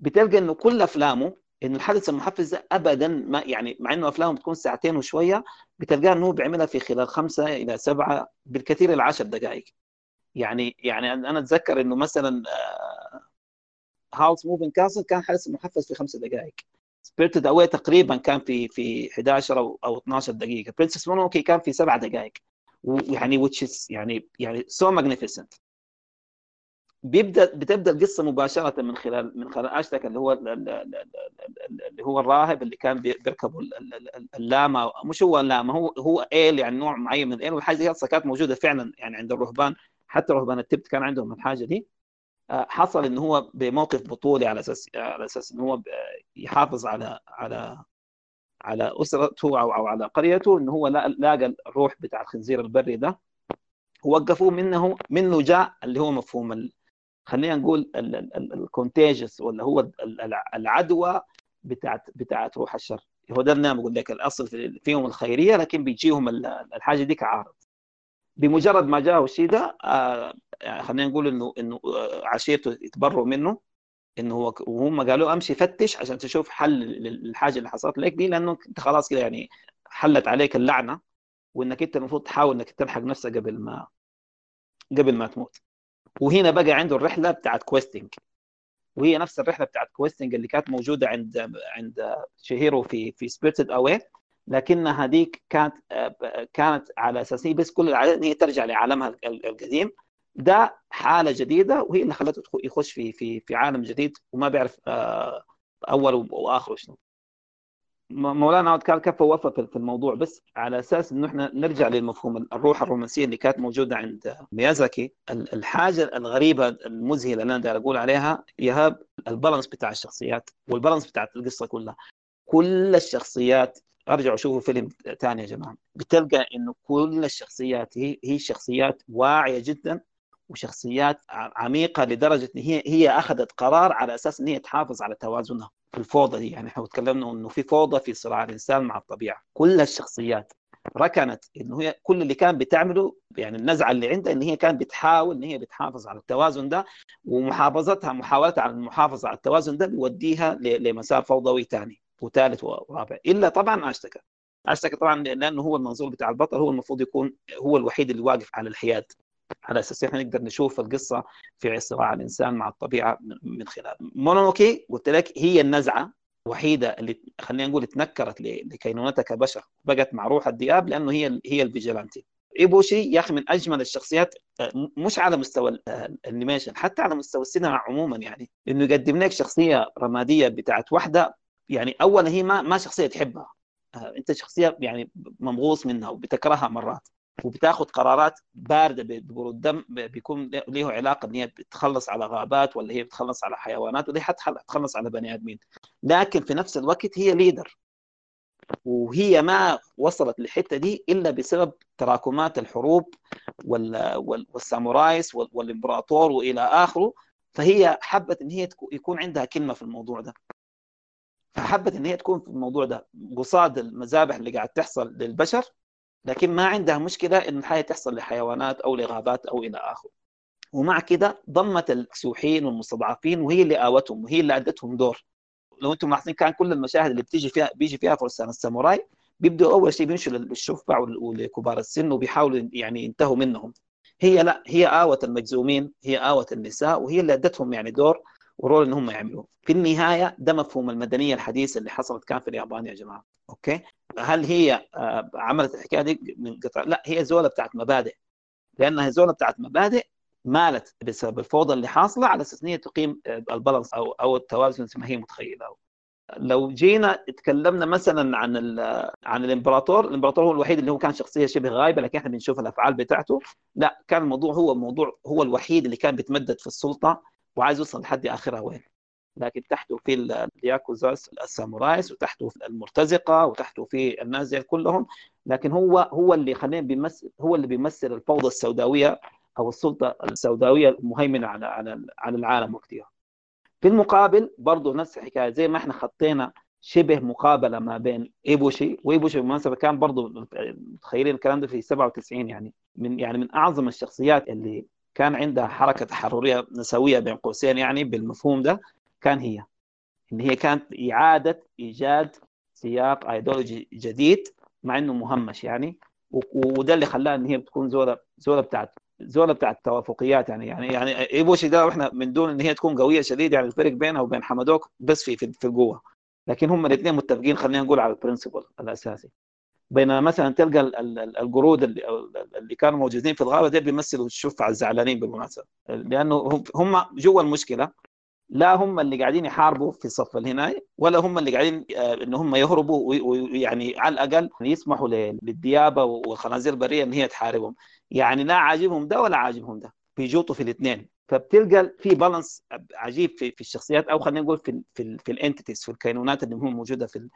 بتلقى إنه كل أفلامه انه الحدث المحفز ده ابدا ما يعني مع إنه افلامه بتكون ساعتين وشوية بتلقاه إنه بيعملها في خلال خمسة إلى سبعة بالكثير إلى 10 دقائق. يعني يعني أنا أتذكر إنه مثلا Howl's Moving Castle كان حدث محفز في خمسة دقائق. Spirited Away تقريبا كان في في 11 أو أو 12 دقيقة. Princess Mononoke كان في سبع دقائق. ويعني which يعني يعني so magnificent بيبدأ بتبدأ القصة مباشرة من خلال من خلال أشيتاكا اللي هو اللي هو الراهب اللي كان بيركبوا اللامة. مش هو اللامة هو هو ايل يعني نوع معين من الايل والحاجة دي كانت موجودة فعلا يعني عند الرهبان. حتى رهبان التبت كان عندهم الحاجة دي. حصل إن هو بموقف بطولي على أساس على أساس إن هو يحافظ على على على أسرته أو أو على قريته. إن هو لاقى الروح بتاع الخنزير البري ده. وقفوه منه منه جاء اللي هو مفهوم. خلينا نقول الكونتاجس ولا هو العدوى بتاعت بتاعت روح الشر. هو ده اللي أنا بقول لك الأصل فيهم الخيرية لكن بيجيهم الحاجة دي كعارض بمجرد ما جاءه الشيء ده آه خلينا نقول انه إنه عشيرته يتبروا منه إنه هو وهم قالوا أمشي فتش عشان تشوف حل للحاجة اللي حصلت لك دي لأنه أنت خلاص كده يعني حلت عليك اللعنة وإنك أنت المفروض تحاول إنك تلحق نفسك قبل ما قبل ما تموت. وهنا بقى عنده الرحلة بتاعت questing وهي نفس الرحلة بتاعت questing اللي كانت موجودة عند عند شيهيرو في في Spirited Away لكن هذيك كانت كانت على أساس هي بس كل العادة ان هي ترجع لعالمها القديم. ده حالة جديدة وهي اللي خلته يخش في في في عالم جديد وما بيعرف أول واخره شنو مولانا عود قال كفى وفى في الموضوع بس على أساس إنه إحنا نرجع للمفهوم الروح الرومانسية اللي كانت موجودة عند ميازاكي الحاجة الغريبة المذهلة اللي أنا داير أقول عليها ايهاب البالانس بتاع الشخصيات والبالانس بتاعت القصة كلها. كل الشخصيات أرجعوا شوفوا فيلم ثاني يا جماعة بتلقى إنه كل الشخصيات هي هي شخصيات واعية جدا وشخصيات عميقة لدرجة إن هي هي أخذت قرار على أساس إن هي تحافظ على توازنها في الفوضى دي. يعني إحنا تكلمنا إنه في فوضى في صراع الإنسان مع الطبيعة. كل الشخصيات ركنت إنه هي كل اللي كان بتعمله يعني النزعة اللي عندها إن هي كانت بتحاول إن هي بتحافظ على التوازن ده ومحافظتها محاولتها على المحافظة على التوازن ده بيوديها لمسار فوضوي ثاني وثالث ورابع. إلا طبعا أشتكى. أشيتاكا طبعا لأنه هو المنظور بتاع البطل هو المفروض يكون هو الوحيد اللي واقف على الحياد. على أساس إحنا نقدر نشوف القصة في صراع الإنسان مع الطبيعة من خلال. مونونوكي قلت لك هي النزعة الوحيدة اللي خلينا نقول تنكرت لكينونتها كبشر بقت مع روح الذئاب لأنه هي هي ال vigilante. إيبوشي يا أخي من أجمل الشخصيات مش على مستوى ال animation حتى على مستوى السينما عموما يعني. إنه يقدم لك شخصية رمادية بتاعت واحدة يعني اولا هي ما ما شخصية تحبها. أنت شخصية يعني ممغوص منها وبتكرهها مرات. وبتاخذ قرارات باردة ببرود دم بيكون له علاقة إن هي بتخلص على غابات ولا هي بتخلص على حيوانات ولا حتى تخلص على بني آدمين. لكن في نفس الوقت هي ليدر وهي ما وصلت للحتة دي إلا بسبب تراكمات الحروب والسامورايس والإمبراطور وإلى آخره. فهي حبت إن هي يكون عندها كلمة في الموضوع ده. فحبت إن هي تكون في الموضوع ده. قصاد المذابح اللي قاعد تحصل للبشر لكن ما عندها مشكلة إن الحياة تحصل لحيوانات أو لغابات أو إلى اخره ومع كده ضمت الكسوحين والمستضعفين وهي اللي آوتهم وهي اللي ادتهم دور. لو أنتم ملاحظين كان كل المشاهد اللي بتيجي فيها بيجي فيها فرسان الساموراي بيبدوا أول شيء بيمشوا للشفع ولكبار السن وبيحاولوا يعني ينتهوا منهم. هي لا هي آوت المجزومين هي آوت النساء وهي اللي ادتهم يعني دور و role إن هم يعملوه. في النهاية ده مفهوم المدنية الحديثة اللي حصلت كان في اليابان يا جماعة. okay؟ هل هي آه، عملت الحكاية دي من قطع لا هي زولة بتاعت مبادئ. لأنها زولة بتاعت مبادئ مالت بسبب الفوضى اللي حاصلة على أساس إن تقيم ال balance أو أو التوازن زي ما هي متخيلة. لو جينا تكلمنا مثلا عن عن الإمبراطور الإمبراطور هو الوحيد اللي هو كان شخصية شبه غايبة لكن إحنا بنشوف الأفعال بتاعته. لا كان الموضوع هو موضوع هو الوحيد اللي كان بيتمدد في السلطة وعايز يوصل لحد آخرها وين؟ لكن تحته في ال- الياكوزاس السامورايز وتحته في المرتزقة وتحته في الناس كلهم. لكن هو هو اللي خلينا بيمثل هو اللي بيمثل الفوضى السوداوية أو السلطة السوداوية المهيمنة على على على العالم وقتها. في المقابل برضه نفس الحكاية زي ما إحنا خطينا شبه مقابلة ما بين إيبوشي وإيبوشي بالمناسبه كان برضه متخيلين الكلام ده في 97 يعني من يعني من أعظم الشخصيات اللي كان عندها حركة تحررية نسوية بين قوسين يعني بالمفهوم ده. كان هي. إن هي كانت إعادة إيجاد سياق ايديولوجي جديد مع إنه مهمش يعني. وده اللي خلاها إن هي بتكون زوله زوله بتاعت زوله بتاعت توافقيات يعني. يعني يعني ايبوشي ده إحنا من دون إن هي تكون قوية شديد يعني الفرق بينها وبين حمادوك بس في في في القوة. لكن هم الاثنين متفقين خلينا نقول على البرنسبل الأساسي. بينما مثلا تلقى ال- ال- ال- القرود اللي اللي كانوا موجودين في الغابة دول بيمثلوا الشفعة الزعلانين بالمناسبة. لأنه هم جوا المشكلة لا هم اللي قاعدين يحاربوا في صف الهناية ولا هم اللي قاعدين آه، إن هم يهربوا وي- ويعني على الأقل يسمحوا للديابة والخنازير البريه إن هي تحاربهم. يعني لا عاجبهم ده ولا عاجبهم ده بيجوطوا في الاثنين. فبتلقى في بالانس عجيب في في الشخصيات أو خلينا نقول في ال في في ال entities في الكينونات اللي هم موجودة في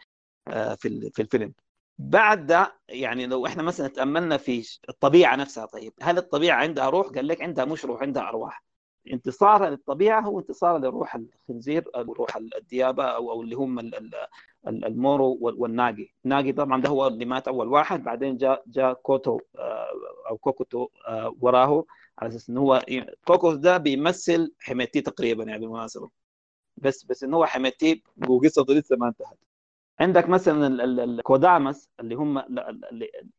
آه، في في الفيلم. بعد ده يعني لو إحنا مثلا تأملنا في الطبيعة نفسها طيب هل الطبيعة عندها روح؟ قال لك عندها مش روح عندها أرواح. انتصارها للطبيعه هو انتصار لروح الخنزير أو روح الديابة أو أو اللي هم ال- ال- ال- المورو وال- والناجي الناجي طبعا ده هو اللي مات أول واحد بعدين جاء جاء كوتو آه، أو كوكوتو آه، وراه على أساس إنه هو كوكوس ده بيمثل حميتي تقريبا يعني بالمناسبة. بس بس إنه هو حميتي وقصته لسه ما انتهت. عندك مثلا ال- ال- الكودامس اللي هم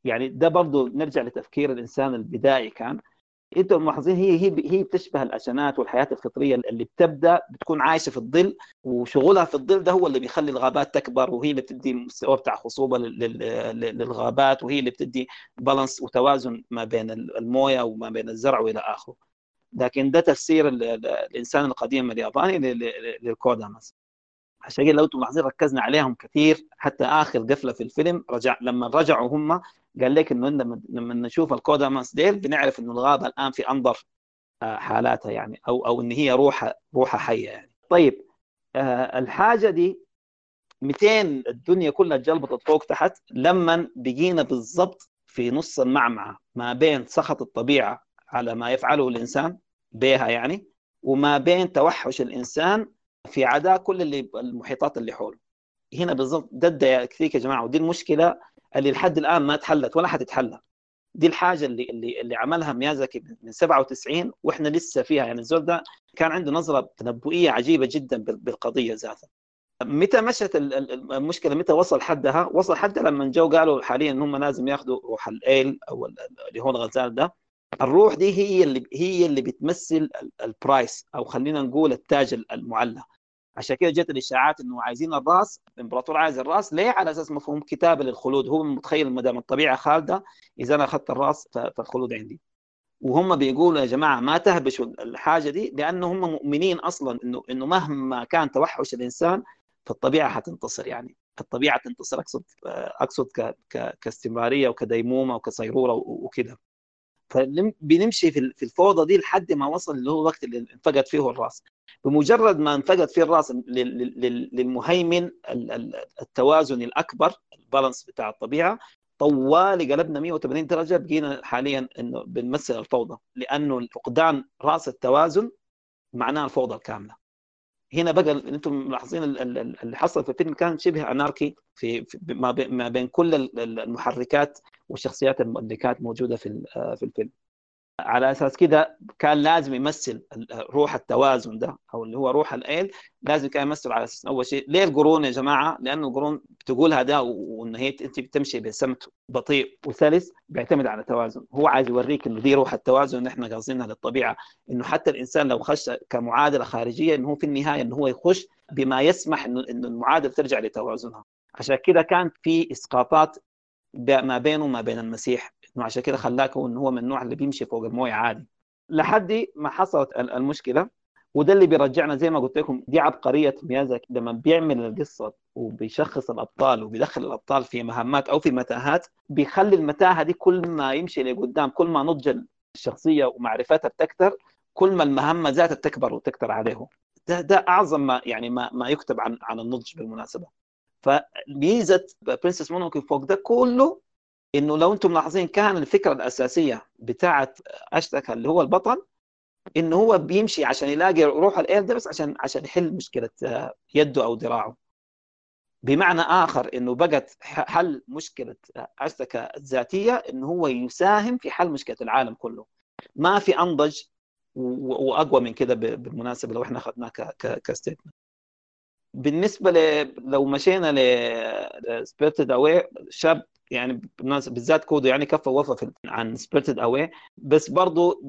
يعني ده برضه نرجع لتفكير الإنسان البدائي كان. أنتم ملاحظين هي هي هي بتشبه الاشنات والحياة الفطرية اللي بتبدأ بتكون عايشة في الظل وشغلها في الظل ده هو اللي بيخلي الغابات تكبر وهي اللي بتدي مستوى بتاع خصوبة لل- لل- للغابات وهي اللي بتدي بالانس وتوازن ما بين الموية وما بين الزرع وإلى آخره. لكن ده تفسير ال- ال- الإنسان القديم الياباني لل- لل- للكودامس عشان كده لو أنتم ملاحظين ركزنا عليهم كثير حتى آخر قفلة في الفيلم رجع لما رجعوا هم قال لك إنه لما لما نشوف الكوداماس ديل بنعرف إنه الغابة الآن في أنظر آه، حالاتها يعني أو أو إن هي روحها روحها حية يعني. طيب آه، الحاجة دي 200 الدنيا كلها اتجلبطت فوق تحت لما بقينا بالضبط في نص المعمعة ما بين سخط الطبيعة على ما يفعله الإنسان بها يعني وما بين توحش الإنسان في عداء كل اللي المحيطات اللي حوله. هنا بالضبط ده الديالكتيك يا جماعة ودي المشكلة اللي لحد الآن ما تحلت ولا حتتحل دي الحاجة اللي اللي اللي عملها ميازاكي من 97 وإحنا لسه فيها. يعني الزول ده كان عنده نظرة تنبؤية عجيبة جدا بال- بالقضية ذاتها. متى مشت ال- ال- المشكلة؟ متى وصل حدها؟ وصل حدها لما جو قالوا حاليا إن هم لازم ياخذوا روح الإيل أو ال- اللي هو الغزال ده. الروح دي هي اللي هي اللي بتمثل ال- prize أو خلينا نقول التاج المعلى عشان كده جت الاشاعات إنه عايزين الرأس الإمبراطور عايز الرأس. ليه؟ على أساس مفهوم كتابه للخلود. هو متخيل ما دام الطبيعة خالدة إذا أنا أخذت الرأس فالخلود عندي. وهم بيقولوا يا جماعة ما تهبشوا الحاجة دي لأنه هم مؤمنين أصلا انه إنه مهما كان توحش الإنسان فالطبيعة حتنتصر يعني. الطبيعه تنتصر. اقصد أقصد ك... ك... كاستمرارية وكديمومة وكصيرورة وكده. فبنمشي في الفوضى دي لحد ما وصل اللي هو الوقت اللي انفقد فيه الرأس. بمجرد ما انفقد فيه الرأس لل- لل- للمهيمن ال- ال- التوازن الأكبر البالانس بتاع الطبيعة طوالي قلبنا 180 درجة بقينا حاليا إنه بنمثل الفوضى. لأنه فقدان رأس التوازن معناه الفوضى الكاملة. هنا بقى إنتم ملاحظين ال- ال- اللي حصل في الفيلم كان شبه أناركي في, ما بين- كل ال- ال- المحركات والشخصيات اللي كانت موجودة في آه، في الفيلم. على أساس كده كان لازم يمثل ال- روح التوازن ده أو اللي هو روح الإيل. لازم كان يمثل على أساس أول شيء ليه القرون يا جماعة؟ لأنه القرون بتقولها ده وإن هي أنت بتمشي بسمت بطيء وسلس بيعتمد على توازن. هو عايز يوريك إنه دي روح التوازن اللي إحنا قاصدينها للطبيعة. إنه حتى الإنسان لو خش كمعادلة خارجية إنه هو في النهاية إنه هو يخش بما يسمح إنه المعادلة ترجع لتوازنها. عشان كده كان في إسقاطات ما بينه وما بين المسيح. إنه عشان كده خلاك هو انه هو من النوع اللي بيمشي فوق المويه عادي. لحد ما حصلت المشكلة وده اللي بيرجعنا زي ما قلت لكم دي عبقرية ميازاكي لما بيعمل القصة وبيشخص الأبطال وبيدخل الأبطال في مهمات أو في متاهات بيخلي المتاهة دي كل ما يمشي لقدام كل ما نضج الشخصية ومعرفتها بتكتر كل ما المهمة ذاتها تكبر وتكتر عليه ده ده أعظم ما يعني ما ما يكتب عن عن النضج بالمناسبة. فميزة Princess Mononoke فوق ده كله إنه لو أنتم ملاحظين كان الفكرة الأساسية بتاعه أشيتاكا اللي هو البطل إنه هو بيمشي عشان يلاقي روح الايل ده بس عشان عشان يحل مشكلة يده أو ذراعه بمعنى آخر إنه بقت حل مشكلة أشيتاكا الذاتية إنه هو يساهم في حل مشكلة العالم كله. ما في أنضج وأقوى من كده بالمناسبة لو إحنا أخذناه ك statement. بالنسبة ل... لو مشينا ل Spirited Away شاب يعني بالذات كودو يعني كفى وفى عن Spirited Away بس برضو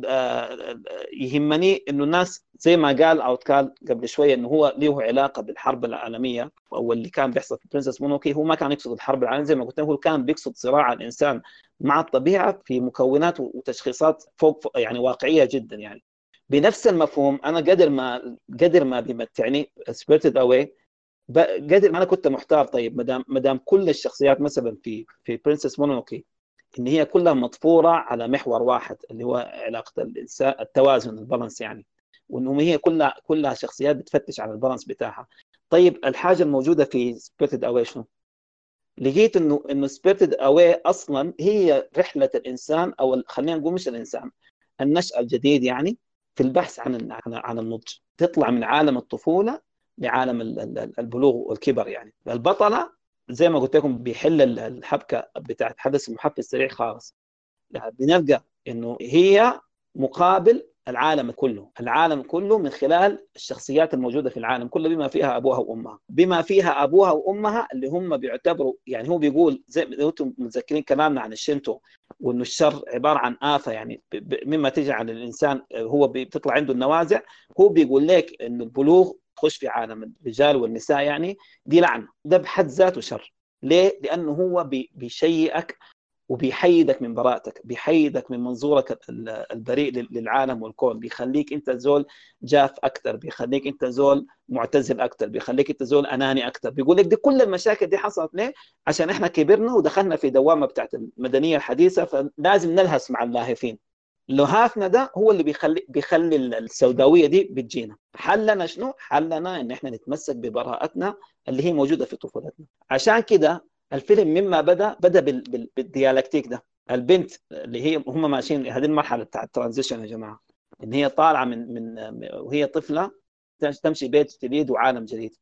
يهمني إنه الناس زي ما قال أو قال قبل شوية إنه هو له علاقة بالحرب العالمية أو اللي كان بيحصل في Princess Mononoke هو ما كان يقصد الحرب العالمية زي ما قلت هو كان بيقصد صراع الإنسان مع الطبيعة في مكونات وتشخيصات فوق يعني واقعية جدا يعني. بنفس المفهوم أنا قدر ما قدر ما بيمتعني Spirited Away قدر ما أنا كنت محتار طيب ما دام ما دام كل الشخصيات مثلا في في Princess Mononoke إن هي كلها مضفورة على محور واحد اللي هو علاقة الإنسان التوازن ال balance يعني وانه هي كلها كلها شخصيات بتفتش على ال balance بتاعها طيب الحاجة الموجودة في Spirited Away شنو؟ لقيت إنه إنه Spirited Away أصلا هي رحلة الإنسان أو خلينا نقول مش الإنسان النشء الجديد يعني في البحث عن عن النضج. تطلع من عالم الطفولة لعالم البلوغ والكبر يعني. البطلة زي ما قلت لكم بيحل الحبكة بتاعت حدث المحفز سريع خالص. بنلقى إنه هي مقابل العالم كله العالم كله من خلال الشخصيات الموجودة في العالم كله بما فيها أبوها وأمها. بما فيها أبوها وأمها اللي هم بيعتبروا يعني هو بيقول زي ما أنتم متذكرين كلامنا عن الشنتو وإنه الشر عبارة عن آفة يعني مما تجعل الإنسان هو بتطلع عنده النوازع هو بيقول لك إنه البلوغ تخش في عالم الرجال والنساء يعني دي لعنة. ده بحد ذاته شر. ليه؟ لأنه هو بيشيئك وبيحيدك من براءتك بيحيدك من منظورك البريء للعالم والكون بيخليك أنت زول جاف أكثر بيخليك أنت زول معتزل أكثر بيخليك أنت زول أناني أكثر بيقول لك دي كل المشاكل دي حصلت ليه؟ عشان إحنا كبرنا ودخلنا في دوامة بتاعت المدنية الحديثة فلازم نلهس مع اللاهفين. لهافنا ده هو اللي بيخلي بيخلي السوداوية دي بتجينا. حلنا شنو؟ حلنا إن إحنا نتمسك ببراءتنا اللي هي موجودة في طفولتنا. عشان كده الفيلم مما بدأ بدأ بالديالكتيك ده. البنت اللي هي هم ماشيين هذه المرحلة بتاعت الترانزيشن يا جماعة. إن هي طالعة من من وهي طفلة تمشي بيت جديد وعالم جديد.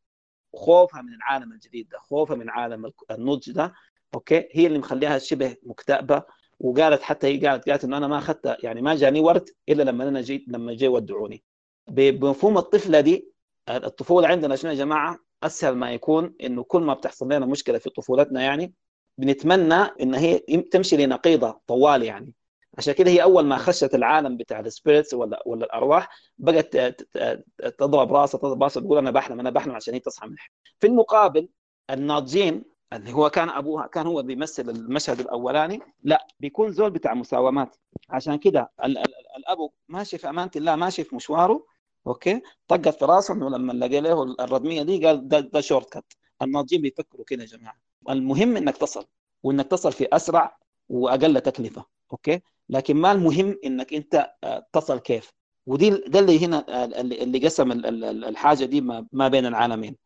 خوفها من العالم الجديد ده خوفها من عالم النضج ده. okay؟ هي اللي مخليها شبه مكتئبة. وقالت حتى هي قالت قالت إنه أنا ما أخذت يعني ما جاني ورد إلا لما أنا جيت لما جاي ودعوني. بمفهوم الطفلة دي الطفولة عندنا شنو يا جماعة؟ أسهل ما يكون إنه كل ما بتحصل لنا مشكلة في طفولتنا يعني بنتمنى إن هي تمشي لنقيضة طوال يعني. عشان كده هي أول ما خشت العالم بتاع ال spirits ولا ولا الأرواح بقت تضرب راسها تضرب راسها تقول أنا بحلم أنا بحلم عشان هي تصحى من في المقابل الناضجين اللي هو كان أبوها كان هو بيمثل المشهد الأولاني لا بيكون زول بتاع مساومات. عشان كده الاب ماشي في امانه الله ماشي في مشواره okay؟ طقت في راسه إنه لما لقى له الردميه دي قال ده, ده short cut الناضجين بيفكروا كده يا جماعة. المهم إنك تصل وإنك تصل في أسرع وأقل تكلفة. okay؟ لكن ما المهم إنك أنت تصل كيف؟ ودي ده اللي هنا اللي قسم الحاجة دي ما بين العالمين.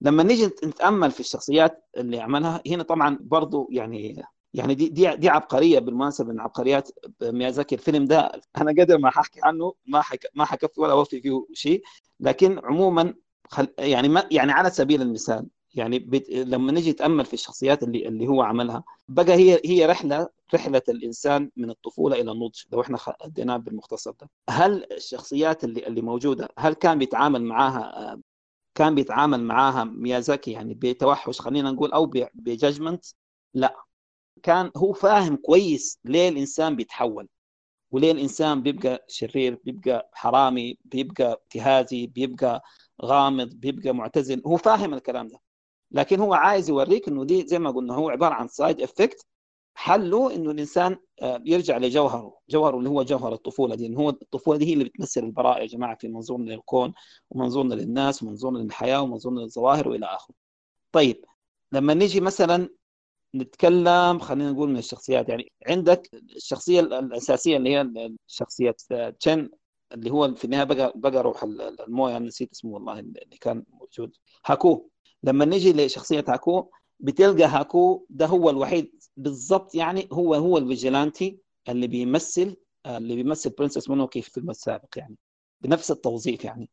لما نيجي نتأمل في الشخصيات اللي عملها هنا طبعا برضو يعني يعني دي دي دي عبقرية بالمناسبة من عبقريات ميازاكي. الفيلم ده أنا قدر ما ححكي عنه ما حك ما حكفي ولا أوفي فيه شيء لكن عموما خل يعني ما يعني على سبيل المثال يعني بت... لما نيجي نتامل في الشخصيات اللي اللي هو عملها بقى هي هي رحلة رحلة الإنسان من الطفولة إلى النضج لو إحنا أديناه بالمختصر ده. هل الشخصيات اللي اللي موجودة هل كان بيتعامل معاها كان بيتعامل معاها ميازاكي يعني بتوحش خلينا نقول أو ب judgment لا. كان هو فاهم كويس ليه الإنسان بيتحول وليه الإنسان بيبقى شرير بيبقى حرامي بيبقى انتهازي بيبقى غامض بيبقى معتزل هو فاهم الكلام ده لكن هو عايز يوريك إنه دي زي ما قلنا هو عبارة عن side effect حله إنه الإنسان آه، يرجع لجوهره، جوهره اللي هو جوهر الطفولة دي، إن هو الطفولة دي هي اللي بتمثل البراءة يا جماعة في منظورنا للكون ومنظورنا للناس ومنظورنا للحياة ومنظورنا للظواهر وإلى آخره. طيب لما نيجي مثلا نتكلم خلينا نقول من الشخصيات. يعني عندك الشخصية الأساسية اللي هي شخصية تشن اللي هو في النهاية بقى بقى روح الموية. نسيت اسمه والله اللي كان موجود. هاكو. لما نيجي لشخصية هاكو بتلقى هاكو ده هو الوحيد بالضبط يعني هو هو ال vigilante اللي بيمثل اللي بيمثل Princess Mononoke في الفيلم السابق يعني. بنفس التوظيف يعني.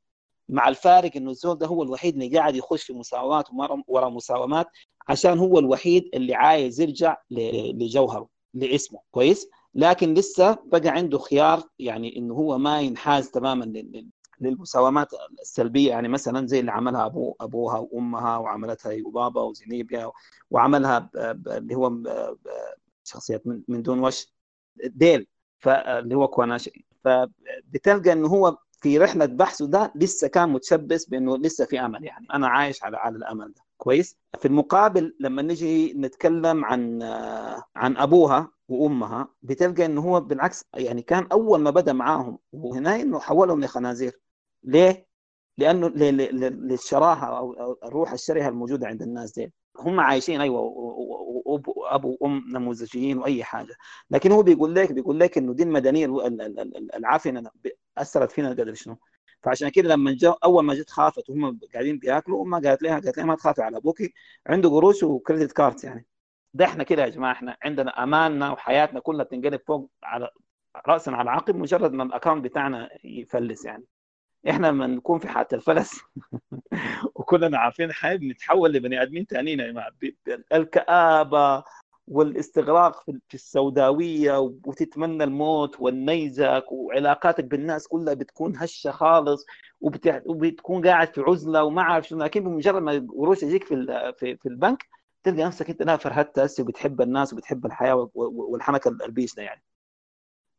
مع الفارق إنه الزول ده هو الوحيد اللي قاعد يخش في مساومات ورا مساومات عشان هو الوحيد اللي عايز يرجع لجوهره لاسمه. كويس؟ لكن لسه بقى عنده خيار يعني إنه هو ما ينحاز تماما للمساومات السلبية. يعني مثلا زي اللي عملها ابو أبوها وأمها وعملتها يوبابا وزينيبا وعملها اللي هو شخصيات من دون وش ديل اللي هو كواناشي. فبتلقى إنه هو في رحلة بحثه ده لسه كان متشبث بأنه لسه في أمل يعني. أنا عايش على على الأمل ده. كويس؟ في المقابل لما نجي نتكلم عن عن أبوها وأمها بتلقى إنه هو بالعكس يعني كان أول ما بدأ معاهم وهنا إنه حولهم لخنازير. ليه؟ لأنه للشراهة أو الروح الشرهه الموجودة عند الناس دي هم عايشين أيوه ابو وأم نموذجيين وأي حاجة. لكن هو بيقول لك بيقول لك إنه دي المدنية العافية أثرت فينا قدر شنو؟ فعشان كده لما جاء أول ما جت خافت وهم قاعدين بياكلوا امها قالت لها قالت لها ما تخافي على أبوكي عنده قروش و credit card يعني. ده إحنا كده يا جماعة إحنا عندنا أماننا وحياتنا كلها بتنقلب فوق على راسا على عقب مجرد ما ال account بتاعنا يفلس يعني. إحنا لما نكون في حالة الفلس. (laughs) وكلنا عارفين حي بنتحول لبني آدمين ثانيين يا جماعة. الكآبة والاستغراق في السوداوية وتتمنى الموت والنيزك وعلاقاتك بالناس كلها بتكون هشة خالص. وبتكون قاعد في عزلة وما عارف شنو. لكن بمجرد ما القروش يجيك في في, البنك تلقى نفسك أنت فرهدت هسه وبتحب الناس وبتحب الحياة والحنكه البيش ده يعني.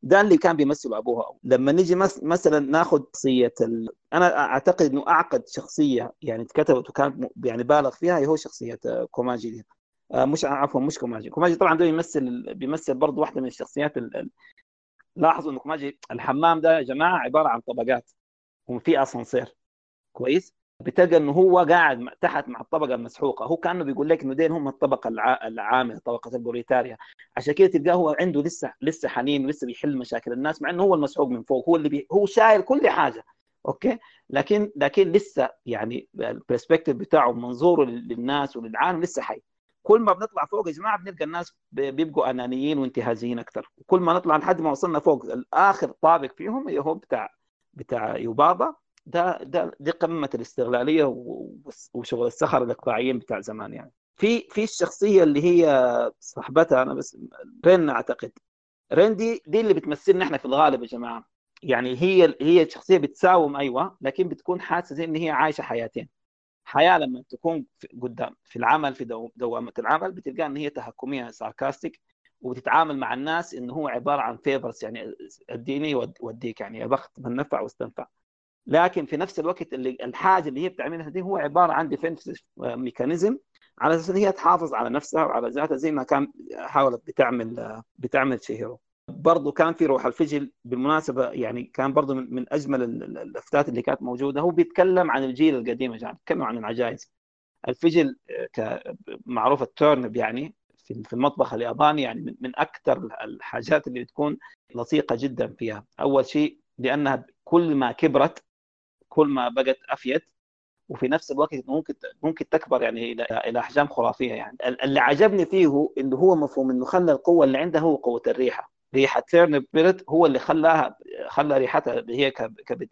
ده اللي كان بيمثله ابوها لما نيجي مثلا ناخذ شخصية ال... أنا أعتقد إنه أعقد شخصية يعني اتكتبت وكان يعني بالغ فيها هي هو شخصية كاماجي دي. مش عفوا مش كاماجي. كاماجي طبعا ده بيمثل بيمثل برضه واحدة من الشخصيات ال... لاحظوا إنه كاماجي الحمام ده يا جماعة عبارة عن طبقات وفي أسانسير. كويس؟ بتلقى إنه هو قاعد تحت مع الطبقة المسحوقة. هو كأنه بيقول لك إنه دين هم الطبقه العامله طبقة البروليتاريا. عشان كده تلقاه هو عنده لسه لسه حنين ولسه بيحل مشاكل الناس مع إنه هو المسحوق من فوق. هو اللي بي هو شايل كل حاجة. okay؟ لكن لكن لسه يعني البرسبكتيف بتاعه منظوره للناس وللعالم لسه حي. كل ما بنطلع فوق يا جماعة بنلقى الناس بيبقوا أنانيين وانتهازيين أكثر وكل ما نطلع لحد ما وصلنا فوق آخر طابق فيهم هو بتاع بتاع يوبابا ده ده دي قمة الاستغلالية وشغل السخر الإقطاعيين بتاع زمان يعني. في في الشخصية اللي هي صاحبتها أنا بس رين أعتقد. رين دي دي اللي بتمثلنا إحنا في الغالب يا جماعة. يعني هي هي شخصية بتساوم أيوه لكن بتكون حاسة زي إن هي عايشة حياتين. حياة لما تكون قدام في العمل في دو دوامة العمل بتلقى إن هي تهكميه sarcastic وبتتعامل مع الناس انه هو عبارة عن favors يعني اديني وديك يعني يا بخت من نفع واستنفع. لكن في نفس الوقت اللي الحاجة اللي هي بتعملها دي هو عبارة عن defense mechanism على أساس إن هي تحافظ على نفسها وعلى ذاتها زي ما كان حاولت بتعمل بتعمل تشيهيرو برضه كان في روح الفجل بالمناسبة يعني كان برضه من, من أجمل الأفتات اللي كانت موجودة. هو بيتكلم عن الجيل القديم يعني بيتكلم عن العجائز. الفجل معروف التورنب يعني في المطبخ الياباني يعني من, أكثر الحاجات اللي بتكون لصيقه جدا فيها. أول شيء لأنها كل ما كبرت كل ما بقت أفيد وفي نفس الوقت ممكن ممكن تكبر يعني إلى إلى أحجام خرافية يعني. اللي عجبني فيه إنه هو مفهوم إنه خلى القوة اللي عنده هو قوة الريحة. ريحة تيرن بيرت هو اللي خلاها خلى ريحتها هي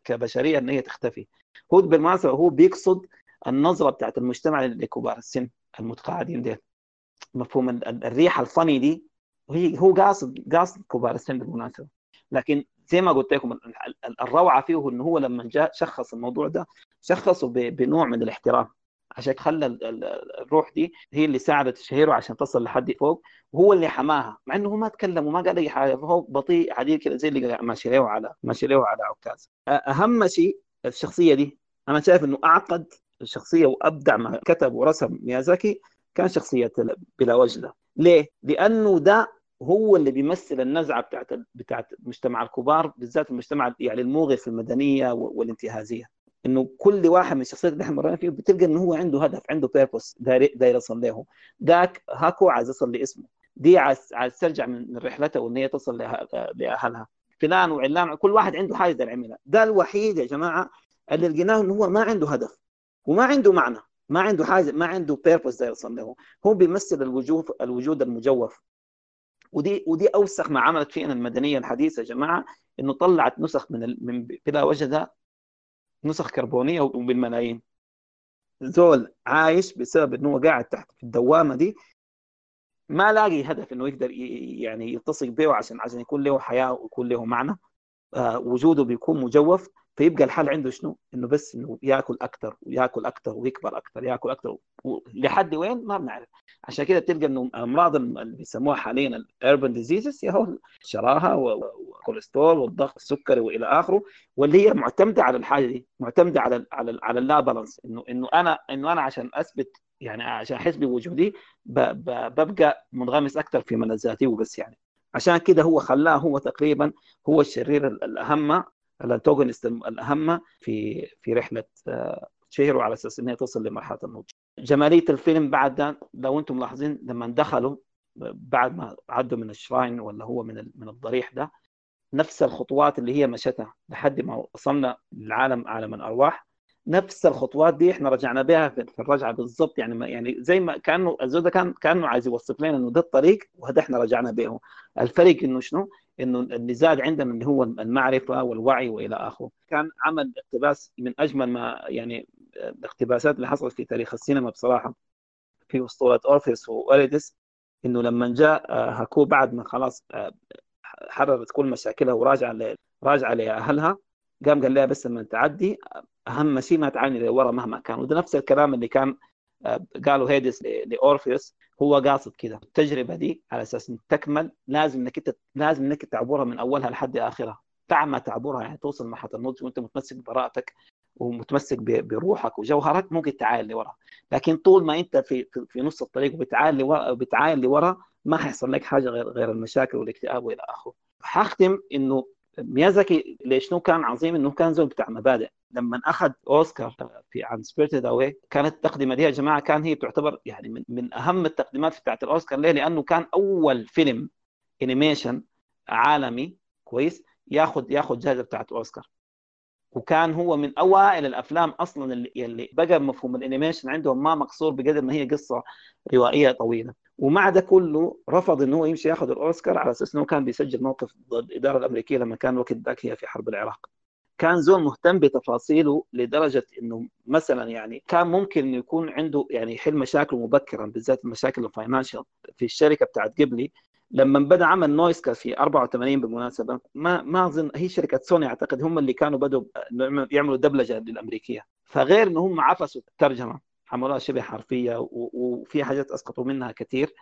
كبشرية إن هي تختفي. هو بالمناسبه هو بيقصد النظرة بتاعت المجتمع لكبار السن المتقاعدين ديل. مفهوم الريحة الفني دي هي هو قاصد قاصد كبار السن بالمناسبه لكن زي ما قلت لكم الروعة فيه إنه هو لما جاء شخص الموضوع ده شخصه بنوع من الاحترام. عشان خلى الروح دي هي اللي ساعدت شهيرو عشان تصل لحد فوق وهو اللي حماها. مع إنه ما تكلم وما قال أي حاجة فهو بطيء عديل كده زي اللي ماشي له على ماشي له على عكاز. أهم شيء الشخصية دي أنا شايف إنه أعقد شخصيه وأبدع ما كتب ورسم ميازاكي كان شخصية بلا وجه ليه؟ لأنه ده هو اللي بيمثل النزعة بتاعت بتاعت المجتمع الكبار بالذات المجتمع يعني الموغي في المدنية والانتهازية. إنه كل واحد من الشخصيات اللي إحنا مرينا فيه بتلقى إنه هو عنده هدف عنده بيربوس داير يصل له. ذاك هاكو عايز يصل لاسمه. دي عايز عايز ترجع من رحلتها وإن هي تصل لأهلها. فلان وعلان كل واحد عنده حاجة داير يعملها. ده الوحيد يا جماعة اللي لقيناه إنه هو ما عنده هدف وما عنده معنى ما عنده حاجة ما عنده بيربوس داير يصل له. هو بيمثل الوجود الوجود المجوف. ودي ودي أوسخ ما عملت فينا المدنية الحديثة يا جماعة إنه طلعت نسخ من ال... من بلا وجه ده نسخ كربونية وبالملايين. زول عايش بسبب إنه قاعد تحت في الدوامة دي ما لاقي هدف إنه يقدر يعني يتصل به عشان عشان يكون له حياة ويكون له معنى. آه وجوده بيكون مجوف. فيبقى الحل عنده شنو؟ إنه بس إنه يأكل أكثر ويأكل أكثر ويكبر أكثر يأكل أكثر لحد وين؟ ما بنعرف. عشان كده تلقى إنه الامراض اللي بيسموها حاليا ال urban diseases هي هو الشراهه والكوليسترول والضغط السكري وإلى آخره واللي هي معتمدة على الحاجة دي معتمدة على على على اللا balance إنه إنه أنا إنه أنا عشان أثبت يعني عشان أحس بوجودي ببقى منغمس أكثر في ملذاتي وبس يعني. عشان كده هو خلاه هو تقريبا هو الشرير الأهم ال antagonist الأهم في في رحلة تشيهيرو على أساس انها توصل لمرحلة النضج. جمالية الفيلم بعد ده لو أنتم ملاحظين لما دخلوا بعد ما عدوا من الشراين ولا هو من من الضريح ده نفس الخطوات اللي هي مشتها لحد ما وصلنا للعالم عالم الارواح نفس الخطوات دي إحنا رجعنا بها في الرجعة بالضبط يعني ما يعني زي ما كأنه الزول ده كان كأنه عايز يوصف لنا إنه ده الطريق وهذا إحنا رجعنا به الفرق إنه شنو؟ إنه اللي زاد عندنا اللي هو المعرفة والوعي وإلى آخره. كان عمل اقتباس من أجمل ما يعني الاقتباسات اللي حصلت في تاريخ السينما بصراحة في أسطورة أورفيوس ويوريديس إنه لما جاء هاكو بعد ما خلاص حررت كل مشاكلها وراجعه راجعه لأهلها قام قال لها بس لما تعدي أهم شيء ما تعايني لورا مهما كان. وده نفس الكلام اللي كان قالوا هيدس لاورفيوس هو قاصد كده. التجربة دي على أساس تكمل لازم إنك أنت لازم إنك تعبرها من أولها لحد آخرها. تعمى تعبرها يعني توصل مرحله النضج وأنت متمسك ببراءتك ومتمسك بروحك وجوهرك ممكن تعاين لورا. لكن طول ما أنت في في نص الطريق وبتعاين لورا بتعاين لورا ما حيحصل لك حاجة غير غير المشاكل والاكتئاب وإلى آخره. حختم إنه ميازاكي ليه شنو كان عظيم إنه كان زول بتاع مبادئ. لما أخذ أوسكار في عن Spirited Away كانت التقدمة دي يا جماعة كان هي تعتبر يعني من, من أهم التقديمات بتاعت الأوسكار. ليه؟ لأنه كان أول فيلم animation عالمي كويس ياخذ ياخذ جائزه بتاعت أوسكار. وكان هو من أوائل الأفلام أصلا اللي, اللي بقى مفهوم ال animation عندهم ما مقصور بقدر ما هي قصة روائية طويلة. ومع ده كله رفض إنه هو يمشي ياخذ الأوسكار على أساس إنه كان بيسجل موقف ضد الإدارة الأمريكية لما كان وقت ذاك هي في حرب العراق. كان زول مهتم بتفاصيله لدرجة إنه مثلا يعني كان ممكن انه يكون عنده يعني يحل مشاكله مبكرا بالذات المشاكل ال financial في الشركة بتاعت قبلي لما بدا عمل نويسكا في 84 بالمناسبة ما ما اظن هي شركة سوني أعتقد هم اللي كانوا بدوا يعملوا دبلجة للأمريكية. فغير انه هم عفسوا الترجمة عملوها شبه حرفية وفي حاجات أسقطوا منها كثير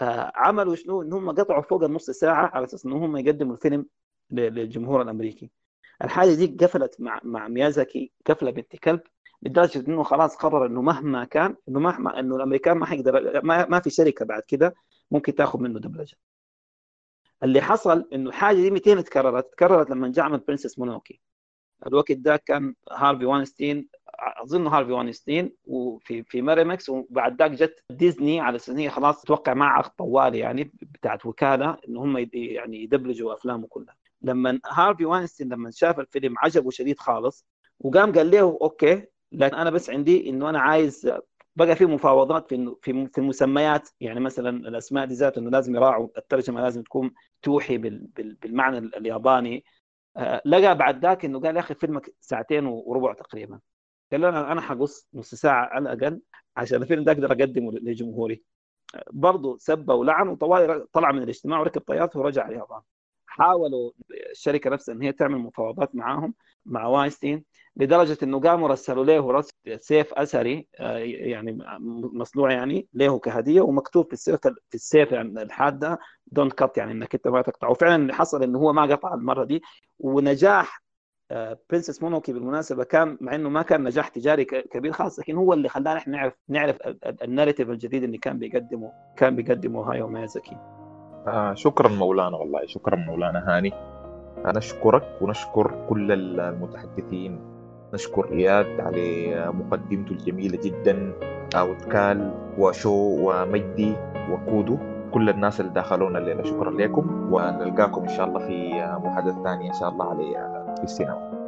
آه عملوا شنو؟ إن هم قطعوا فوق النص ساعة على أساس انه هم يقدموا الفيلم للجمهور الأمريكي. الحاجة دي قفلت مع مع ميازاكي قفلة بنت كلب لدرجة إنه خلاص قرر إنه مهما كان إنه مهما إنه الأمريكان ما حيقدر ما, ما في شركة بعد كده. ممكن تاخذ منه دبلجة. اللي حصل إنه الحاجة دي 200 تكررت؟ تكررت لما جاء عمل Princess Mononoke. الوقت ده كان هارفي وانستين أظن هارفي وانستين وفي في Miramax وبعد ذاك جت ديزني على أساس هي خلاص توقع مع عقد طوالي يعني بتاعت وكالة إن هم يعني يدبلجوا أفلامه كلها. لما هارفي وانستين لما شاف الفيلم عجبه شديد خالص وقام قال له okay لكن أنا بس عندي إنه أنا عايز بقى في مفاوضات في في المسميات. يعني مثلا الأسماء دي ذات انه لازم يراعوا الترجمة لازم تكون توحي بالمعنى الياباني. لقى بعد ذاك إنه قال يا أخي فيلمك ساعتين وربع تقريبا. قال له أنا حقص نص ساعة على الأقل عشان الفيلم ده أقدر أقدمه لجمهوري. برضه سب ولعن وطوالي طلع من الاجتماع وركب طيارته ورجع اليابان. حاولوا الشركة نفسها إن هي تعمل مفاوضات معاهم. مع واينستين لدرجة إنه قاموا رسلوا له سيف أثري يعني مصنوع يعني له كهدية ومكتوب في السيف في السيف يعني الحاده don't cut يعني إنك أنت ما تقطع وفعلا اللي حصل إنه هو ما قطع المرة دي ونجاح Princess Mononoke بالمناسبة كان مع إنه ما كان نجاح تجاري كبير خالص لكن هو اللي خلانا إحنا نعرف نعرف ال- ال- ال narrative الجديد اللي كان بيقدمه كان بيقدمه هايو ميازاكي. آه شكرا مولانا والله شكرا مولانا هاني. آه، نشكرك ونشكر كل المتحدثين. نشكر إياد على مقدمته الجميلة جدا أوتكال وشو ومجدي وكودو كل الناس اللي دخلونا الليلة. شكرا لكم ونلقاكم إن شاء الله في محادثة ثانية إن شاء الله على في السينما.